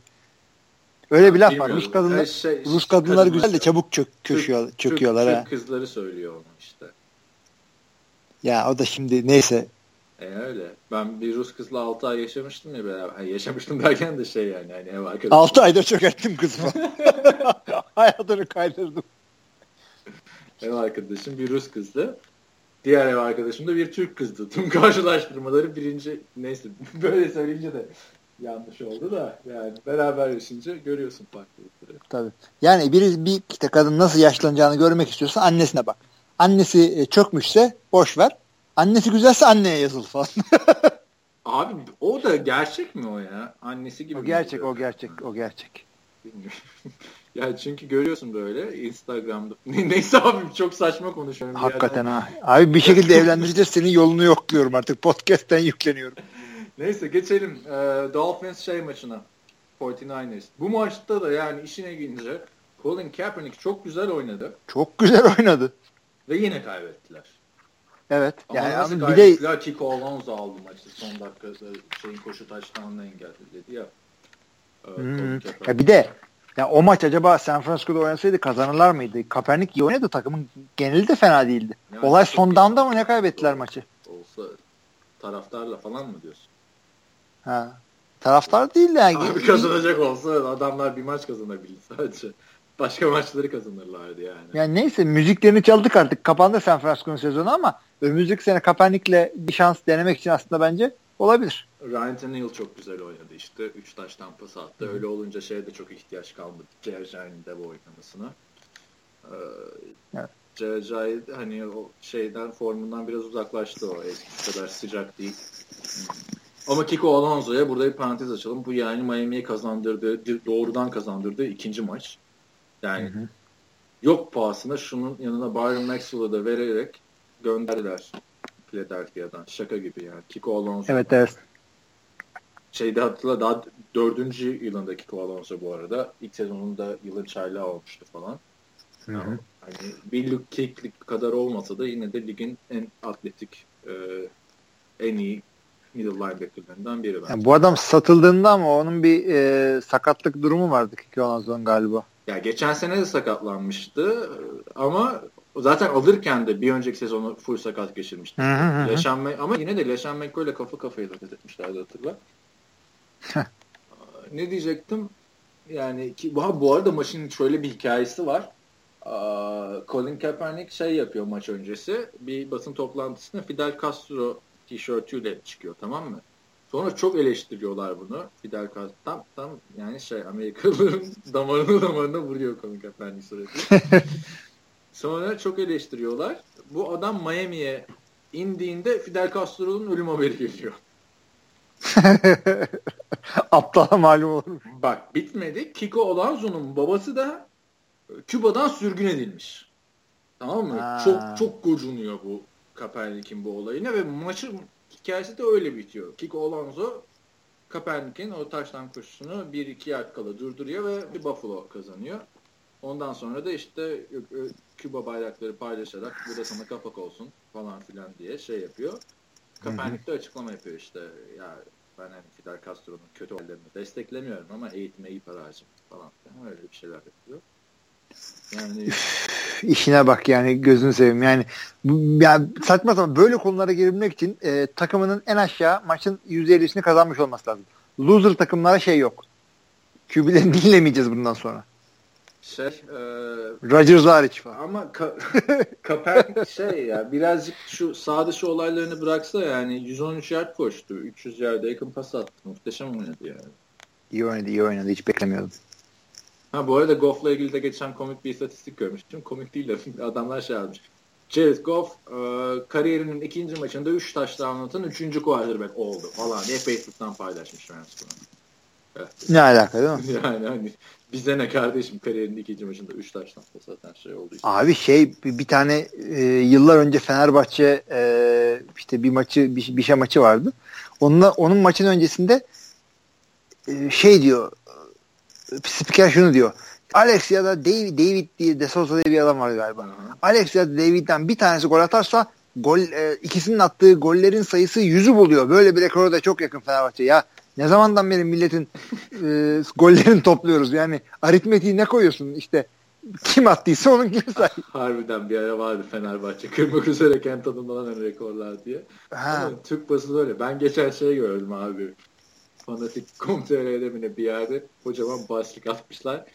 Öyle bir laf var. Rus kadınlar şey, Rus kadınlar güzel de çabuk çök, köşüyor, Türk, çöküyorlar Türk, ha. Türk kızları söylüyor onu. Ya o da şimdi neyse. E öyle. Ben bir Rus kızla 6 ay yaşamıştım ya beraber. Yani yaşamıştım derken de şey yani hani ev arkadaşım. 6 ayda çökerttim kızımı. Hayatını kaydırdım. Ev arkadaşım bir Rus kızdı. Diğer ev arkadaşım da bir Türk kızdı. Tüm karşılaştırmaları birinci neyse böyle söyleyince de yanlış oldu da yani beraber yaşayınca görüyorsun farklılıkları. Tabii. Yani bir, bir işte kadın nasıl yaşlanacağını görmek istiyorsa annesine bak. Annesi e, çökmüşse boş ver. Annesi güzelse anneye yazıl falan. Abi o da gerçek mi o ya? Annesi gibi. O gerçek, o gerçek, o gerçek. Bilmiyorum. ya çünkü görüyorsun böyle Instagram'da. Neyse abi çok saçma konuşuyorum. Hakikaten ha. Abi bir şekilde evlendireceğiz senin yolunu yokluyorum artık. Podcast'ten yükleniyorum. Neyse geçelim e, Dolphins şey maçına. 49ers. Bu maçta da yani işine gelince Colin Kaepernick çok güzel oynadı. Çok güzel oynadı. Ve yine kaybettiler. Evet. Ama yani nasıl bir de Kiko Alonso aldı maçı son dakika şeyin koşu taştanını engelledi ya. Ee, hmm. Ya bir de ya o maç acaba San Francisco'da oynasaydı kazanırlar mıydı? Kaepernick iyi oynadı. Takımın geneli de fena değildi. Yani Olay son down'da mı ne kaybettiler maçı? Olsa taraftarla falan mı diyorsun? Ha. Taraftar değil yani. Abi kazanacak olsa adamlar bir maç kazanabilir sadece. Başka maçları kazanırlardı yani. Yani neyse müziklerini çaldık artık. Kapandı San Francisco'nun sezonu ama önümüzdeki sene Kaepernick'le bir şans denemek için aslında bence olabilir. Ryan Tannehill çok güzel oynadı işte. Üç taştan pas attı. Öyle olunca şeye de çok ihtiyaç kalmadı. Jerjay'ın de bu oynamasına. Ee, evet. Jerjay hani o şeyden formundan biraz uzaklaştı o. Eskisi kadar sıcak değil. Ama Kiko Alonso'ya burada bir parantez açalım. Bu yani Miami'ye kazandırdığı, doğrudan kazandırdığı ikinci maç. Yani hı hı. yok pahasına şunun yanına Byron Maxwell'ı da vererek gönderdiler Philadelphia'dan. Şaka gibi yani. Kiko Alonso. Evet evet. Şeyde hatırla daha dördüncü yılında Kiko Alonso bu arada. İlk sezonunda yılın çaylağı olmuştu falan. Hı hı. Hani bir Luke Kick'lik kadar olmasa da yine de ligin en atletik e, en iyi middle linebacker'larından biri. Yani bu adam satıldığında ama onun bir e, sakatlık durumu vardı Kiko Alonso'nun galiba. Ya geçen sene de sakatlanmıştı ama zaten alırken de bir önceki sezonu full sakat geçirmişti. Leşan ama yine de Leşan McCoy ile kafa kafaya da etmişlerdi hatırla. ne diyecektim? Yani ki, bu arada maçın şöyle bir hikayesi var. Colin Kaepernick şey yapıyor maç öncesi. Bir basın toplantısında Fidel Castro tişörtüyle çıkıyor tamam mı? Sonra çok eleştiriyorlar bunu. Fidel Castro tam, tam yani şey Amerikalıların damarını damarına vuruyor komik efendi sürekli. Sonra çok eleştiriyorlar. Bu adam Miami'ye indiğinde Fidel Castro'nun ölüm haberi geliyor. Aptala malum olur. Bak bitmedi. Kiko Alonso'nun babası da Küba'dan sürgün edilmiş. Tamam mı? Ha. Çok çok gocunuyor bu Kaepernick'in bu olayına ve maçın hikayesi de öyle bitiyor. Kiko Alonso Kaepernick'in o taştan koşusunu 1-2 yard kala durduruyor ve bir Buffalo kazanıyor. Ondan sonra da işte Küba bayrakları paylaşarak bu da sana kapak olsun falan filan diye şey yapıyor. Kaepernick de açıklama yapıyor işte ya ben hani Fidel Castro'nun kötü hallerini desteklemiyorum ama eğitime iyi para harcım falan filan öyle bir şeyler yapıyor. Yani işine bak yani gözünü seveyim yani ya saçma sapan böyle konulara girebilmek için e, takımının en aşağı maçın %50'sini kazanmış olması lazım. Loser takımlara şey yok. QB'lerini dinlemeyeceğiz bundan sonra. şey e, Rodgers hariç falan. Ama ka Kaepernick şey ya birazcık şu sağ dışı olaylarını bıraksa yani 113 yard koştu. 300 yard yakın pas attı. Muhteşem oynadı yani. İyi oynadı, iyi oynadı. Hiç beklemiyordum. Ha bu arada Goff'la ilgili de geçen komik bir istatistik görmüştüm. Komik değil de adamlar şey yazmış. Jared Goff e, kariyerinin ikinci maçında 3 touchdown atan 3. quarterback oldu falan diye Facebook'tan paylaşmış Rams Evet. Ne alaka değil mi? Yani hani bize ne kardeşim kariyerinin ikinci maçında 3 taştan zaten şey oldu. Işte. Abi şey bir, bir tane e, yıllar önce Fenerbahçe e, işte bir maçı bir, bir şey maçı vardı. Onunla, onun maçın öncesinde e, şey diyor spiker şunu diyor. Alex ya da David, David diye De Souza diye bir adam var galiba. Alex ya da David'den bir tanesi gol atarsa gol e, ikisinin attığı gollerin sayısı yüzü buluyor. Böyle bir rekora da çok yakın Fenerbahçe. Ya ne zamandan beri milletin e, gollerini topluyoruz. Yani aritmetiği ne koyuyorsun? İşte kim attıysa onun gibi say. Harbiden bir ara vardı Fenerbahçe kırmak üzereyken tanımlanan rekorlar diye. Ha. Ama Türk basını öyle. Ben geçen şey gördüm abi. Fanatik Kom.tr'de mi bir yerde kocaman başlık atmışlar.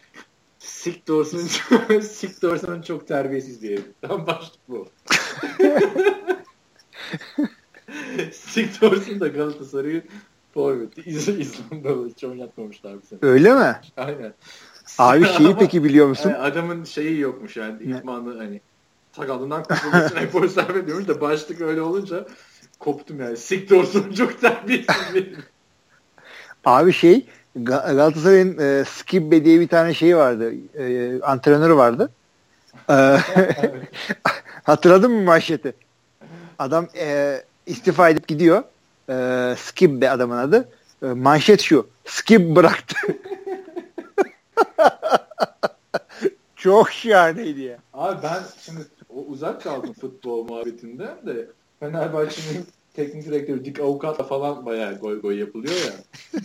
Sik Dorson'un Sik Dorson'un çok terbiyesiz diye. Tam başlık bu. Sik Dorson da Galatasaray'ı forveti. İzlandalı hiç oynatmamışlar bu sene. Öyle mi? Aynen. Abi şeyi peki biliyor musun? Yani adamın şeyi yokmuş yani idmanlı hani sakalından kurtulmak için efor sarf ediyormuş da başlık öyle olunca koptum yani. Sik Dorson çok terbiyesiz Abi şey Galatasaray'ın e, Skibbe diye bir tane şeyi vardı. E, antrenörü vardı. E, hatırladın mı manşeti? Adam e, istifa edip gidiyor. E, Skibbe adamın adı. E, manşet şu. Skib bıraktı. Çok şahaneydi ya. Abi ben şimdi o uzak kaldım futbol muhabbetinden de Fenerbahçe'nin teknik direktörü Dick Avukat'la falan bayağı goy goy yapılıyor ya.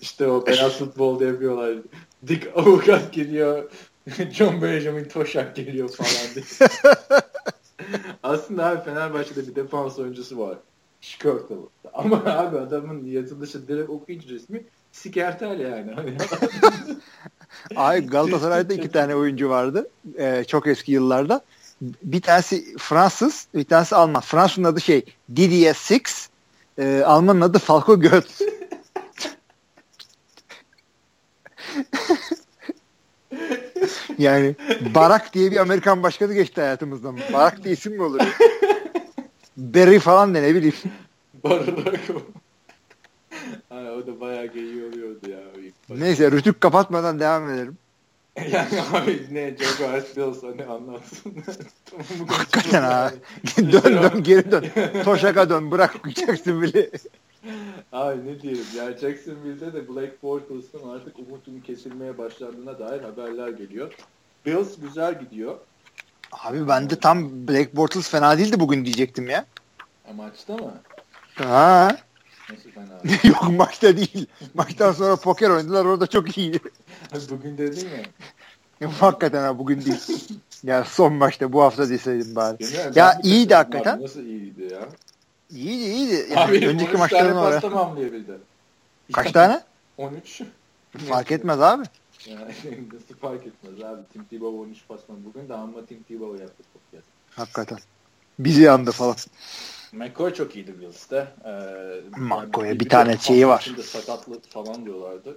İşte o beyaz futbolda yapıyorlar. Dick Avukat geliyor. John Benjamin Toşak geliyor falan diye. Aslında abi Fenerbahçe'de bir defans oyuncusu var. Şikörtalı. Ama abi adamın yazılışı direkt okuyucu resmi Sikertel yani. Hani Ay Galatasaray'da iki tane oyuncu vardı. Ee, çok eski yıllarda. Bir tanesi Fransız, bir tanesi Alman. Fransızın adı şey Didier Six, e, Almanın adı Falco Götz. yani Barak diye bir Amerikan başkanı geçti hayatımızdan. Barak diye isim mi olur? Barry falan de ne bileyim. Barak o da bayağı geyiği oluyordu ya. Neyse rütük kapatmadan devam edelim. Yani abi ne Jaguars Bills hani anlatsın. Hakikaten ha. dön dön geri dön. Toşaka dön bırak bile. Abi ne diyelim ya Jacksonville'de de Black Bortles'ın artık umutun kesilmeye başlandığına dair haberler geliyor. Bills güzel gidiyor. Abi ben de tam Black Bortles fena değildi bugün diyecektim ya. E, maçta mı? Ha. Nasıl fena? Yok maçta değil. Maçtan sonra poker oynadılar orada çok iyiydi. bugün dedin ya. Hakikaten ha bugün değil. ya son maçta bu hafta deseydim bari. Yani ya iyiydi hakikaten. Nasıl iyiydi ya? İyiydi iyiydi. Yani Abi önceki maçların oraya. Kaç tane? 13. Fark etmez abi. Yani nasıl fark etmez abi. Tim Tebow 13 pasman bugün de ama Tim Tebow yaptı. Hakikaten. Bizi yandı falan. McCoy çok iyiydi Bills'te. Ee, McCoy'a yani bir, bir tane şeyi var. Sakatlık falan diyorlardı.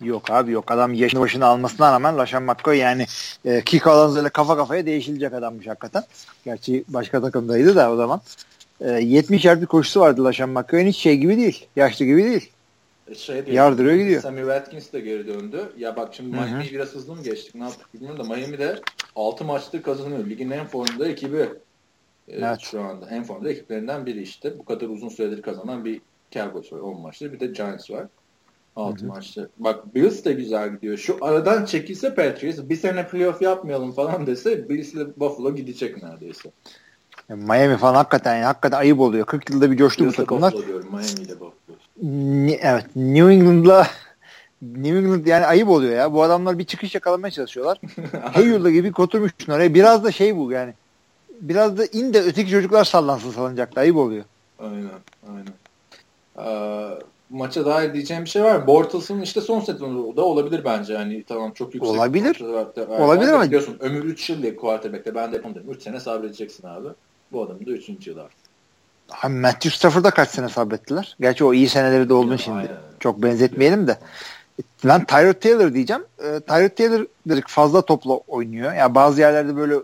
Yok abi yok. Adam yaşını başını almasına rağmen Laşan McCoy yani e, kick alanlarıyla kafa kafaya değişilecek adammış hakikaten. Gerçi başka takımdaydı da o zaman. E, 70 yard bir koşusu vardı Laşan McCoy'un hiç şey gibi değil. Yaşlı gibi değil. E, şey değil, Yardırıyor gidiyor. Sammy Watkins de geri döndü. Ya bak şimdi Miami'yi biraz hızlı mı geçtik ne yaptık bilmiyorum da Miami'de 6 maçtır kazanıyor. Ligin en formda ekibi evet. şu anda. En formda ekiplerinden biri işte. Bu kadar uzun süredir kazanan bir Cowboys var 10 maçtır. Bir de Giants var. 6 maçta. Bak Bills de güzel gidiyor. Şu aradan çekilse Patriots bir sene playoff yapmayalım falan dese Bills ile Buffalo gidecek neredeyse. Miami falan hakikaten yani, hakikaten ayıp oluyor. 40 yılda bir coştu bu takımlar. Diyorum, Miami ile Buffalo. Evet. New England'la New England yani ayıp oluyor ya. Bu adamlar bir çıkış yakalamaya çalışıyorlar. Heyul'da gibi oturmuşsun oraya. Biraz da şey bu yani. Biraz da in de öteki çocuklar sallansın salınacaklar. Ayıp oluyor. Aynen. Aynen. Ee, maça dair diyeceğim bir şey var. Bortles'ın işte son sezonu da olabilir bence. Yani tamam çok yüksek. Olabilir. Olabilir ama. Biliyorsun ömür 3 yıl diye quarterback'te ben de yapamadım. 3 sene sabredeceksin abi. Bu adam da 3. yıl artık. Abi Matthew Stafford'a kaç sene sabrettiler? Gerçi o iyi seneleri de oldu şimdi. Aynen. Çok benzetmeyelim de. Ben Tyrod Taylor diyeceğim. E, Tyrod Taylor fazla topla oynuyor. Yani bazı yerlerde böyle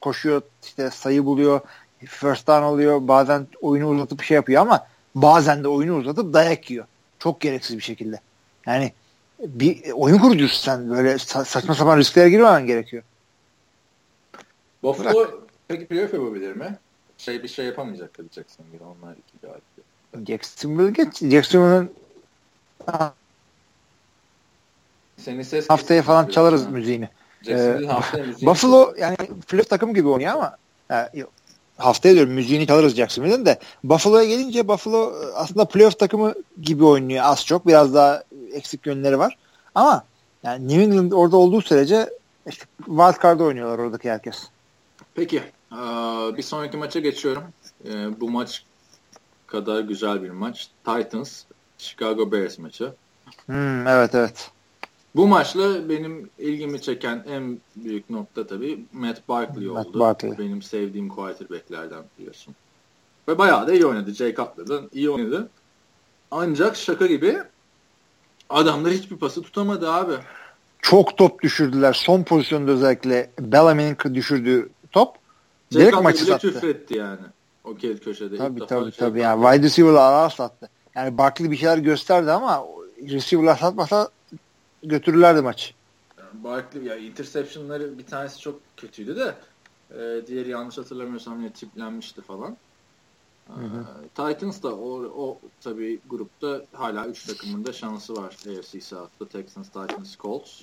koşuyor, işte sayı buluyor, first down oluyor. Bazen oyunu uzatıp şey yapıyor ama bazen de oyunu uzatıp dayak yiyor. Çok gereksiz bir şekilde. Yani bir oyun kurucusun sen. Böyle sa- saçma sapan risklere girmemen gerekiyor. Buffalo Bırak. peki playoff yapabilir mi? Şey bir şey yapamayacak tabii Jacksonville. Onlar iki galip. Jacksonville geç. Jacksonville'ın senin ses haftaya falan çalarız ha. müziğini. Ee, Buffalo yani playoff takım gibi oynuyor ama yani, haftaya diyorum müziğini çalarız Jacksonville'in de Buffalo'ya gelince Buffalo aslında playoff takımı gibi oynuyor az çok. Biraz daha eksik yönleri var. Ama yani New England orada olduğu sürece işte wild card'da oynuyorlar oradaki herkes. Peki. Bir sonraki maça geçiyorum. Bu maç kadar güzel bir maç. Titans Chicago Bears maçı. Hmm, evet evet. Bu maçla benim ilgimi çeken en büyük nokta tabii Matt Barkley Matt oldu. Barkley. Benim sevdiğim quarterback'lerden biliyorsun. Ve bayağı da iyi oynadı. Jay Cutler'dan iyi oynadı. Ancak şaka gibi adamlar hiçbir pası tutamadı abi. Çok top düşürdüler. Son pozisyonda özellikle Bellamy'nin düşürdüğü top. Jay direkt maçı sattı. tüfretti yani. O köşede. Tabii tabii şey tabii. Yani wide receiver'lar arar sattı. Yani Barkley bir şeyler gösterdi ama receiver'lar satmasa götürürlerdi maç. Barkley ya interception'ları bir tanesi çok kötüydü de e, diğeri yanlış hatırlamıyorsam yine tiplenmişti falan. Hı hı. E, Titans da o, o tabii grupta hala 3 takımın da şansı var AFC South'ta Texans, Titans, Colts.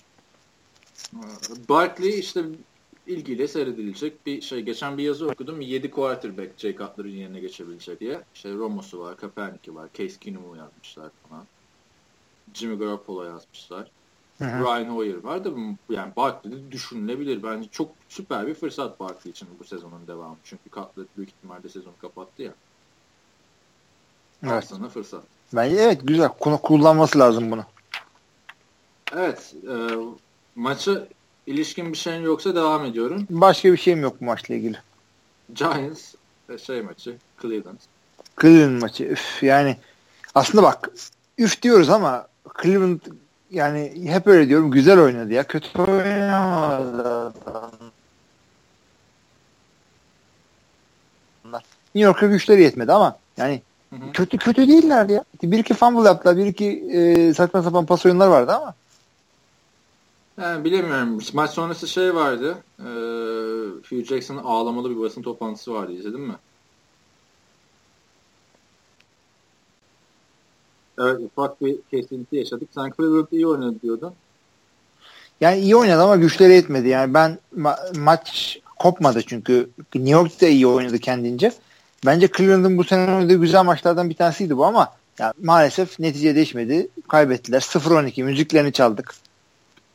E, Barkley işte ilgiyle seyredilecek bir şey. Geçen bir yazı okudum. 7 quarterback Jay Cutler'ın yerine geçebilecek diye. İşte Romo'su var, Kaepernick'i var, Case Keenum'u yazmışlar falan. Jimmy Garoppolo yazmışlar. Ryan Hoyer var da yani Barkley düşünülebilir. Bence çok süper bir fırsat Barkley için bu sezonun devamı. Çünkü Cutler büyük ihtimalle sezonu kapattı ya. Evet. Sana fırsat. Bence evet güzel. Konu kullanması lazım bunu. Evet. E, maçı ilişkin bir şeyin yoksa devam ediyorum. Başka bir şeyim yok bu maçla ilgili. Giants şey maçı Cleveland. Cleveland maçı. Üf, yani aslında bak üf diyoruz ama Cleveland yani hep öyle diyorum güzel oynadı ya. Kötü oynamadı. New York'a güçleri yetmedi ama yani hı hı. kötü kötü değiller ya. Bir iki fumble yaptılar. Bir iki e, saçma sapan pas oyunlar vardı ama. Yani bilemiyorum. Maç sonrası şey vardı. E, Hugh Jackson'ın ağlamalı bir basın toplantısı vardı. İzledin mi? Evet ufak bir kesinti yaşadık. Sen Cleveland iyi oynadı diyordun. Yani iyi oynadı ama güçleri yetmedi. Yani ben ma- maç kopmadı çünkü New York da iyi oynadı kendince. Bence Cleveland'ın bu sene oynadığı güzel maçlardan bir tanesiydi bu ama ya maalesef netice değişmedi. Kaybettiler. 0-12 müziklerini çaldık.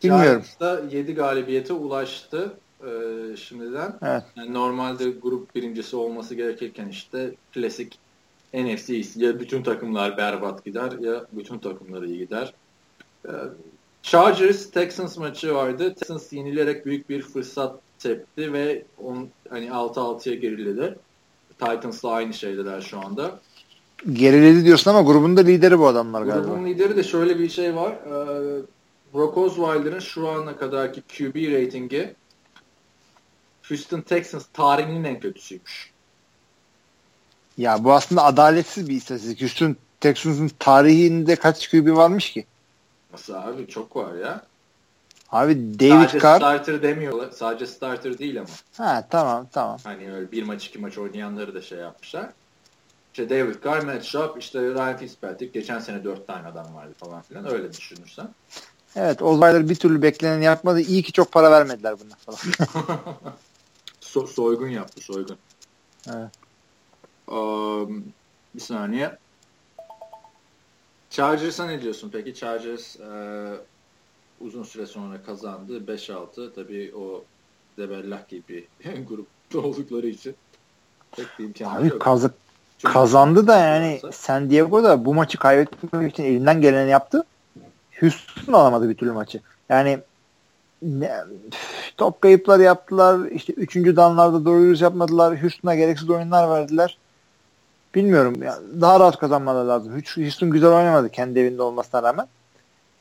Bilmiyorum. da 7 galibiyete ulaştı e, şimdiden. Evet. Yani normalde grup birincisi olması gerekirken işte klasik NFC ya bütün takımlar berbat gider ya bütün takımlar iyi gider. Ee, Chargers Texans maçı vardı. Texans yenilerek büyük bir fırsat tepti ve on, hani 6-6'ya geriledi. Titans'la aynı şeydeler şu anda. Geriledi diyorsun ama grubun da lideri bu adamlar grubun galiba. Grubun lideri de şöyle bir şey var. Ee, Brock Osweiler'ın şu ana kadarki QB ratingi Houston Texans tarihinin en kötüsüymüş. Ya bu aslında adaletsiz bir istatistik. Houston Texans'ın tarihinde kaç QB varmış ki? Nasıl abi? Çok var ya. Abi David Sadece Carr. starter demiyorlar. Sadece starter değil ama. Ha tamam tamam. Hani öyle bir maç iki maç oynayanları da şey yapmışlar. İşte David Carr, Matt Schaub, işte Ryan Fitzpatrick. Geçen sene dört tane adam vardı falan filan. Öyle düşünürsen. Evet Osweiler bir türlü beklenen yapmadı. İyi ki çok para vermediler bunlar falan. so soygun yaptı soygun. Evet. Um, bir saniye. Chargers'a ne diyorsun peki? Chargers e, uzun süre sonra kazandı. 5-6 tabii o debellah gibi grupta oldukları için pek bir imkanı Abi yok. Çünkü Kazandı da yani San Diego da bu maçı kaybetmek için elinden geleni yaptı. Houston alamadı bir türlü maçı. Yani ne, top kayıpları yaptılar. İşte üçüncü danlarda doğru yapmadılar. Houston'a gereksiz oyunlar verdiler. Bilmiyorum. Ya, daha rahat kazanmaları lazım. Houston güzel oynamadı kendi evinde olmasına rağmen.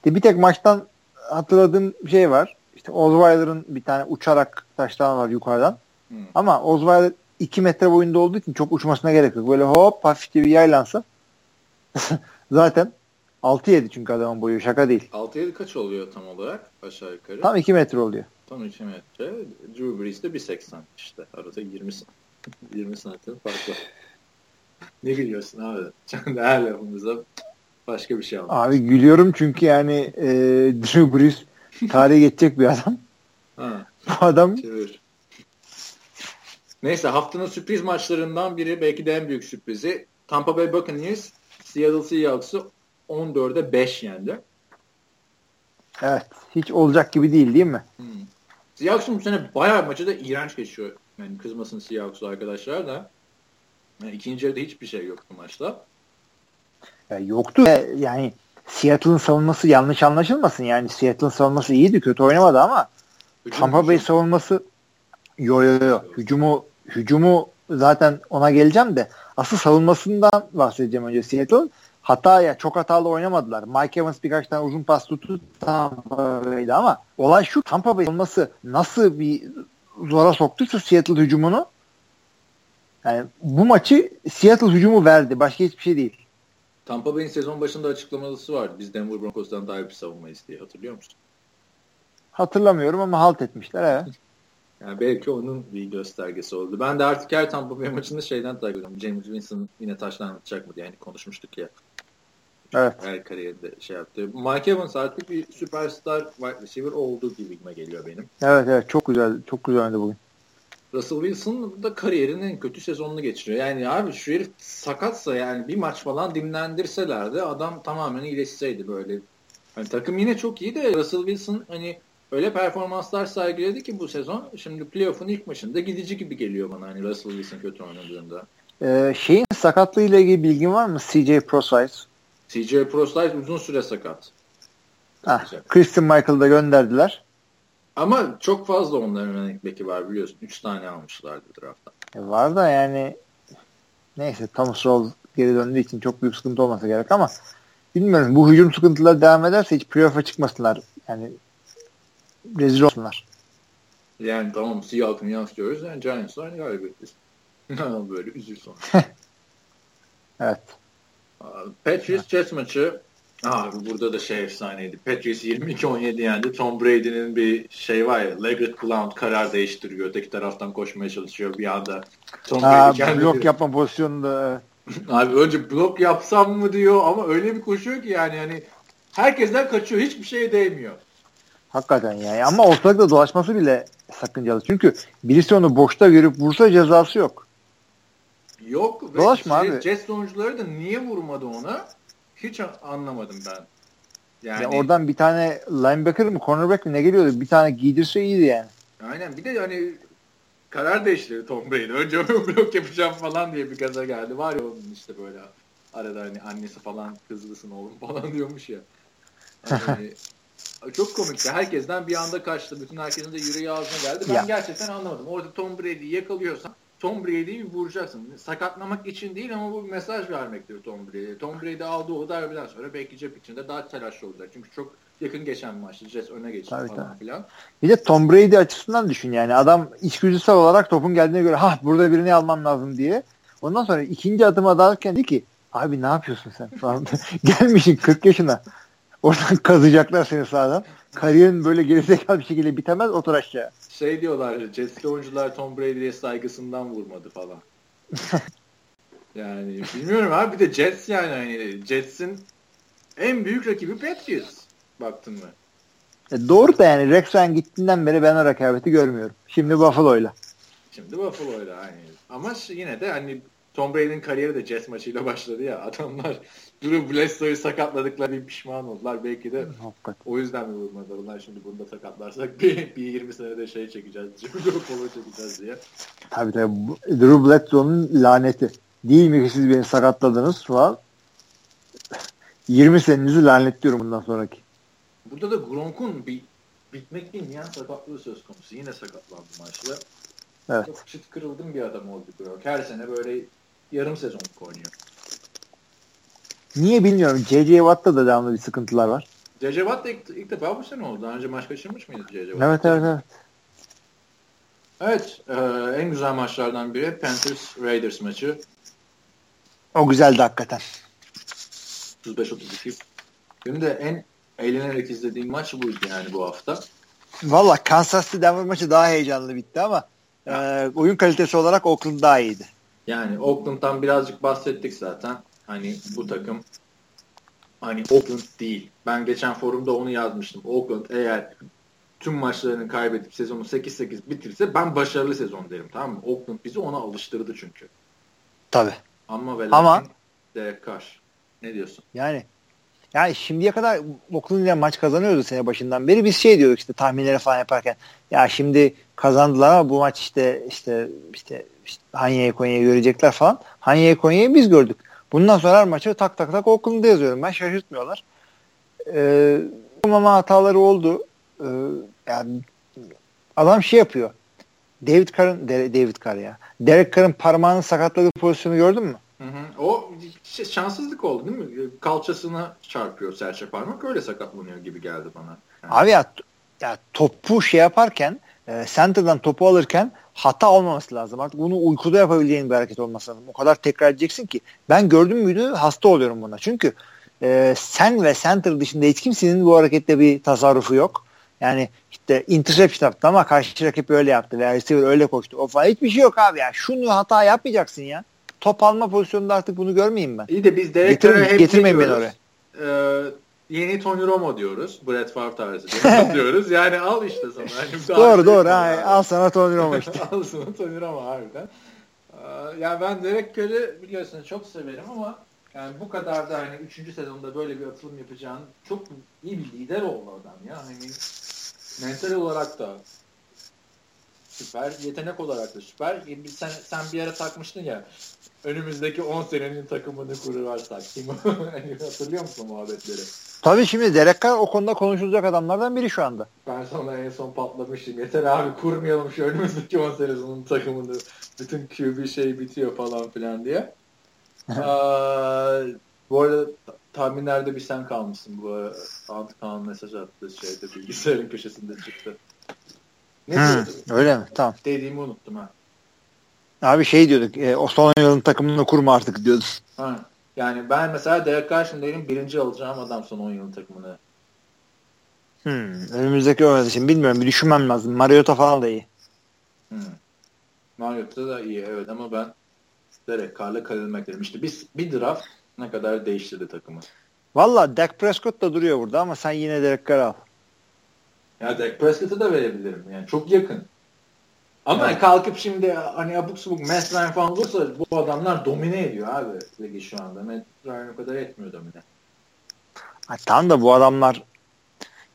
De bir tek maçtan hatırladığım şey var. İşte Osweiler'ın bir tane uçarak taştan var yukarıdan. Hmm. Ama Osweiler 2 metre boyunda olduğu için çok uçmasına gerek yok. Böyle hop hafifçe bir yaylansa zaten 6-7 çünkü adamın boyu şaka değil. 6-7 kaç oluyor tam olarak aşağı yukarı? Tam 2 metre oluyor. Tam 2 metre. Drew Brees de 1.80 işte. Arada 20 20 santim farklı. Ne biliyorsun abi? Her lafımıza başka bir şey almış. Abi gülüyorum çünkü yani e, Drew Brees tarihe geçecek bir adam. Ha. Bu adam Çevir. Neyse haftanın sürpriz maçlarından biri belki de en büyük sürprizi Tampa Bay Buccaneers Seattle Seahawks'ı 14'e 5 yendi. Evet. Hiç olacak gibi değil değil mi? Hmm. Seahawks'ın bu sene bayağı maçı da iğrenç geçiyor. Yani kızmasın Seahawks arkadaşlar da. Yani ikinci yarıda hiçbir şey yoktu maçta. Ya yoktu. Yani Seattle'ın savunması yanlış anlaşılmasın. Yani Seattle'ın savunması iyiydi. Kötü oynamadı ama Hücum Tampa Bay savunması yo yo yo. Hücumu hücumu zaten ona geleceğim de asıl savunmasından bahsedeceğim önce Seattle. Hataya çok hatalı oynamadılar. Mike Evans birkaç tane uzun pas tuttu Tampa Bay'de ama olay şu Tampa Bay olması nasıl bir zora soktuysa Seattle hücumunu yani bu maçı Seattle hücumu verdi. Başka hiçbir şey değil. Tampa Bay'in sezon başında açıklamalısı vardı. Biz Denver Broncos'tan daha iyi bir savunmayız diye. Hatırlıyor musun? Hatırlamıyorum ama halt etmişler evet. Yani belki onun bir göstergesi oldu. Ben de artık her Tampa Bay maçında şeyden takip ediyorum. James Winston yine taşlanacak mı diye yani konuşmuştuk ya. Evet. Her kariyerde şey yaptı. Mike Evans artık bir süperstar wide receiver olduğu gibi geliyor benim. Evet evet çok güzel çok güzel oynadı bugün. Russell Wilson da kariyerinin en kötü sezonunu geçiriyor. Yani abi şu herif sakatsa yani bir maç falan dinlendirselerdi adam tamamen iyileşseydi böyle. Hani takım yine çok iyi de Russell Wilson hani öyle performanslar sergiledi ki bu sezon. Şimdi playoff'un ilk maçında gidici gibi geliyor bana hani Russell Wilson kötü oynadığında. Ee, şeyin sakatlığı ile ilgili bilgin var mı? CJ Prosise. CJ Prosise uzun süre sakat. Ah, Christian Michael'ı da gönderdiler. Ama çok fazla onların running back'i var biliyorsun. Üç tane almışlardı draft'tan. E var da yani neyse Thomas Rawls geri döndüğü için çok büyük sıkıntı olmasa gerek ama bilmiyorum bu hücum sıkıntıları devam ederse hiç playoff'a çıkmasınlar. Yani rezil olsunlar. Yani tamam Seattle'ın yansıtıyoruz. Yani Giants'ı aynı galibiyetiz. Böyle üzül sonra. evet. Patriots Jets maçı Abi burada da şey efsaneydi. Patriots 22-17 yendi. Tom Brady'nin bir şey var ya Leggett Blount karar değiştiriyor. Öteki taraftan koşmaya çalışıyor bir anda. Tom Brady ha, blok yapma pozisyonunda. Abi önce blok yapsam mı diyor ama öyle bir koşuyor ki yani hani herkesten kaçıyor. Hiçbir şeye değmiyor. Hakikaten yani ama ortalıkta dolaşması bile sakıncalı. Çünkü birisi onu boşta görüp vursa cezası yok. Yok. Dolaşma şey, abi. Jets oyuncuları da niye vurmadı ona? Hiç anlamadım ben. Yani ya oradan bir tane linebacker mı cornerback mi ne geliyordu? Bir tane giydirse iyiydi yani. Aynen bir de hani karar değiştirdi Tom Brady. Önce blok yapacağım falan diye bir gaza geldi. Var ya onun işte böyle arada hani annesi falan kızlısın oğlum falan diyormuş ya. Hani, çok komikti. Herkesten bir anda kaçtı. Bütün herkesin de yüreği ağzına geldi. Ben ya. gerçekten anlamadım. Orada Tom Brady'yi yakalıyorsan Tom Brady'yi vuracaksın. Sakatlamak için değil ama bu bir mesaj vermektir Tom Brady. Tom Brady aldığı o darbeden sonra belki cep içinde daha telaşlı olacak. Çünkü çok yakın geçen maçtı. Jets öne geçti tabii, falan tabii. filan. Bir de Tom Brady açısından düşün yani. Adam içgüdüsel olarak topun geldiğine göre ha burada birini almam lazım diye. Ondan sonra ikinci adım atarken dedi ki abi ne yapıyorsun sen. Gelmişsin 40 yaşına. Oradan kazıyacaklar seni sağdan. Kariyerin böyle gerizekalı bir şekilde bitemez otur aşağı. Şey diyorlar Jets'li oyuncular Tom Brady'ye saygısından vurmadı falan. yani bilmiyorum abi bir de Jets yani hani Jets'in en büyük rakibi Patriots baktın mı? E doğru da yani Rex Ryan gittiğinden beri ben o rekabeti görmüyorum. Şimdi Buffalo'yla. Şimdi Buffalo'yla aynı. Ama yine de hani Tom Brady'nin kariyeri de Jets maçıyla başladı ya. Adamlar Drew Bledsoe'yu sakatladıkları bir pişman oldular. Belki de o yüzden mi vurmadılar? Bunlar şimdi bunu da sakatlarsak bir, bir 20 senede şey çekeceğiz. Polo çekeceğiz diye. Tabii tabii. Drew Bledsoe'nun laneti. Değil mi ki siz beni sakatladınız falan. 20 senenizi lanetliyorum bundan sonraki. Burada da Gronk'un bir bitmek bilmeyen sakatlığı söz konusu. Yine sakatlandı maçta. Evet. Çok çıt kırıldım bir adam oldu Gronk. Her sene böyle yarım sezonluk oynuyor. Niye bilmiyorum. J.J. Watt'ta da devamlı bir sıkıntılar var. J.J. Watt da ilk, ilk defa bu sene oldu. Daha önce maç kaçırmış mıydı J.J. Watt? Evet evet evet. Evet. E, en güzel maçlardan biri Panthers Raiders maçı. O güzeldi hakikaten. 35-32. Benim de en eğlenerek izlediğim maç buydu yani bu hafta. Valla Kansas City Denver maçı daha heyecanlı bitti ama e, oyun kalitesi olarak Oakland daha iyiydi. Yani Oakland'dan birazcık bahsettik zaten. Hani bu takım hani Oakland değil. Ben geçen forumda onu yazmıştım. Oakland eğer tüm maçlarını kaybedip sezonu 8-8 bitirse ben başarılı sezon derim tamam mı? Oakland bizi ona alıştırdı çünkü. Tabii. Ama ve Ama Derek Carr. Ne diyorsun? Yani yani şimdiye kadar Oakland ile maç kazanıyordu sene başından beri. Biz şey diyorduk işte tahminleri falan yaparken. Ya şimdi kazandılar ama bu maç işte işte işte, işte Hanya'yı Konya'yı görecekler falan. Hanya'yı Konya'yı biz gördük. Bundan sonra her maçı tak tak tak Oakland'da yazıyorum. Ben şaşırtmıyorlar. Ee, ama hataları oldu. Ee, yani adam şey yapıyor. David Carr'ın David Carr ya. Derek Carr'ın parmağını sakatladığı pozisyonu gördün mü? Hı hı. O şey, şanssızlık oldu değil mi? Kalçasına çarpıyor serçe parmak öyle sakatlanıyor gibi geldi bana. Yani. Abi ya, ya topu şey yaparken e, center'dan topu alırken hata olmaması lazım. Artık bunu uykuda yapabileceğin bir hareket olması lazım. O kadar tekrar edeceksin ki. Ben gördüm müydü hasta oluyorum buna. Çünkü e, sen ve center dışında hiç kimsenin bu harekette bir tasarrufu yok. Yani işte interception yaptı ama karşı rakip öyle yaptı veya receiver öyle koştu. O falan hiçbir şey yok abi ya. Şunu hata yapmayacaksın ya. Top alma pozisyonunda artık bunu görmeyeyim ben. İyi de biz Derek Getir, hep getirmeyin beni oraya. Ee, yeni Tony Romo diyoruz. Brett Favre tarzı diyoruz. Yani al işte sana. Yani doğru doğru. Ha, al sana Tony Romo işte. al sana Tony Romo harbiden. Ee, ya ben Derek Carr'ı biliyorsun çok severim ama yani bu kadar da hani 3. sezonda böyle bir atılım yapacağın çok iyi bir lider oldu adam ya. Hani mental olarak da süper, yetenek olarak da süper. Sen, sen bir ara takmıştın ya önümüzdeki 10 senenin takımını kurarsak. hani hatırlıyor musun muhabbetleri? Tabii şimdi Derek Carr o konuda konuşulacak adamlardan biri şu anda. Ben sana en son patlamıştım. Yeter abi kurmayalım şu önümüzdeki 10 senenin takımını. Bütün QB şey bitiyor falan filan diye. Aa, bu arada tahminlerde bir sen kalmışsın. Bu Antkan mesaj attı şeyde bilgisayarın köşesinde çıktı. Ne hmm, Öyle mi? Tamam. Dediğimi unuttum ha. Abi şey diyorduk. E, Osman Yalın takımını kurma artık diyorduk. Ha. Yani ben mesela Derek Carr'ın birinci alacağım adam son 10 yılın takımını. Hmm, önümüzdeki oynadı şimdi bilmiyorum bir düşünmem lazım. Mariota falan da iyi. Hmm. Mariota da iyi evet ama ben Derek Carr'la Khalil dedim. İşte biz bir draft ne kadar değiştirdi takımı. Valla Dak Prescott da duruyor burada ama sen yine Derek Carr al. Ya Dak Prescott'ı da verebilirim. Yani çok yakın. Ama evet. kalkıp şimdi hani abuk subuk Matt Ryan falan olursa bu adamlar domine ediyor abi ligi şu anda. Matt Ryan o kadar etmiyor domine. Ha, tam da bu adamlar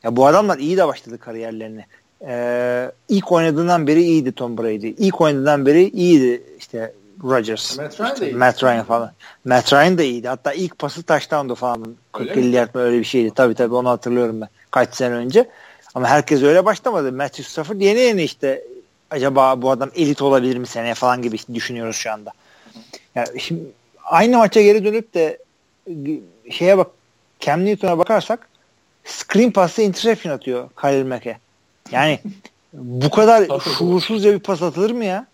ya bu adamlar iyi de başladı kariyerlerini. Ee, ilk oynadığından beri iyiydi Tom Brady. İlk oynadığından beri iyiydi işte Rodgers. Matt Ryan, işte, Matt Ryan falan. Matt Ryan da iyiydi. Hatta ilk pası touchdown'du falan. 40-50 yard öyle bir şeydi. Tabii tabii onu hatırlıyorum ben. Kaç sene önce. Ama herkes öyle başlamadı. Matthew Stafford yeni yeni işte acaba bu adam elit olabilir mi seneye falan gibi düşünüyoruz şu anda. Yani şimdi aynı maça geri dönüp de şeye bak Cam Newton'a bakarsak screen pası interception atıyor Khalil Mack'e. Yani bu kadar şuursuzca bir pas atılır mı ya?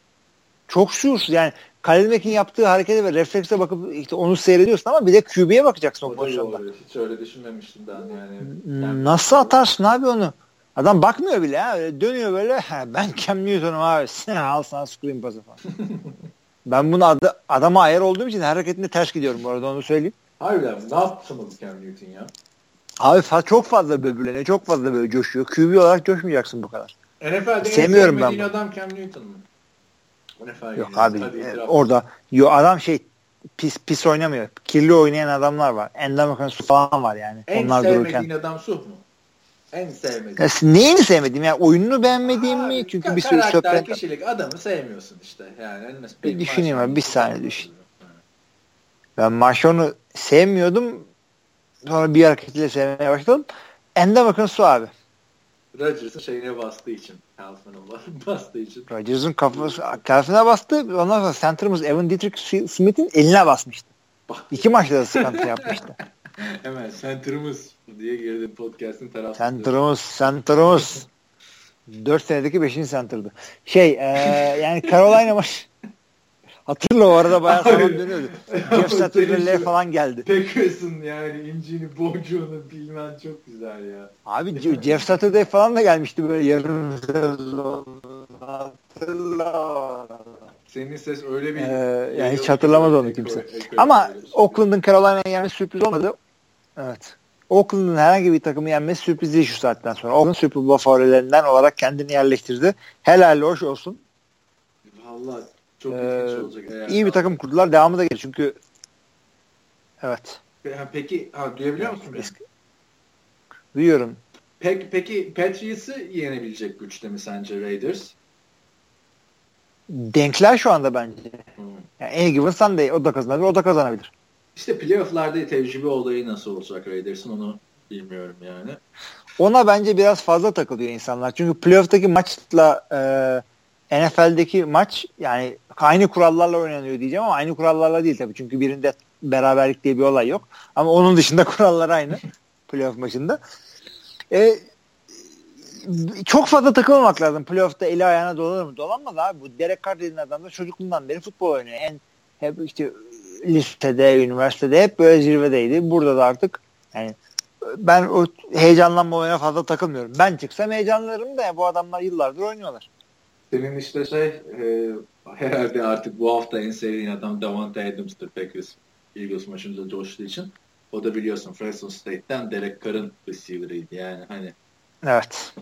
Çok şuursuz. Yani Khalil Mack'in yaptığı harekete ve reflekse bakıp işte onu seyrediyorsun ama bir de QB'ye bakacaksın o, o pozisyonda. Hiç öyle düşünmemiştim ben yani. yani. Nasıl atarsın abi onu? Adam bakmıyor bile ha. Öyle dönüyor böyle. ben Cam Newton'um abi. Sen al sana screen pası falan. ben bunu adı, adama ayar olduğum için hareketinde ters gidiyorum bu arada onu söyleyeyim. Harbiden ne yaptı Cam Newton ya? Abi fa- çok fazla böbürleniyor. Çok fazla böyle coşuyor. QB olarak coşmayacaksın bu kadar. NFL'de Sevmiyorum en ben adam Cam Newton mu? NFL Yok abi e, orada yo, adam şey pis pis oynamıyor. Kirli oynayan adamlar var. Endamakan falan var yani. En Onlar sevmediğin dururken. adam Suh mu? En sevmediğim. Ya, neyini sevmedim ya? Oyununu beğenmediğim mi? Çünkü bir sürü karakter, kişilik adamı sevmiyorsun işte. Yani bir düşüneyim abi. Bir saniye düşün. Ben Marshawn'u sevmiyordum. Sonra bir hareketiyle sevmeye başladım. Ende bakın su abi. Rodgers'ın şeyine bastığı için. Calvin'a bastığı için. Rodgers'ın kafası Calvin'a bastı. Ondan sonra center'ımız Evan Dietrich Smith'in eline basmıştı. Bak. İki maçta da sıkıntı yapmıştı. Hemen center'ımız diye girdim podcast'ın tarafı. Center'ımız, center'ımız. 4 senedeki 5. center'dı. Şey, e, yani Carolina maç Hatırla o arada bayağı sağlam dönüyordu. Jeff Saturday'le falan geldi. Packers'ın yani incini, boncuğunu bilmen çok güzel ya. Abi Jeff Saturday falan da gelmişti böyle yarım sezon. Hatırla. Senin ses öyle bir... Ee, yani hiç hatırlamaz onu kimse. Ama Oakland'ın Carolina'ya yenmesi sürpriz olmadı. Evet. Oakland'ın herhangi bir takımı yenmesi sürpriz değil şu saatten sonra. Oakland Super Bowl favorilerinden olarak kendini yerleştirdi. Helal hoş olsun. Vallahi çok ee, olacak. İyi bir takım kurdular. Devamı da gelir. Çünkü evet. Peki ha, duyabiliyor musun beni? Duyuyorum. Peki, peki Patriots'ı yenebilecek güçte mi sence Raiders? Denkler şu anda bence. Hmm. Yani any given Sunday o da kazanabilir, o da kazanabilir. İşte playoff'larda tecrübe olayı nasıl olacak Raiders'ın onu bilmiyorum yani. Ona bence biraz fazla takılıyor insanlar. Çünkü playoff'taki maçla e, NFL'deki maç yani aynı kurallarla oynanıyor diyeceğim ama aynı kurallarla değil tabii. Çünkü birinde beraberlik diye bir olay yok. Ama onun dışında kurallar aynı playoff maçında. E, çok fazla takılmamak lazım. Playoff'ta eli ayağına dolanır mı? Dolanmaz abi. Bu Derek Carr dediğin adam da çocukluğundan beri futbol oynuyor. En hep işte lisede, üniversitede hep böyle zirvedeydi. Burada da artık yani ben o heyecanlanma olayına fazla takılmıyorum. Ben çıksam heyecanlanırım da bu adamlar yıllardır oynuyorlar. Senin işte şey e, herhalde artık bu hafta en sevdiğin adam Davante Adams'tır Packers Eagles maçında coştuğu için. O da biliyorsun Fresno State'ten Derek Carr'ın receiver'ıydı yani hani. Evet.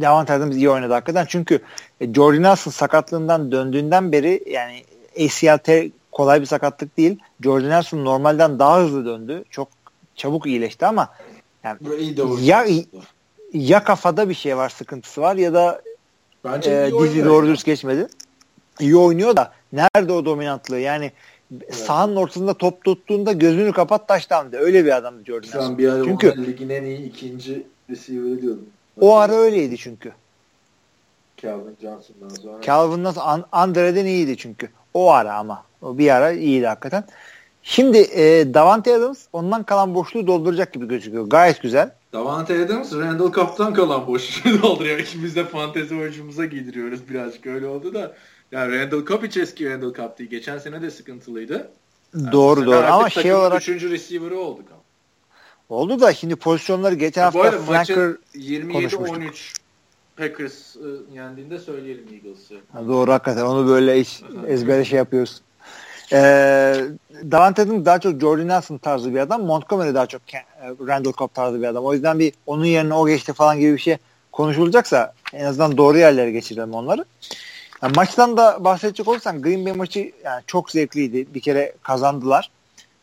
Davante Adams iyi oynadı hakikaten çünkü e, Jordan Nelson sakatlığından döndüğünden beri yani ACL kolay bir sakatlık değil. Jordan Nelson normalden daha hızlı döndü. Çok çabuk iyileşti ama yani ya ya kafada bir şey var, sıkıntısı var ya da Bence e, dizi doğru dürüst geçmedi. İyi oynuyor da nerede o dominantlığı? Yani evet. sahanın ortasında top tuttuğunda gözünü kapat taştan de. Öyle bir adamdı Jordan an bir ara çünkü, ligin en iyi ikinci receiver'ı diyordum. O ara öyleydi çünkü. Calvin Johnson'dan sonra. Calvin'dan sonra Andre'den iyiydi çünkü. O ara ama. O bir ara iyiydi hakikaten. Şimdi e, Davante Adams ondan kalan boşluğu dolduracak gibi gözüküyor. Gayet güzel. Davante Adams Randall Cobb'tan kalan boşluğu dolduruyor. İkimiz de fantezi oyuncumuza giydiriyoruz birazcık öyle oldu da. Yani Randall Cobb hiç eski Randall Cobb değil. Geçen sene de sıkıntılıydı. Yani doğru doğru ama şey olarak üçüncü receiver'ı olduk ama. Oldu da şimdi pozisyonları geçen hafta Flanker 27-13 Packers yendiğinde söyleyelim Eagles'ı. Doğru hakikaten onu böyle hiç ezbere şey yapıyoruz. Ee, Davante Adams daha çok Jordan Nelson tarzı bir adam. Montgomery daha çok e, Randall Cobb tarzı bir adam. O yüzden bir onun yerine o geçti falan gibi bir şey konuşulacaksa en azından doğru yerlere geçirelim onları. Yani maçtan da bahsedecek olursan Green Bay maçı yani çok zevkliydi. Bir kere kazandılar.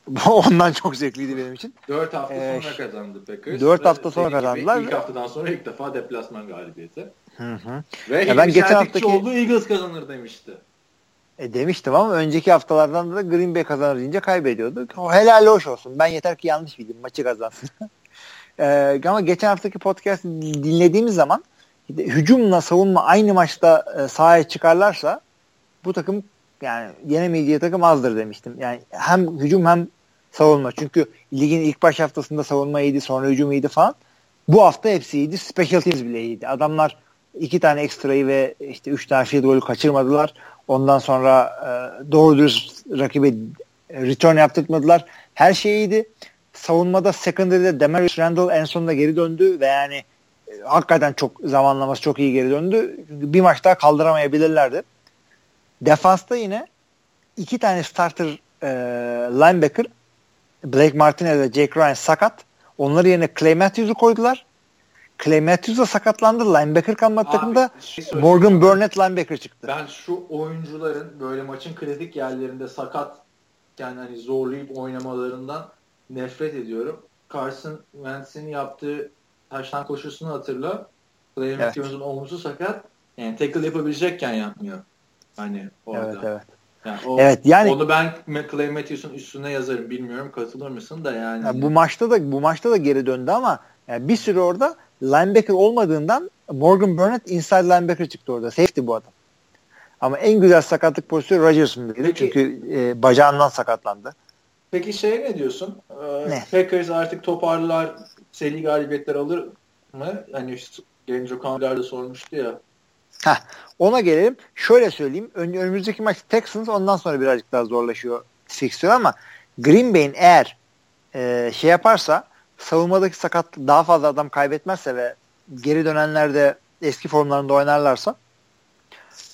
Ondan çok zevkliydi benim için. 4 hafta ee, sonra kazandı Packers. 4 hafta sonra kazandılar. İlk haftadan sonra ilk defa deplasman galibiyeti. Hı hı. Ve ya ben geçen haftaki oldu Eagles kazanır demişti. E demiştim ama önceki haftalardan da Green Bay kazanır deyince kaybediyordu. O helal hoş olsun. Ben yeter ki yanlış bildim. Maçı kazansın. e, ama geçen haftaki podcast dinlediğimiz zaman hücumla savunma aynı maçta e, sahaya çıkarlarsa bu takım yani yenemeyeceği takım azdır demiştim. Yani hem hücum hem savunma. Çünkü ligin ilk baş haftasında savunma iyiydi, sonra hücum iyiydi falan. Bu hafta hepsi iyiydi. Special teams bile iyiydi. Adamlar iki tane ekstrayı ve işte üç tane field golü kaçırmadılar. Ondan sonra e, doğru dürüst rakibe return yaptırmadılar. Her şey iyiydi. Savunmada secondary'de Demarius Randall en sonunda geri döndü ve yani e, hakikaten çok zamanlaması çok iyi geri döndü. Çünkü bir maç daha kaldıramayabilirlerdi. Defansta yine iki tane starter e, linebacker Blake Martinez ve Jake Ryan sakat. Onları yerine Clay Matthews'u koydular. Clay Matthews da sakatlandı. Linebacker kalmadı takımda. Şey Morgan Burnett linebacker çıktı. Ben şu oyuncuların böyle maçın kritik yerlerinde sakat yani hani zorlayıp oynamalarından nefret ediyorum. Carson Wentz'in yaptığı taştan koşusunu hatırla. Clay evet. Matthews'un omzu sakat. Yani tackle yapabilecekken yapmıyor. Hani orada. Evet evet. Yani o, evet yani onu ben Clay Matthews'un üstüne yazarım. Bilmiyorum katılır mısın da yani. yani. Bu maçta da bu maçta da geri döndü ama yani bir süre orada linebacker olmadığından Morgan Burnett inside linebacker çıktı orada. Safety bu adam. Ama en güzel sakatlık pozisyonu Rodgers'ın biri. Çünkü e, bacağından sakatlandı. Peki şey ne diyorsun? Ee, ne? Packers artık toparlar, seri galibiyetler alır mı? Hani genç Okanlar da sormuştu ya. Heh, ona gelelim. Şöyle söyleyeyim. Ön, önümüzdeki maç Texans ondan sonra birazcık daha zorlaşıyor fiksiyonu ama Green Bay'in eğer e, şey yaparsa savunmadaki sakat daha fazla adam kaybetmezse ve geri dönenlerde eski formlarında oynarlarsa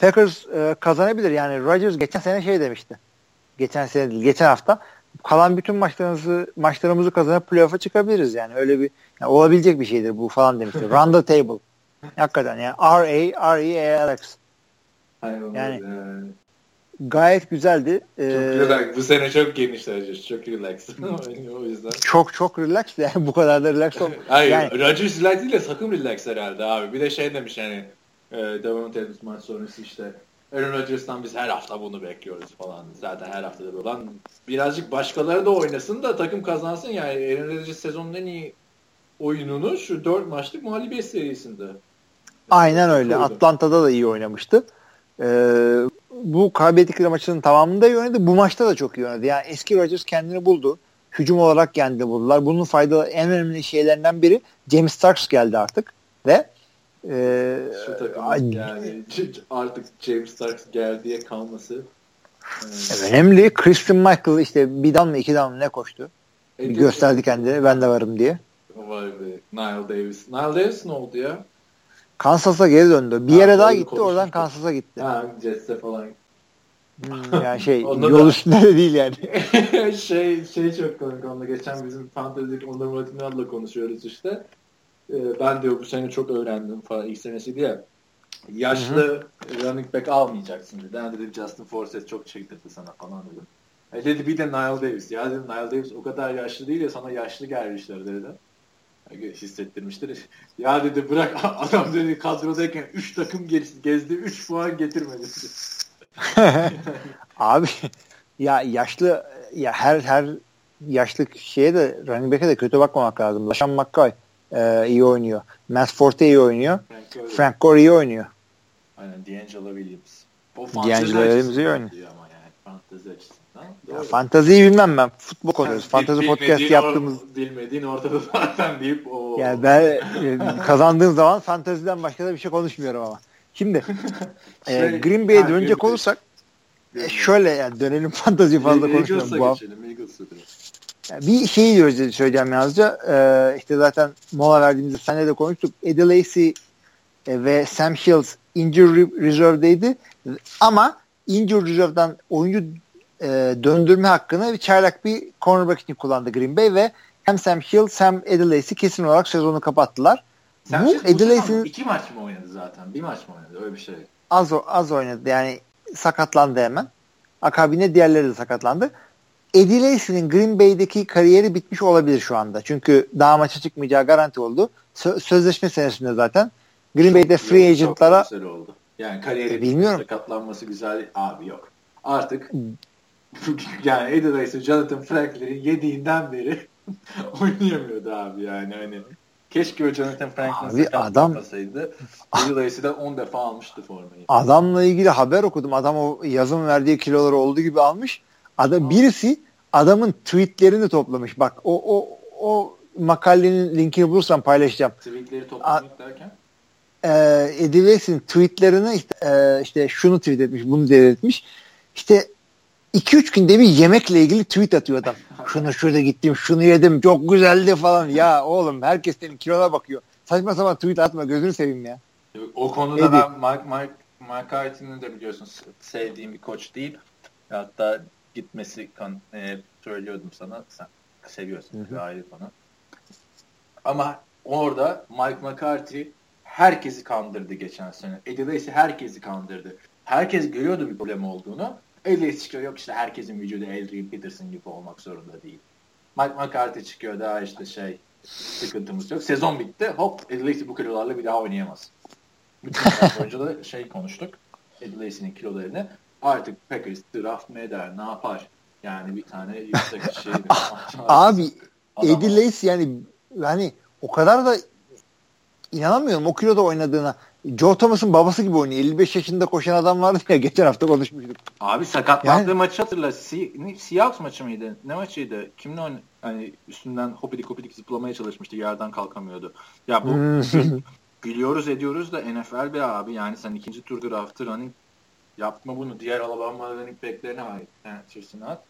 Packers e, kazanabilir. Yani Rodgers geçen sene şey demişti. Geçen sene değil, geçen hafta kalan bütün maçlarımızı maçlarımızı kazanıp playoff'a çıkabiliriz yani. Öyle bir yani olabilecek bir şeydir bu falan demişti. Run the table. Hakikaten yani R A R E A L X. Yani gayet güzeldi. Çok ee, relax. Bu sene çok genişler. Çok relax. o yüzden. Çok çok relax yani bu kadar da relax ol. Hayır, yani, Rodgers relax değil de sakın relax herhalde abi. Bir de şey demiş yani e, Devon Adams maç sonrası işte Aaron Rodgers'tan biz her hafta bunu bekliyoruz falan. Zaten her hafta da böyle. birazcık başkaları da oynasın da takım kazansın yani. Aaron Rodgers sezonun en iyi oyununu şu 4 maçlık mağlubiyet serisinde. Aynen öyle. Koydu. Atlanta'da da iyi oynamıştı. Ee, bu kaybettikleri maçının tamamında iyi oynadı. Bu maçta da çok iyi oynadı. Yani eski Rodgers kendini buldu. Hücum olarak kendini buldular. Bunun faydalı en önemli şeylerinden biri James Starks geldi artık ve e, şu takımın yani artık James Starks geldiye kalması e, önemli. Christian Michael işte bir dam mı iki dam mı ne koştu. E, gösterdi kendini ben de varım diye. Vay be. Nile Davis. Nile Davis ne oldu ya? Kansas'a geri döndü. Bir ha, yere daha gitti konuştuk. oradan Kansas'a gitti. Ha, Jets'e falan. Hmm, yani şey yol üstünde de değil yani. şey şey çok komik onunla geçen bizim fantezik Onur Matinal'la konuşuyoruz işte. Ee, ben diyor bu sene çok öğrendim falan ilk senesi diye. Yaşlı Hı-hı. running back almayacaksın dedi. Ben dedim Justin Forsett çok çektirdi sana falan dedim. E dedi bir de Nile Davis. Ya dedim Nile Davis o kadar yaşlı değil ya sana yaşlı gelmişler dedi hissettirmiştir. Ya dedi bırak adam dedi kadrodayken 3 takım gezdi 3 puan getirmedi. Abi ya yaşlı ya her her yaşlı şeye de running back'e de kötü bakmamak lazım. Lashan McCoy e, iyi oynuyor. Matt Forte iyi oynuyor. Frank, Frank Gore iyi oynuyor. Aynen D'Angelo Williams. D'Angelo Williams iyi oynuyor. Ama yani fantezi ya fantaziyi bilmem ben. Futbol konuşuyoruz. Fantazi podcast yaptığımız. Or, bilmediğin ortada zaten deyip o. Yani ben e, kazandığım zaman fantaziden başka da bir şey konuşmuyorum ama. Şimdi e, şey, e, Green Bay'e dönecek olursak e, şöyle yani dönelim fantazi fazla konuşmuyorum bu hafta. Yani bir şey diyoruz söyleyeceğim yalnızca. Ee, işte zaten mola verdiğimizde senle de konuştuk. Eddie Lacy e, ve Sam Shields injury reserve'deydi. Ama injury reserve'dan oyuncu e, döndürme hakkını çaylak bir cornerback için kullandı Green Bay ve hem Sam Hill hem Eddie kesin olarak sezonu kapattılar. Sam bu Eddie Lacy'nin iki maç mı oynadı zaten? Bir maç mı oynadı? Öyle bir şey. Az az oynadı. Yani sakatlandı hemen. Akabinde diğerleri de sakatlandı. Eddie Lacy'nin Green Bay'deki kariyeri bitmiş olabilir şu anda. Çünkü daha maça çıkmayacağı garanti oldu. Sö- sözleşme senesinde zaten. Green çok, Bay'de free agentlara çok oldu. Yani kariyeri e, bilmiyorum. sakatlanması güzel abi yok. Artık yani Lacy, Jonathan Franklin'in yediğinden beri oynayamıyordu abi yani hani. Keşke o Jonathan Franklin sakatlanmasaydı. Eddie Lacy'den 10 defa almıştı formayı. Adamla ilgili haber okudum. Adam o yazın verdiği kiloları olduğu gibi almış. Adam, birisi adamın tweetlerini toplamış. Bak o o o makalenin linkini bulursam paylaşacağım. Tweetleri toplamak derken? E, Eddie Lacy'nin tweetlerini işte, e, işte şunu tweet etmiş, bunu devretmiş. İşte 2-3 günde bir yemekle ilgili tweet atıyor adam. Şunu şurada gittim, şunu yedim, çok güzeldi falan. Ya oğlum herkes senin kilona bakıyor. Saçma sapan tweet atma gözünü seveyim ya. O konuda Eddie. ben Mike, Mike, Mike Hayton'u de biliyorsun sevdiğim bir koç değil. Hatta gitmesi kan, e, söylüyordum sana. Sen seviyorsun hı hı. ayrı konu. Ama orada Mike McCarthy herkesi kandırdı geçen sene. Eddie Lacy herkesi kandırdı. Herkes görüyordu bir problem olduğunu. Elias çıkıyor yok işte herkesin vücudu Adrian Peterson gibi olmak zorunda değil. Mike McCarthy çıkıyor daha işte şey sıkıntımız yok. Sezon bitti. Hop Eddie bu kilolarla bir daha oynayamaz. Bütün boyunca da şey konuştuk. Eddie Lacy'nin kilolarını. artık Packers draft mı eder ne yapar? Yani bir tane yüksek şey. Abi Lace yani yani o kadar da inanamıyorum o kiloda oynadığına. Joe Thomas'ın babası gibi oynuyor. 55 yaşında koşan adam vardı ya geçen hafta konuşmuştuk. Abi sakatlandığı yani, maçı hatırla. Si Seahawks maçı mıydı? Ne maçıydı? Kimle oynadı? Hani üstünden hopidik hopidik zıplamaya çalışmıştı. Yerden kalkamıyordu. Ya bu hmm. gülüyoruz ediyoruz da NFL bir abi. Yani sen ikinci tur draftı running yapma bunu. Diğer Alabama running backlerine ait. Yani at.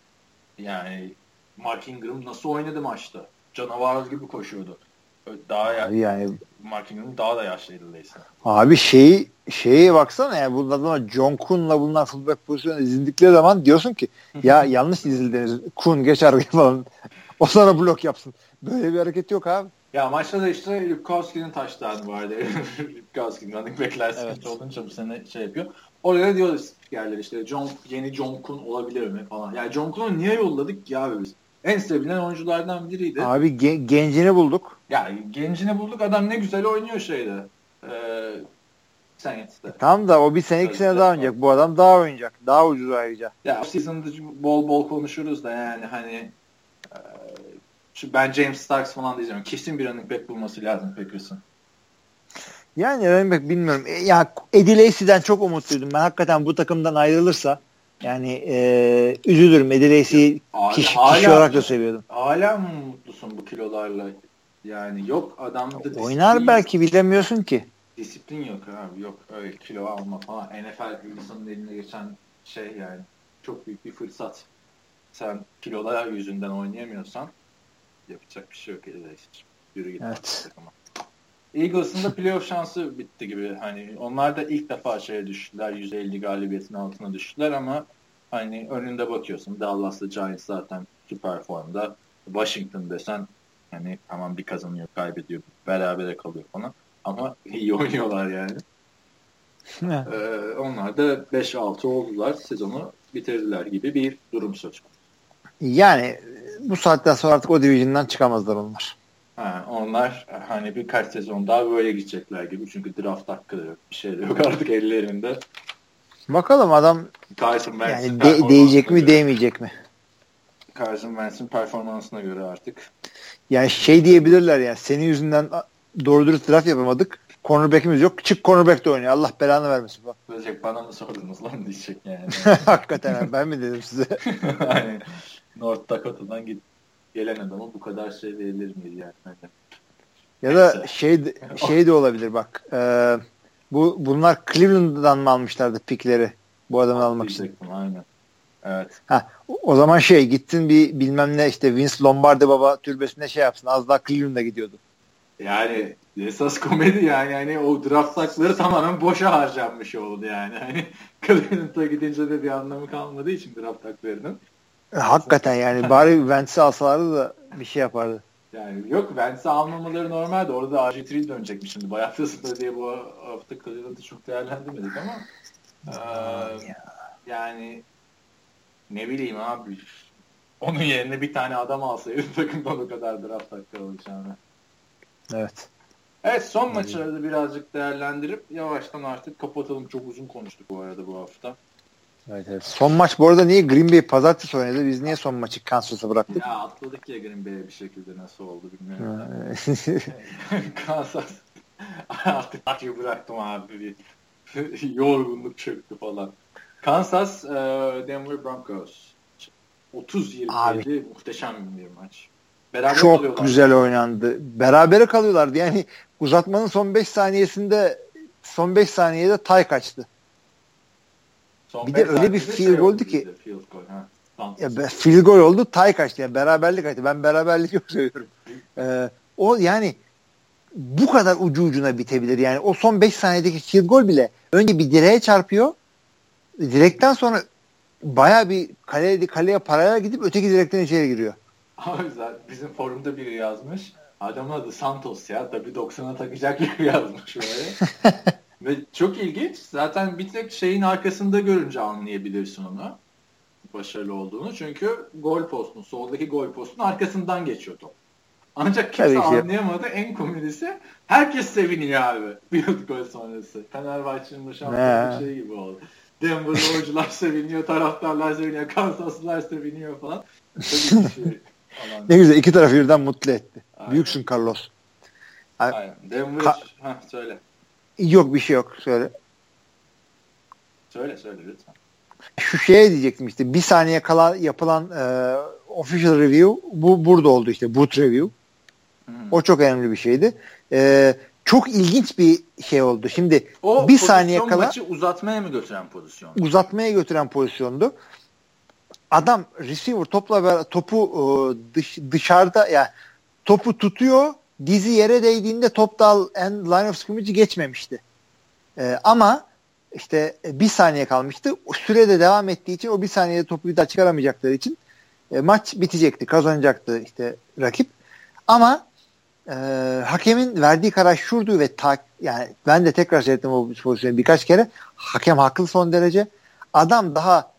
Yani Mark Ingram nasıl oynadı maçta? Canavar gibi koşuyordu. Daha ya, yani Mark Ingram daha da yaşlıydı Leysa. Abi şeyi şeye baksana ya bunlar John Kuhn'la bunlar fullback pozisyonu izledikleri zaman diyorsun ki ya yanlış dizildiniz. Kuhn geç arkaya falan. O sana blok yapsın. Böyle bir hareket yok abi. Ya maçta da işte Lukowski'nin taştanı vardı. Lukowski'nin running backler evet. olunca bu sene şey yapıyor. Oraya diyoruz yerler işte John, yeni John Kuhn olabilir mi falan. Yani John Kuhn'u niye yolladık ki abi biz? En sevilen oyunculardan biriydi. Abi gen- gencini bulduk. Ya gencini bulduk adam ne güzel oynuyor şeyde. Ee, Saints'te. Tamam da o bir sene iki sene daha oynayacak. Bu adam daha oynayacak. Daha ucuz ayrıca. Ya season'da bol bol konuşuruz da yani hani e, ben James Starks falan diyeceğim. Kesin bir running back bulması lazım Packers'ın. Yani running back bilmiyorum. E, ya Eddie Lacy'den çok umutluydum. Ben hakikaten bu takımdan ayrılırsa yani e, üzülürüm. Eddie Lacy'yi kişi, hala, kişi olarak da seviyordum. Hala mı mutlusun bu kilolarla? Yani yok adamda Oynar belki bilemiyorsun ki. Disiplin yok abi yok öyle kilo alma falan. NFL insanın eline geçen şey yani çok büyük bir fırsat. Sen kilolar yüzünden oynayamıyorsan yapacak bir şey yok elde Yürü git. Evet. Eagles'ın da playoff şansı bitti gibi. Hani onlar da ilk defa şeye düştüler. 150 galibiyetin altına düştüler ama hani önünde bakıyorsun. Dallas'la Giants zaten süper formda. Washington desen hani tamam bir kazanıyor, kaybediyor, berabere kalıyor falan. Ama iyi oynuyorlar yani. ee, onlar da 5-6 oldular. Sezonu bitirdiler gibi bir durum söz konusu. Yani bu saatten sonra artık o division'dan çıkamazlar onlar. Ha, onlar hani birkaç sezon daha böyle gidecekler gibi. Çünkü draft hakkı yok. Bir şey de yok artık ellerinde. Bakalım adam Carson yani de, değecek mi göre. değmeyecek mi? Carson Wentz'in performansına göre artık. Yani şey diyebilirler yani senin yüzünden doğru dürüst draft yapamadık. Cornerback'imiz yok. Çık cornerback de oynuyor. Allah belanı vermesin. Bak. Diyecek bana mı sordunuz lan diyecek yani. Hakikaten ben mi dedim size? yani North Dakota'dan git gelen adama bu kadar şey verilir miydi yani? Ya da şey şey de olabilir bak. E, bu bunlar Cleveland'dan mı almışlardı pikleri bu adamı almak için? Aynen. Evet. Ha, o zaman şey gittin bir bilmem ne işte Vince Lombardi baba türbesine şey yapsın. Az daha Cleveland'a gidiyordu. Yani esas komedi yani yani o draft takları tamamen boşa harcanmış oldu yani. Hani Cleveland'a gidince de bir anlamı kalmadığı için draft taklarının. E, hakikaten yani bari Vents'i alsalardı da bir şey yapardı. Yani yok Vents'i almamaları normaldi. Orada RG3 dönecekmiş şimdi. Bayağı da diye bu hafta Cleveland'ı çok değerlendirmedik ama ee, yani ne bileyim abi onun yerine bir tane adam alsaydı takımdan o kadar draft hakkı alacağını. Evet. Evet son maçları da birazcık değerlendirip yavaştan artık kapatalım. Çok uzun konuştuk bu arada bu hafta. Evet, evet. Son maç bu arada niye Green Bay pazartesi oynadı? Biz niye son maçı Kansas'a bıraktık? Ya atladık ya Green Bay'e bir şekilde nasıl oldu bilmiyorum. Kansas artık takıyı bıraktım abi. Bir yorgunluk çöktü falan. Kansas Denver Broncos 30-27 muhteşem bir maç. Beraber Çok güzel oynandı. Berabere kalıyorlardı. Yani uzatmanın son 5 saniyesinde son 5 saniyede tay kaçtı. Son bir de öyle bir field şey goldü ki field goal, ha. ya, field goal oldu tay kaçtı. Yani beraberlik kaçtı. Ben beraberlik çok seviyorum. Ee, o yani bu kadar ucu ucuna bitebilir. Yani o son 5 saniyedeki field goal bile önce bir direğe çarpıyor. Direkten sonra baya bir kaleye, kaleye paralel gidip öteki direkten içeri giriyor. Abi zaten bizim forumda biri yazmış. Adamın adı Santos ya. Tabii 90'a takacak gibi yazmış böyle. Ve çok ilginç. Zaten bir tek şeyin arkasında görünce anlayabilirsin onu. Başarılı olduğunu. Çünkü gol postun, soldaki gol postun arkasından geçiyor top. Ancak kimse anlayamadı. En komedisi herkes seviniyor abi. Bir gol sonrası. Fenerbahçe'nin şampiyonu bir şey gibi oldu. Denver oyuncular seviniyor, taraftarlar seviniyor, Kansaslılar seviniyor falan. Tabii şey, ne güzel iki tarafı birden mutlu etti. Aynen. Büyüksün Carlos. Aynen. Denver, Ka- ha, söyle. Yok bir şey yok. Söyle. Söyle söyle lütfen. Şu şeye diyecektim işte bir saniye kala yapılan e, official review bu burada oldu işte boot review. Hmm. O çok önemli bir şeydi. E, çok ilginç bir şey oldu. Şimdi o bir saniye kala maçı uzatmaya mı götüren pozisyon? Uzatmaya götüren pozisyondu. Adam receiver topla topu e, dış, dışarıda yani topu tutuyor dizi yere değdiğinde top dal and line of scrimmage'i geçmemişti. E, ama işte bir saniye kalmıştı. O sürede devam ettiği için o bir saniyede topu bir daha çıkaramayacakları için e, maç bitecekti. Kazanacaktı işte rakip. Ama e, hakemin verdiği karar şurdu ve ta, yani ben de tekrar seyrettim o pozisyonu birkaç kere. Hakem haklı son derece. Adam daha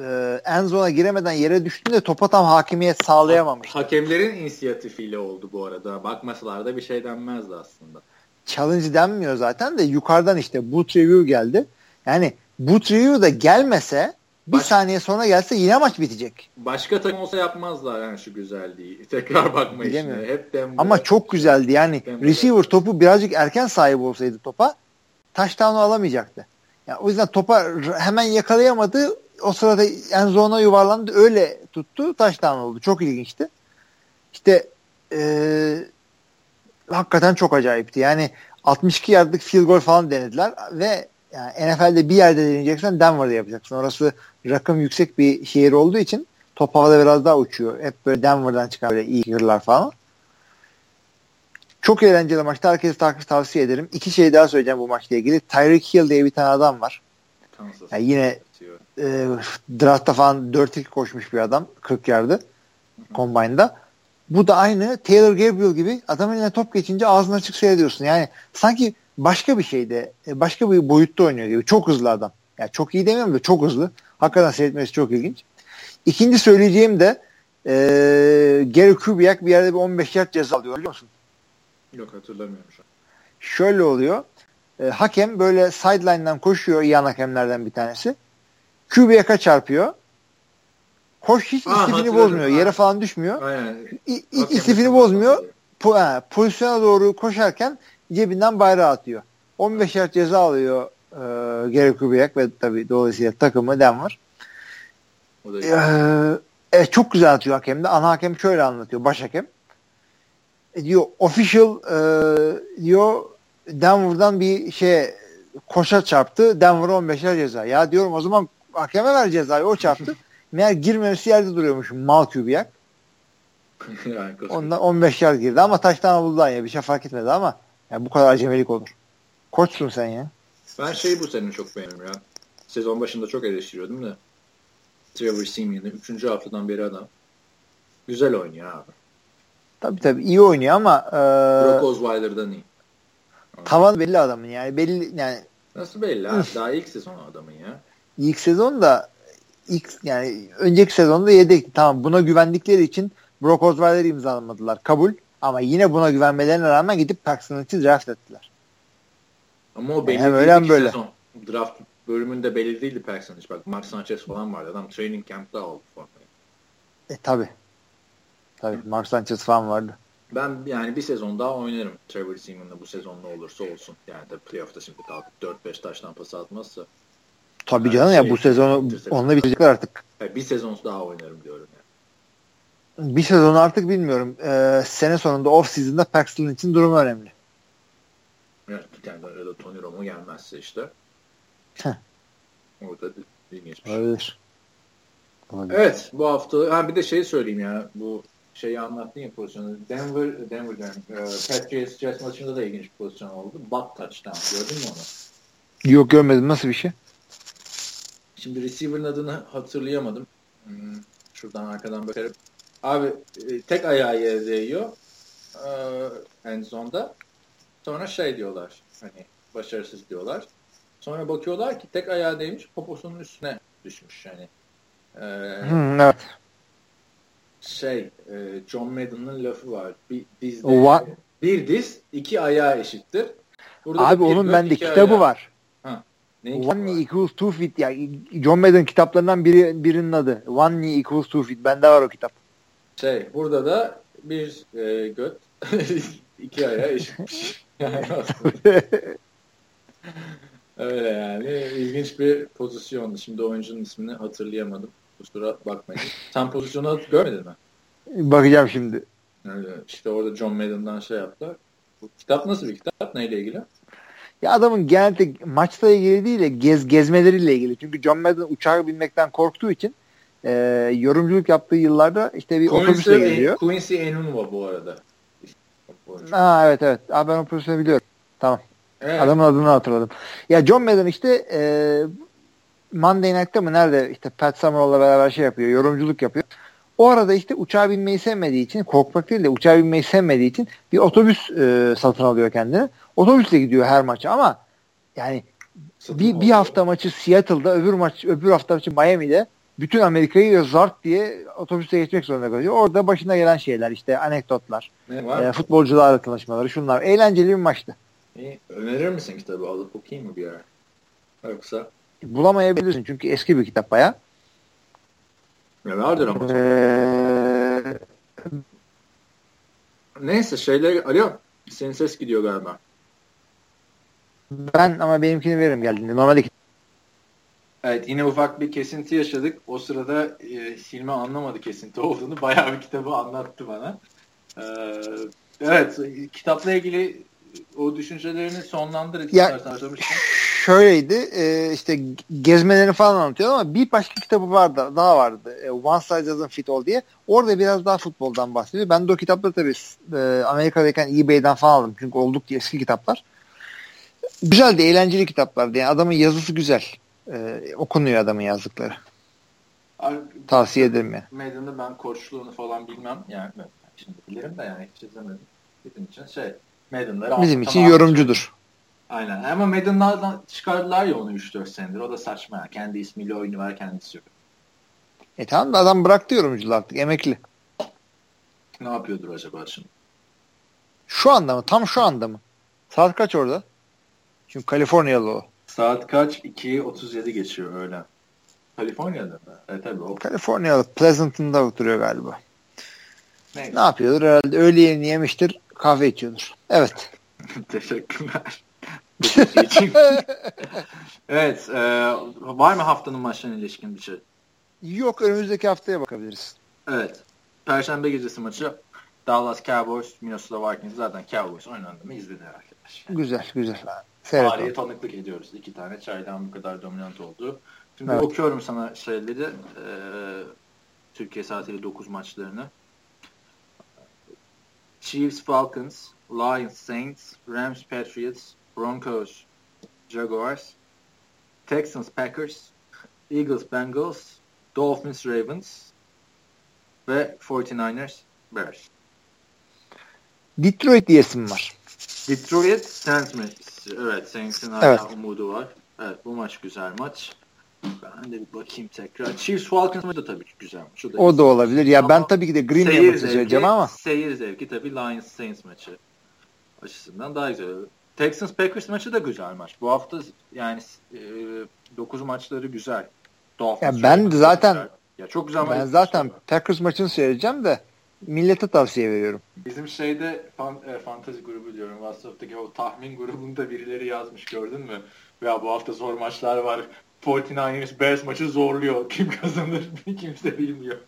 e, en zona giremeden yere düştüğünde topa tam hakimiyet sağlayamamış. Hakemlerin inisiyatifiyle oldu bu arada. Bakmasalar da bir şey denmezdi aslında. Challenge denmiyor zaten de yukarıdan işte boot review geldi. Yani boot review da gelmese bir Baş... saniye sonra gelse yine maç bitecek. Başka takım olsa yapmazlar yani şu güzelliği. Tekrar bakma işine. Hep Denver. Ama çok güzeldi. Yani Denver. receiver topu birazcık erken sahip olsaydı topa touchdown'u alamayacaktı. Yani o yüzden topa hemen yakalayamadı. O sırada en zona yuvarlandı. Öyle tuttu. Touchdown oldu. Çok ilginçti. İşte ee, hakikaten çok acayipti. Yani 62 yardlık field goal falan denediler ve yani NFL'de bir yerde deneyeceksen Denver'da yapacaksın. Orası rakım yüksek bir şehir olduğu için top havada biraz daha uçuyor. Hep böyle Denver'dan çıkan böyle iyi kicker'lar falan. Çok eğlenceli maçtı. Herkese takip tavsiye ederim. İki şey daha söyleyeceğim bu maçla ilgili. Tyreek Hill diye bir tane adam var. Yani yine e, draftta falan 4-2 koşmuş bir adam. 40 yardı. Combine'da. Bu da aynı Taylor Gabriel gibi adamın eline top geçince ağzını açık seyrediyorsun. Yani sanki başka bir şeyde, e, başka bir boyutta oynuyor gibi. Çok hızlı adam. Yani çok iyi demiyorum da çok hızlı. Hakikaten seyretmesi çok ilginç. İkinci söyleyeceğim de e, Gary Kubiak bir yerde bir 15 yard ceza alıyor biliyor musun? Yok hatırlamıyorum şu an. Şöyle oluyor. E, hakem böyle sideline'dan koşuyor yan hakemlerden bir tanesi. Kubiak'a çarpıyor. Hoş hiç Aa, istifini bozmuyor. Ha. Yere falan düşmüyor. Aynen. İ, istifini bozmuyor. Po, ha, pozisyona doğru koşarken cebinden bayrağı atıyor. 15 yard ceza alıyor e, Gary Kubiak ve tabii dolayısıyla takımı Denver. Ee, evet, çok güzel atıyor hakem de. Ana hakem şöyle anlatıyor. Baş hakem. E, diyor official e, diyor Denver'dan bir şey koşa çarptı. Denver 15 yer ceza. Ya diyorum o zaman hakeme ver cezayı. O çarptı. Meğer girmemesi yerde duruyormuş mal kübiyak. Ondan 15 yer girdi ama taştan buldu ya bir şey fark etmedi ama yani bu kadar acemelik olur. Koçsun sen ya. Ben şeyi bu sene çok beğendim ya. Sezon başında çok eleştiriyordum da. Trevor Simeon'ı 3. haftadan beri adam. Güzel oynuyor abi. Tabii tabii iyi oynuyor ama e, Brock Osweiler'dan iyi. Tavan belli adamın yani belli yani Nasıl belli abi? Daha ilk sezon adamın ya. İlk sezon da ilk yani önceki sezonda yedekti. Tamam buna güvendikleri için Brock Osweiler'ı imzalamadılar. Kabul. Ama yine buna güvenmelerine rağmen gidip Paxton'ı draft ettiler. Ama o belli yani öyle hem böyle. Sezon. Draft bölümünde belli değildi Paxton. Bak Mark Sanchez falan vardı. Adam training camp'ta aldı formayı. E tabi. Tabi Mark Sanchez falan vardı. Ben yani bir sezon daha oynarım Trevor Seaman'la bu sezon ne olursa olsun. Yani de playoff'ta şimdi kalkıp 4-5 taştan pas atmazsa Tabii yani canım şey, ya bu sezonu onunla bitirecekler artık. bir sezon daha oynarım diyorum yani. Bir sezon artık bilmiyorum. Ee, sene sonunda off season'da Paxton için durum önemli. Evet, yani ya da Tony Romo gelmezse işte. Heh. Orada ilginç bir şey. Olabilir. Evet bu hafta ha bir de şey söyleyeyim ya bu şeyi anlattın ya pozisyonu. Denver, Denver diyorum. E, Patriots Jets maçında da ilginç bir pozisyon oldu. Buck touchdown. Gördün mü onu? Yok görmedim. Nasıl bir şey? Şimdi receiver'ın adını hatırlayamadım. Hmm, şuradan arkadan bakarım. Abi e, tek ayağı yere değiyor. E, end zone'da. Sonra şey diyorlar. Hani başarısız diyorlar. Sonra bakıyorlar ki tek ayağı değmiş poposunun üstüne düşmüş. Yani e, hmm, evet. şey e, John Madden'ın lafı var. Bir dizde What? bir diz iki ayağı eşittir. Burada Abi onun bende kitabı ayağı. var. Ne One knee equals two feet. Ya John Madden kitaplarından biri birinin adı. One knee equals two feet. Bende var o kitap. Şey burada da bir e, göt iki ayağa eşitmiş. Yani Öyle yani. ilginç bir pozisyondu. Şimdi oyuncunun ismini hatırlayamadım. Kusura bakmayın. Sen pozisyonu görmedin mi? Bakacağım şimdi. Yani işte orada John Madden'dan şey yaptı. Bu kitap nasıl bir kitap? Neyle ilgili? Ya adamın genelde maçla ilgili değil de gez, gezmeleriyle ilgili. Çünkü John Madden uçağa binmekten korktuğu için e, yorumculuk yaptığı yıllarda işte bir Quincy, otobüsle geliyor. Quincy Enunwa bu arada. Ha evet evet. Abi ben o pozisyonu biliyorum. Tamam. Evet. Adamın adını hatırladım. Ya John Madden işte e, Monday Night'ta mı nerede işte Pat Summerall'la beraber şey yapıyor, yorumculuk yapıyor. O arada işte uçağa binmeyi sevmediği için, korkmak değil de uçağa binmeyi sevmediği için bir otobüs e, satın alıyor kendine. Otobüsle gidiyor her maça ama yani bir, bir hafta maçı Seattle'da, öbür maç öbür hafta maçı Miami'de bütün Amerika'yı zart diye otobüste geçmek zorunda kalıyor. Orada başına gelen şeyler işte anekdotlar, e, futbolcularla tanışmaları şunlar. Eğlenceli bir maçtı. İyi. Önerir misin kitabı? Alıp okuyayım mı bir ara? Yoksa? Bulamayabilirsin çünkü eski bir kitap baya. Ne vardır ama. Ee... Neyse şeyler alo senin ses gidiyor galiba. Ben ama benimkini veririm geldiğinde. Normalde Evet yine ufak bir kesinti yaşadık. O sırada e, Hilmi anlamadı kesinti olduğunu. Bayağı bir kitabı anlattı bana. Ee, evet kitapla ilgili o düşüncelerini sonlandır ya, şöyleydi e, işte gezmelerini falan anlatıyor ama bir başka kitabı vardı daha vardı e, One Size Doesn't Fit All diye orada biraz daha futboldan bahsediyor ben de o kitapları tabii e, Amerika'dayken eBay'den falan aldım çünkü oldukça eski kitaplar güzeldi eğlenceli kitaplardı yani adamın yazısı güzel e, okunuyor adamın yazdıkları tavsiye ederim yani. Meydanı ben koçluğunu falan bilmem yani şimdi bilirim de yani hiç izlemedim. Bizim için şey Madden'ları Bizim için yorumcudur. Aynen. Ama Madden'lardan çıkardılar ya onu 3-4 senedir. O da saçma. Ya. Kendi ismiyle oyunu var kendisi yok. E tamam da adam bıraktı yorumculuğu artık. Emekli. Ne yapıyordur acaba şimdi? Şu anda mı? Tam şu anda mı? Saat kaç orada? Çünkü Kaliforniyalı o. Saat kaç? 2.37 geçiyor öğlen. Kaliforniya'da mı? Evet tabii. O. Kaliforniyalı. Pleasant'ında oturuyor galiba. Neyse. Ne yapıyordur? Herhalde öğle yemeğini yemiştir kahve içiyordur. Evet. Teşekkürler. evet. E, var mı haftanın maçlarına ilişkin bir şey? Yok. Önümüzdeki haftaya bakabiliriz. Evet. Perşembe gecesi maçı Dallas Cowboys, Minnesota Vikings zaten Cowboys oynandı mı izledi arkadaş. Güzel, güzel. Tarihe tanıklık ediyoruz. İki tane çaydan bu kadar dominant oldu. Şimdi evet. okuyorum sana şeyleri. E, Türkiye saatiyle 9 maçlarını. Chiefs, Falcons, Lions, Saints, Rams, Patriots, Broncos, Jaguars, Texans, Packers, Eagles, Bengals, Dolphins, Ravens ve 49ers, Bears. Detroit diyesim var. Detroit Saints. Evet Saints'in hala evet. umudu var. Evet bu maç güzel maç. Ben de bir bakayım tekrar. Chiefs Falcons da tabii ki güzel maç. O da, o da olabilir. Ya ama ben tabii ki de Green Bay maçı söyleyeceğim ama. Seyir zevki tabii Lions Saints maçı açısından daha güzel. Texans Packers maçı da güzel maç. Bu hafta yani e, maçları güzel. Dolphins ya ben zaten güzel. ya çok güzel Ben zaten var. Packers maçını seyredeceğim de millete tavsiye veriyorum. Bizim şeyde fan, e, fantasy grubu diyorum. WhatsApp'taki o tahmin grubunda birileri yazmış gördün mü? Ya bu hafta zor maçlar var. 49ers Bears maçı zorluyor. Kim kazanır kimse bilmiyor.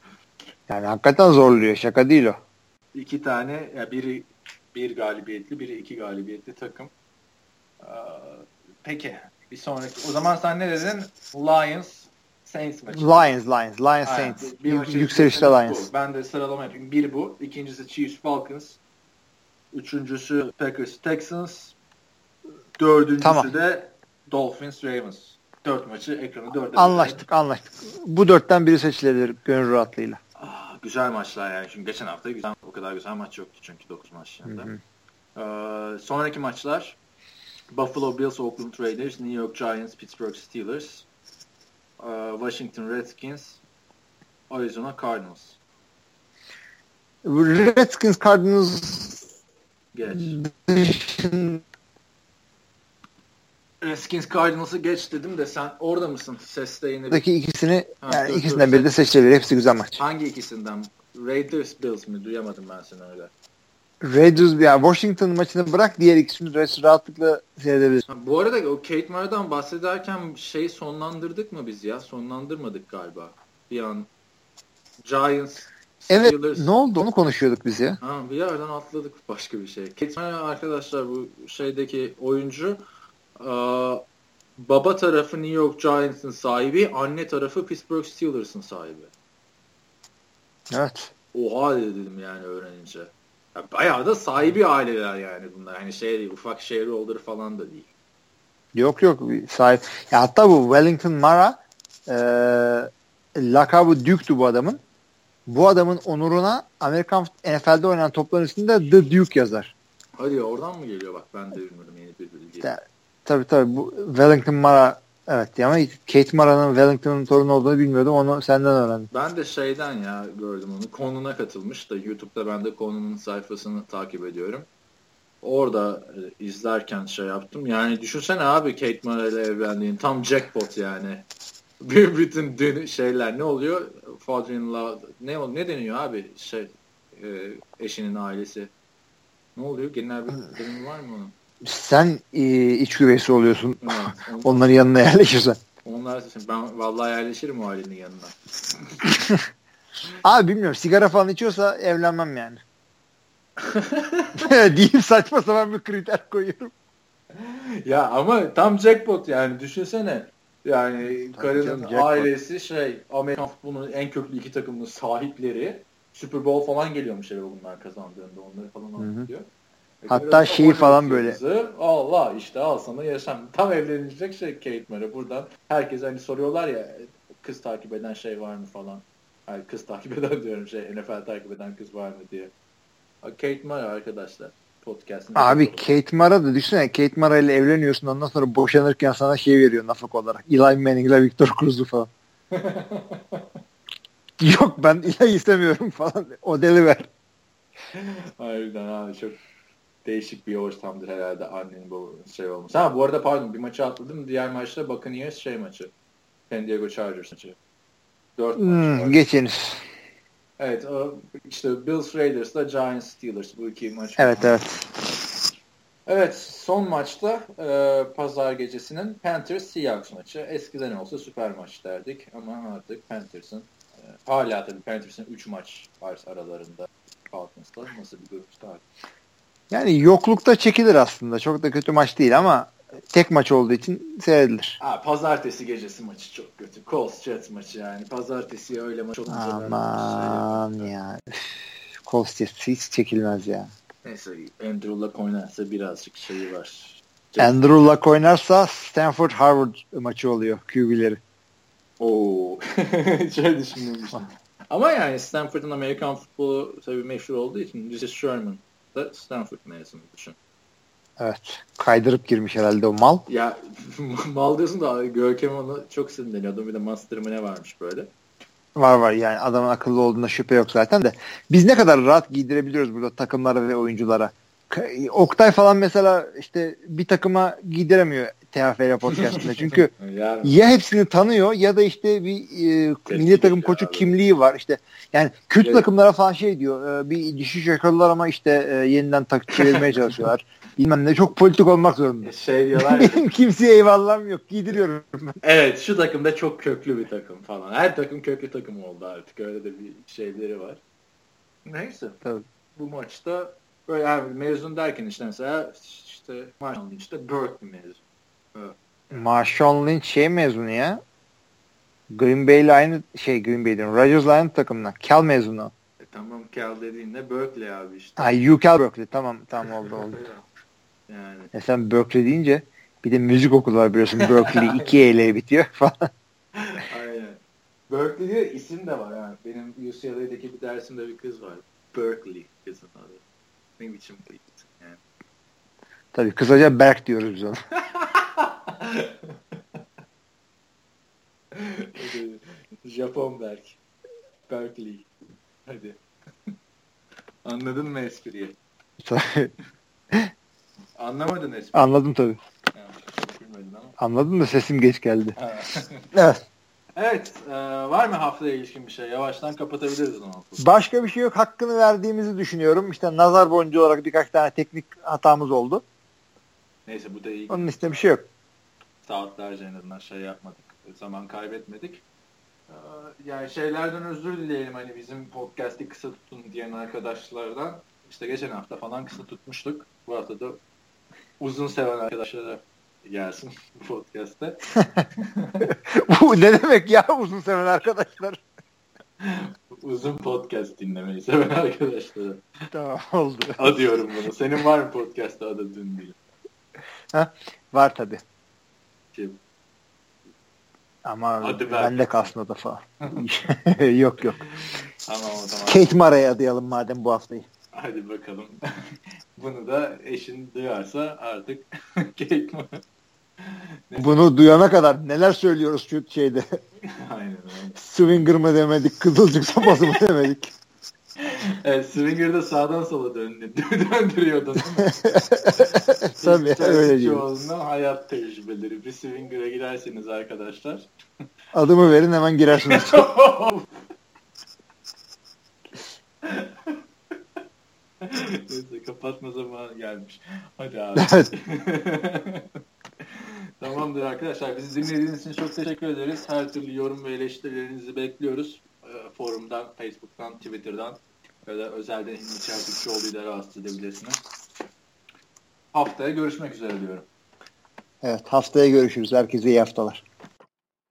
Yani hakikaten zorluyor. Şaka değil o. İki tane ya biri bir galibiyetli, biri iki galibiyetli takım. Ee, peki bir sonraki. O zaman sen ne dedin? Lions Saints maçı. Lions, Lions, Lions Aynen. Saints. Bir Yükselişte Lions. Bu. Ben de sıralama yapayım. Bir bu. İkincisi Chiefs Falcons. Üçüncüsü Packers Texans. Dördüncüsü tamam. de Dolphins Ravens. Dört maçı ekranı dörde. Anlaştık de. anlaştık. Bu dörtten biri seçilebilir gönül rahatlığıyla. Ah, güzel maçlar yani. Çünkü geçen hafta güzel, o kadar güzel maç yoktu çünkü dokuz maçlarında. Ee, sonraki maçlar Buffalo Bills, Oakland Raiders, New York Giants, Pittsburgh Steelers, Washington Redskins, Arizona Cardinals. Redskins Cardinals Geç. Redskins Cardinals'ı geç dedim de sen orada mısın? Seste yine. Buradaki ikisini ha, yani dur, ikisinden dur, biri de seçilebilir. Hepsi güzel maç. Hangi ikisinden? Raiders Bills mi? Duyamadım ben seni öyle. Raiders ya Washington maçını bırak diğer ikisini rahatlıkla seyredebilirsin. Bu arada o Kate Mara'dan bahsederken şey sonlandırdık mı biz ya? Sonlandırmadık galiba. Bir an Giants Evet ne oldu onu konuşuyorduk biz ya. Ha, bir yerden atladık başka bir şey. Kate Mara arkadaşlar bu şeydeki oyuncu baba tarafı New York Giants'ın sahibi, anne tarafı Pittsburgh Steelers'ın sahibi. Evet. Oha dedim yani öğrenince. Ya bayağı da sahibi aileler yani bunlar. Hani şey değil, ufak şehir olur falan da değil. Yok yok sahip. Ya hatta bu Wellington Mara e, lakabı Duke'tu bu adamın. Bu adamın onuruna Amerikan NFL'de oynanan topların üstünde The Duke yazar. Hadi oradan mı geliyor bak ben de bilmiyorum yeni bir bilgi. Ya, tabii tabii bu Wellington Mara Evet ama Kate Mara'nın Wellington'ın torunu olduğunu bilmiyordum. Onu senden öğrendim. Ben de şeyden ya gördüm onu. Konuna katılmış da YouTube'da ben de konunun sayfasını takip ediyorum. Orada e, izlerken şey yaptım. Yani düşünsene abi Kate Mara ile evlendiğin tam jackpot yani. Bütün dün şeyler ne oluyor? Father-in-law ne ne deniyor abi şey e, eşinin ailesi. Ne oluyor? Genel bir durum var mı onun? Sen e, iç güveysi oluyorsun. Evet, Onların yanına yerleşirsen. Onlar ben vallahi yerleşirim o ailenin yanına. Abi bilmiyorum sigara falan içiyorsa evlenmem yani. Diyeyim saçma sapan bir kriter koyuyorum. Ya ama tam jackpot yani düşünsene. Yani Tabii karının canım, ailesi şey Amerikan futbolunun en köklü iki takımının sahipleri Super Bowl falan geliyormuş eve bunlar kazandığında onları falan anlatıyor. Hatta şeyi falan böyle. Allah işte al sana yaşam. Tam evlenilecek şey Kate Mara. Buradan herkes hani soruyorlar ya kız takip eden şey var mı falan. Yani kız takip eden diyorum şey NFL takip eden kız var mı diye. Kate Mara arkadaşlar. Podcast'ın Abi Kate Mara da düşünsene Kate Mara ile evleniyorsun ondan sonra boşanırken sana şey veriyor nafak olarak. Eli Manning ile Victor Cruz'u falan. Yok ben Eli istemiyorum falan. O deli ver. Harbiden abi çok değişik bir ortamdır herhalde annenin bu şey olması. Ha bu arada pardon bir maçı atladım. Diğer maçta Buccaneers şey maçı. San Diego Chargers maçı. Dört hmm, maç Geçiniz. Evet o işte Bills Raiders'la Giants Steelers bu iki maç. Evet evet. Evet son maçta e, pazar gecesinin Panthers Seahawks maçı. Eskiden olsa süper maç derdik ama artık Panthers'ın e, hala tabii Panthers'ın 3 maç var aralarında Falcons'la. Nasıl bir durum yani yoklukta çekilir aslında. Çok da kötü maç değil ama tek maç olduğu için seyredilir. Ha, pazartesi gecesi maçı çok kötü. Colts Jets maçı yani. Pazartesi öyle maç olunca Aman şey ya. Colts Jets hiç çekilmez ya. Neyse Andrew Luck oynarsa birazcık şeyi var. Jets. Andrew Luck oynarsa Stanford Harvard maçı oluyor QB'leri. Oo. Şöyle düşünmemiştim. Ama yani Stanford'un Amerikan futbolu tabii meşhur olduğu için Richard Sherman da Stanford mezunu düşün. Evet. Kaydırıp girmiş herhalde o mal. Ya mal diyorsun da Görkem onu çok sinirleniyordu. Bir de master'ı ne varmış böyle. Var var yani adamın akıllı olduğuna şüphe yok zaten de. Biz ne kadar rahat giydirebiliyoruz burada takımlara ve oyunculara. Oktay falan mesela işte bir takıma giydiremiyor TFL podcastında. Çünkü yani. ya hepsini tanıyor ya da işte bir e, milli takım koçu abi. kimliği var. işte yani kötü evet. takımlara falan şey diyor. E, bir düşüş yakaladılar ama işte e, yeniden takip çevirmeye çalışıyorlar. Bilmem ne çok politik olmak zorunda. E, şey diyorlar. Benim kimseye eyvallahım yok. Giydiriyorum ben. Evet şu takımda çok köklü bir takım falan. Her takım köklü takım oldu artık. Öyle de bir şeyleri var. Neyse. Tabii. Bu maçta böyle yani mezun derken işte mesela işte Marshall işte Berkeley mezun. Evet. Marshawn Lynch şey mezunu ya. Green Bay'le aynı şey Green Bay'den. Rodgers'la aynı takımdan. Cal mezunu. E, tamam Cal dediğinde Berkeley abi işte. Ha UCal Berkeley. Tamam tamam oldu oldu. yani. E sen Berkeley deyince bir de müzik okulu var biliyorsun. Berkeley 2 E ile bitiyor falan. Aynen. Berkeley diye isim de var yani. Benim UCLA'deki bir dersimde bir kız var. Berkeley kızın adı. Ne biçim bir yani. Tabii kısaca Berk diyoruz biz ona. Japon Berk. Berkeley. Hadi. Anladın mı espriyi? Anlamadın espriyi. Anladım tabii. Ya, bilmedim ama. Anladın mı? Sesim geç geldi. evet. Evet. E, var mı haftaya ilişkin bir şey? Yavaştan kapatabiliriz. Başka bir şey yok. Hakkını verdiğimizi düşünüyorum. İşte nazar boncuğu olarak birkaç tane teknik hatamız oldu. Neyse bu da iyi. Onun işte bir şey yok. Saatlerce en azından şey yapmadık. Zaman kaybetmedik. Ee, yani şeylerden özür dileyelim hani bizim podcast'i kısa tutun diyen arkadaşlardan. İşte geçen hafta falan kısa tutmuştuk. Bu hafta da uzun seven arkadaşlara gelsin bu podcast'te. Bu ne demek ya uzun seven arkadaşlar? uzun podcast dinlemeyi seven arkadaşlara. Tamam oldu. Adıyorum bunu. Senin var mı podcast'ta adadığın biri? Ha, var tabi. Kim? Ama Adı bende kalsın o da falan. yok yok. Tamam o zaman. Kate Mara'ya adayalım madem bu haftayı. Hadi bakalım. Bunu da eşin duyarsa artık Kate Mara. Bunu duyana kadar neler söylüyoruz şu şeyde. Aynen öyle. Swinger mı demedik, kızılcık sopası mı demedik. Evet, Swinger'da sağdan sola döndü, döndürüyordun değil mi? Tabii öyle diyor. hayat tecrübeleri. Bir Swinger'a girerseniz arkadaşlar. Adımı verin hemen girersiniz. Neyse kapatma zamanı gelmiş. Hadi abi. Tamamdır arkadaşlar. Bizi dinlediğiniz için çok teşekkür ederiz. Her türlü yorum ve eleştirilerinizi bekliyoruz. Forumdan, Facebook'tan, Twitter'dan ya da özelden Hilmi Çeltikçioğlu ile rahatsız edebilirsiniz. Haftaya görüşmek üzere diyorum. Evet haftaya görüşürüz. Herkese iyi haftalar.